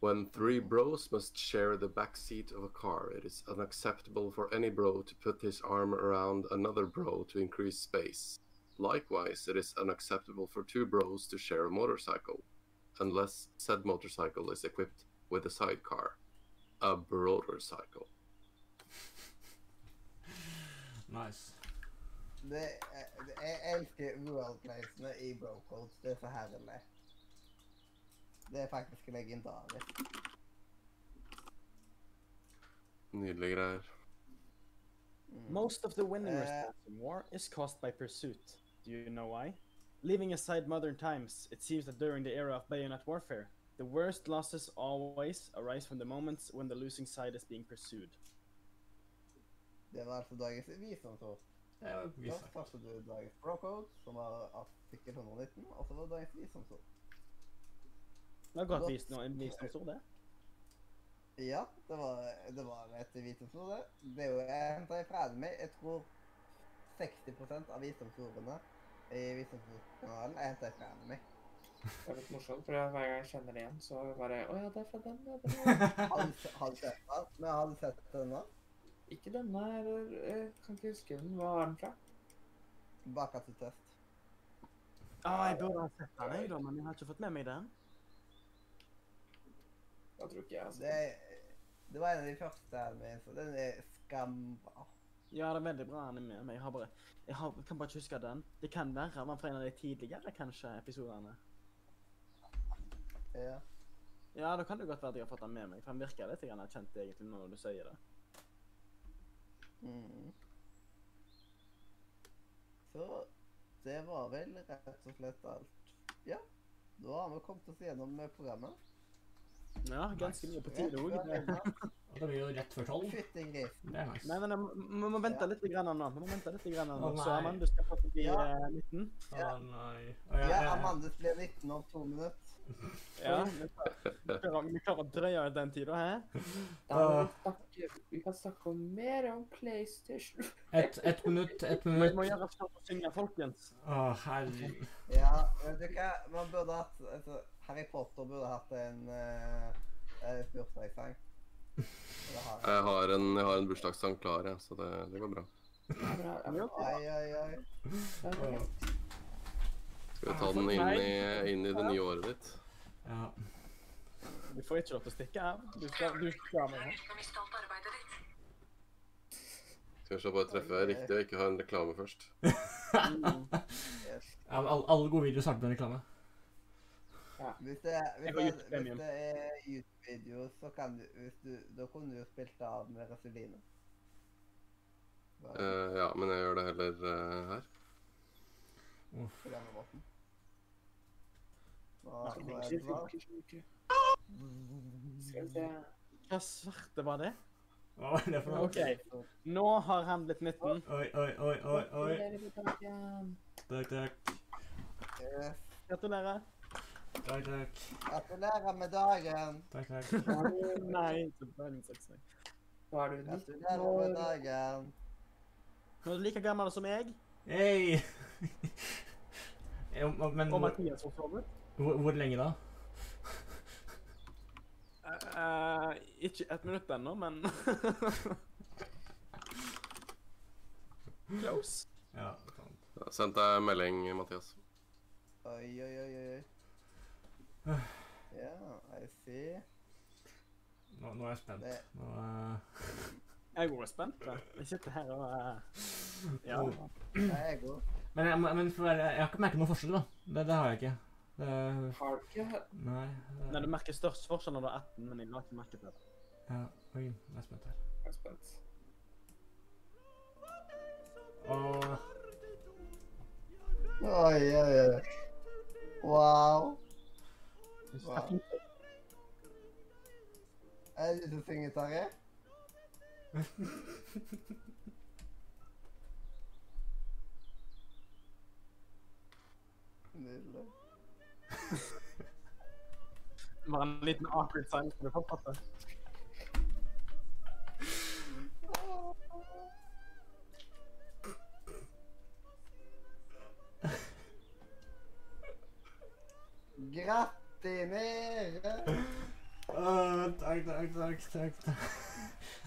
When three bros must share the back seat of a car, it is unacceptable for any bro to put his arm around another bro to increase space. Likewise, it is unacceptable for two bros to share a motorcycle, unless said motorcycle is equipped with a sidecar, a brodercycle. Nice. Det, det, jeg elsker world-placene i Brocodes. Det er så herlig. Det er faktisk legendarisk. Nydelige greier. Mm. Most of the winning Uh, response in war is caused by pursuit. Do you know why? Leaving aside modern times, it seems that during the era of bayonet warfare, the worst losses always arise from the moments when the losing side is being pursued. Det var altså dagens visdomsord. Det var Da visst. startet du dagens Brocode, som var artikkel 119, og så var det dagens visdomsord. Det var godt vist nå, en visdomsord, det. Ja, det var, det var et visdomsord, det. Det er jo jeg henta fra anime. Jeg tror 60% av visdomsordene i visdomsordkanalen er hentet fra anime. Det er litt morsomt, for hver gang jeg kjenner det igjen, så bare Å ja, det er fra den, ja. Den, ja. Har du, sett den? Men har du sett den nå? Ikke denne, eller Jeg kan ikke huske den. Hva er den fra? Baka til test. Ah, jeg burde ha sett den, jeg, da, men jeg har ikke fått med meg den. Da tror ikke jeg altså. Det, det var en av de første animene, så den er skamba. Ja, det er veldig bra anime, men jeg har bare Jeg har, kan bare ikke huske den. Det kan være den var fra en av de tidligere, kanskje, episodene. Ja. Ja, da kan det godt være at jeg har fått den med meg, for den virker litt grann kjent egentlig nå når du sier det. Mm. Så det var vel rett og slett alt. Ja. Da har vi kommet oss gjennom programmet. Ja, ganske mye på tide òg. Det blir jo rett før tolv. Det er nice. Nei, men vi må vente Ja. litt grann nå. Vi må vente litt grann nå. Å, Så. Amand, du skal få forbi Ja. eh, 19. Å nei. Å, Ja, Amandus blir 19 om to minutter. Ja, vi klarer, vi klarer å drøye ut den tida, hæ? Da vi, vi kan snakke om mer om PlayStation. Ett et minutt, et Vi må gjøre oss klare til å synge, folkens. Å, herregud. Ja, vet du hva? Man burde hatt altså, Harry Potter burde hatt en uh, bursdagssang. Og har. Jeg har en, jeg har en bursdagssang klar, jeg, så det, det går bra. Ja, bra. Ja, Oi, oi, oi. Skal vi ta den inn i, inn i det nye året ditt? Ja. Du får ikke lov til å stikke her. Du skal, du skal med her. Skal vi se, bare treffer jeg riktig og ikke ha en reklame først. Men alle, alle gode videoer starter med reklame. Hvis det, hvis, det, hvis det er YouTube-video, så kan du, hvis du Da kunne du jo spilt av med Resuline. Bare Eh, ja, men jeg gjør det heller uh, her. på denne måten. Er Det. Skal vi se. Hva svarte var det? Hva var det for noe? OK. Nå har han blitt 19. Oi, oi, oi, oi, oi. Takk, takk. Gratulerer. Takk, takk. Gratulerer med dagen. Takk, takk. Nei, ikke er du 19 Gratulerer med dagen. Nå er du like gammel som meg, Hei! Men og Mathias også så hvor, hvor lenge da? Eh, ikke ett minutt ennå, men Close. Ja, sant. Jeg har sendt deg melding, Mathias. Oi, oi, oi, oi. Ja, I see. Nå, nå er jeg spent. Det- Nå, uh... Jeg er spent. da. Jeg sitter her og uh... Ja. Jeg er god. men, jeg, men for, jeg, jeg har ikke merket noen forskjell, da. Det, det har jeg ikke. Det, Har du ikke nei. det- Nei, du merker størst forskjell når du er 18, men jeg har ikke merket det. Ja, oi, nå er jeg spent her. Jeg er spent. Synger, Tarjei? Nydelig. Bare en liten awkward silence for du fatter. Gratulerer! Åh, takk, takk, takk, takk. takk.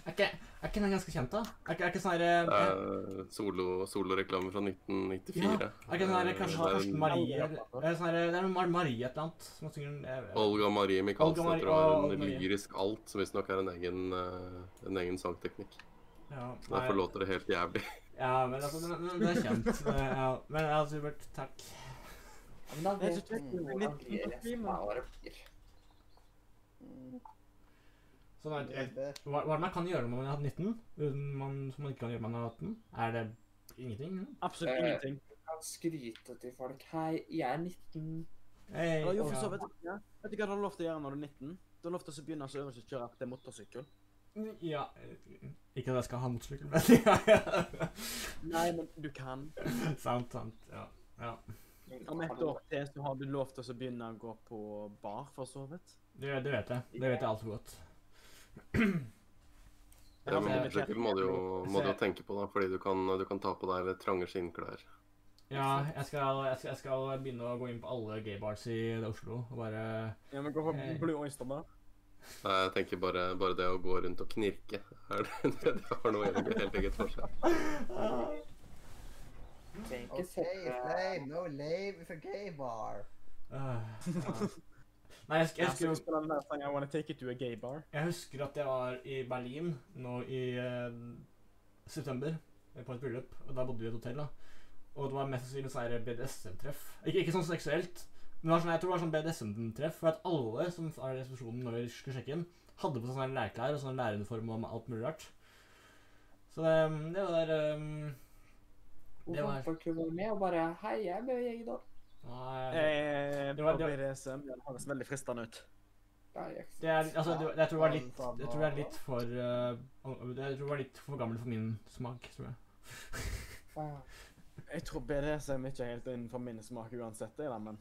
Er ikke, er ikke den ganske kjent, da? Er ikke, er ikke sånn her eh, er solo- soloreklame fra 1994. Ja, er ikke sånn her kanskje Det er Marie Det sånn her, det er Mar Marie et eller annet som synger jeg Olga Marie Olga Michaelsen Marie- tror det er en Marie. lyrisk alt, som visstnok er en egen, eh, en egen sangteknikk. Ja, Derfor låter det helt jævlig. Ja, men altså, det, det er kjent. Eh, ja, men ja, supert. Takk. Ja, men da vet du Det er hvordan det blir på resten streamen. av året blir. Mm, Sånn at, eh, hva, hva er det man kan gjøre når man er 19, uten man, som man ikke kan gjøre når man er 18? Er det ingenting? Absolutt Eh, ingenting. Kan skryte til folk. Hei, jeg er 19. Hei, Eller jo, for så vidt. Ja. Vet du hva du har lov til å gjøre når du er 19? Du har lov til å begynne å øve seg å kjøre til motorsykkel. Ja, eh, ikke at jeg skal ha motorsykkel, men ja, ja. Nei, men du kan. Sant, sant. Ja. ja. Om et år til så har du lov til å begynne å gå på bar, for så vidt. Det, det vet jeg. Det vet jeg altfor godt. Ja, må men- motorsykkel må du jo, må du jo tenke på, da, fordi du kan, du kan ta på deg trange skinnklær. Ja, jeg skal, jeg, skal, jeg skal begynne å gå inn på alle gaybars i Oslo og bare Ja, men Hvorfor blir du Blue Oyster, da. Nei, Jeg tenker bare, bare det å gå rundt og knirke, er det, det har noe helt, helt eget for seg. Okay, OK, ikke lame. No lame. It's a gay bar. Nei, jeg, jeg, Jeg husker, spille den der sangen I Wanna Take It To A Gay Bar. jeg husker at jeg var i Berlin nå i eh, september på et bryllup, og da bodde vi i et hotell. da. Og det var mest sannsynlig sånn BDSM-treff. Ikke, ikke sånn seksuelt, men det var sånn, jeg tror det var sånn BDSM-treff. For at alle som var i resepsjonen når vi skulle sjekke inn, hadde på seg sånne lærklær og sånn læreruniform og alt mulig rart. Så det, det var um, Det var Hvorfor folk var med og bare Hei, jeg er i gjengen, da. Nei, Eh, Det var- på det var- BDSM. Ja, det høres veldig fristende ut. Det er, altså, det, jeg tror det var litt Jeg tror det er litt for uh, Jeg tror det var litt for gammel for min smak, tror jeg. Jeg tror BDSM ikke er helt innenfor min smak uansett, det men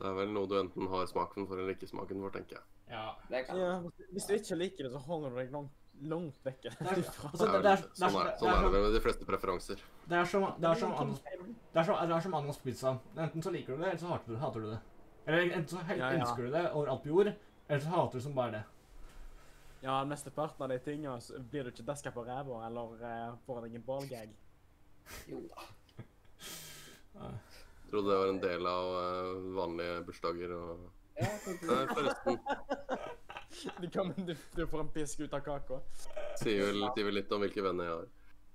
Det er vel noe du enten har smaken for eller ikke smaken for, tenker jeg. Ja. Ja, Hvis du ikke liker det, så holder du deg langt, langt vekke altså, sånn er, det, med de fleste preferanser. det er som Det er som Anos Det er som, det er som pizza. Enten så liker du det, eller så hater du, hater du det. Eller enten så Ja, ja. elsker du det over alt på jord, eller så hater du som bare det. Ja, mesteparten av de tingene blir du ikke deska på ræva eller eh, får deg en ballgag. Jo da. Jeg trodde det var en del av eh, vanlige bursdager og Ja, Nei, forresten. Du, kan, du, du får en pisk ut av kaka. Sier vel, sier vel litt om hvilke venner jeg har.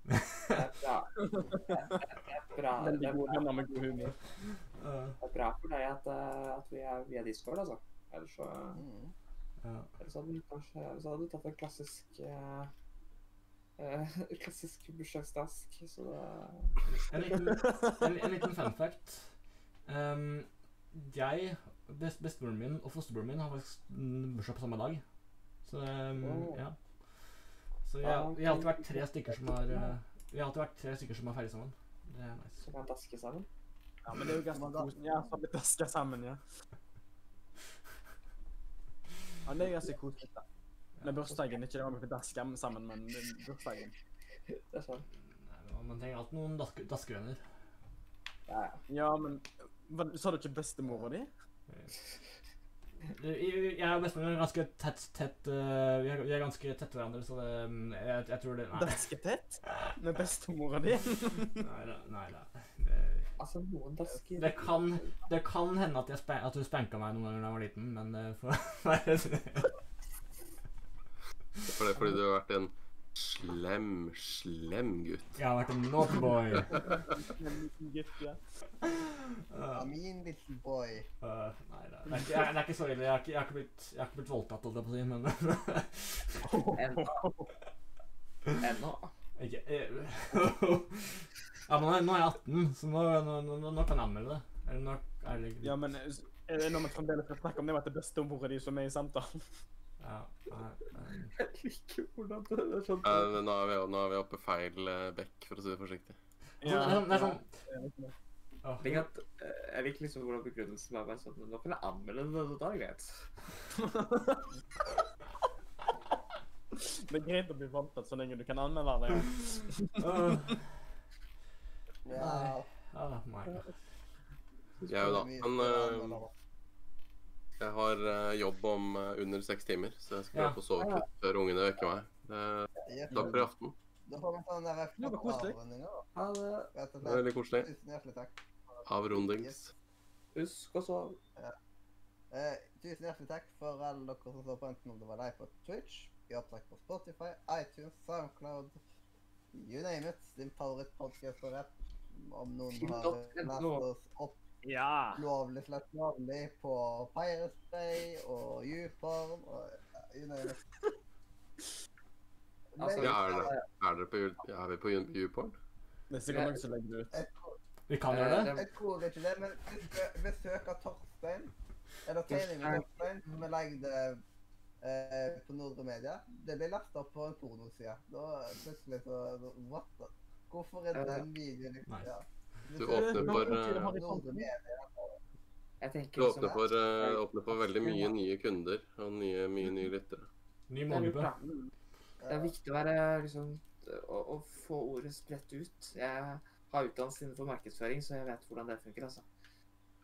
det er bra. Det er, det er bra. Det er bra. med god humor. Det er bra for deg at, eh, at vi er via Discord, altså. Ellers så, Mm. ja. ellers hadde du kanskje så hadde du tatt en klassisk uh, uh, klassisk bursdagsdask, så det En liten, en, en liten fun fact. Um, jeg, best, bestemoren min og fosterbroren min har faktisk bursdag på samme dag. Så um, Oh. ja. Så vi har, vi har alltid vært tre stykker som har uh, Vi har alltid vært tre stykker som har feiret sammen. Det er nice. så kan daske sammen. Ja, men det er jo ganske koselig. Ja, så har vi daska sammen, ja. Ja, det er ganske koselig. da. Med bursdagen, ikke det var med daska sammen, men bursdagen. Det er men Man trenger alltid noen daske, daskevenner. Ja, ja. Ja, men Sa du ikke bestemora di? Jeg og bestemor er ganske tett, tett uh, vi, er, vi er ganske tett hverandre, så det, um, jeg, jeg tror det Nei, Dasketett? Med bestemora di? nei da. Nei, da. Det, Altså, noen dasker det, kan, det kan hende at, jeg spa, at du spanka meg noen ganger da jeg var liten, men det får være For det er fordi du har vært en slem, slem gutt. Jeg har vært en naughty boy. En liten gutt, ja. Uh, Min little boy. uh, nei. Det er, ikke, jeg, det er ikke så ille. Jeg har ikke, jeg har ikke, blitt, jeg har ikke blitt voldtatt, holdt jeg på å si, men Ennå. Ennå. Ikke eh, Ja, men nå, er jeg 18, så nå, nå, nå, nå kan jeg anmelde det. Eller nå er det Ja, men er det når vi fremdeles skal snakke om det, var at det er bestemora di som er i samtalen? Ja. Jeg liker hvordan det det er sånn Eh, nå, er vi, nå er vi oppe feil eh, bekk, for å si det forsiktig. Ja, det er sånn, det er sånn ja. Jeg at, eh, jeg liker liksom hvordan begrunnelsen var bare sånn Nå kan jeg anmelde det, så da er det greit. Det er greit å bli voldtatt så lenge du kan anmelde det. åh, Ja. ah, nei. Jeg òg, da. Men eh, jeg har uh, jobb om uh, under seks timer, så jeg skal Ja. prøve å sove litt før ungene vekker meg. Eh, takk for i aften. Da får vi ta den der det var koselig. Ha det. Det var veldig koselig. Tusen hjertelig takk. Avrundings. Husk å sove. Eh, tusen hjertelig takk for alle dere som så på, enten om det var deg på Twitch, i opptak på Spotify, iTunes, Soundcloud, you name it. Din favorittpodkast og rap. Om noen har lært oss opp Ja. lovlig slett lovlig på Pirate Bay og YouPorn og you know. Altså, Ja, er, det, er, dere på, er vi på jul- YouPorn? Det er sikkert legger det ut. Vi kan gjøre det. Jeg tror ikke det, men besøk av Torstein, eller tegning med Torstein, som er lagd eh, på Nordre Media, det blir lagt opp på en pornoside. Da plutselig så What? Hvorfor er den videoen liksom Nice. ja. Du åpner for, eh, Du liksom åpner for, eh, åpner for veldig mye nye kunder og nye, mye nye lyttere. Ny Det er målgruppe. Det er viktig å være liksom å, å få ordet spredt ut. Jeg har utdannelse innenfor markedsføring, så jeg vet hvordan det funker, altså.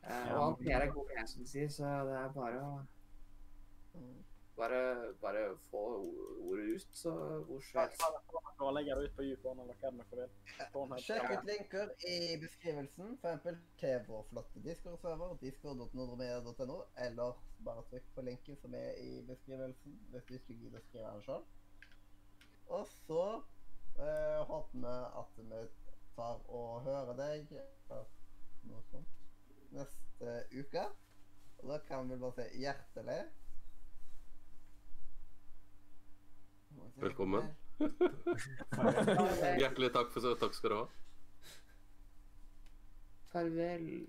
Eh, og alt PR er god PR, som de sier, så det er bare å. Bare, bare få ordet ut, så hvor som helst. Bare legge det ut på YouPorn eller hva dere vil. Sjekk ut linker i beskrivelsen, f.eks. til vår flotte Discord-server, discord.nordmedia.no, eller bare trykk på linken som er i beskrivelsen, hvis du ikke gidder å skrive den sjøl. Og så eh, håper vi at vi tar og hører deg eller noe sånt neste uke. Og da kan vi bare si hjertelig Velkommen. Hjertelig takk, for, takk skal du ha. farvel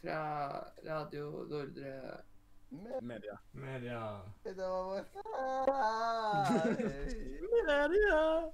fra Radio Nordre. Media. Media. Media. det var vår Media!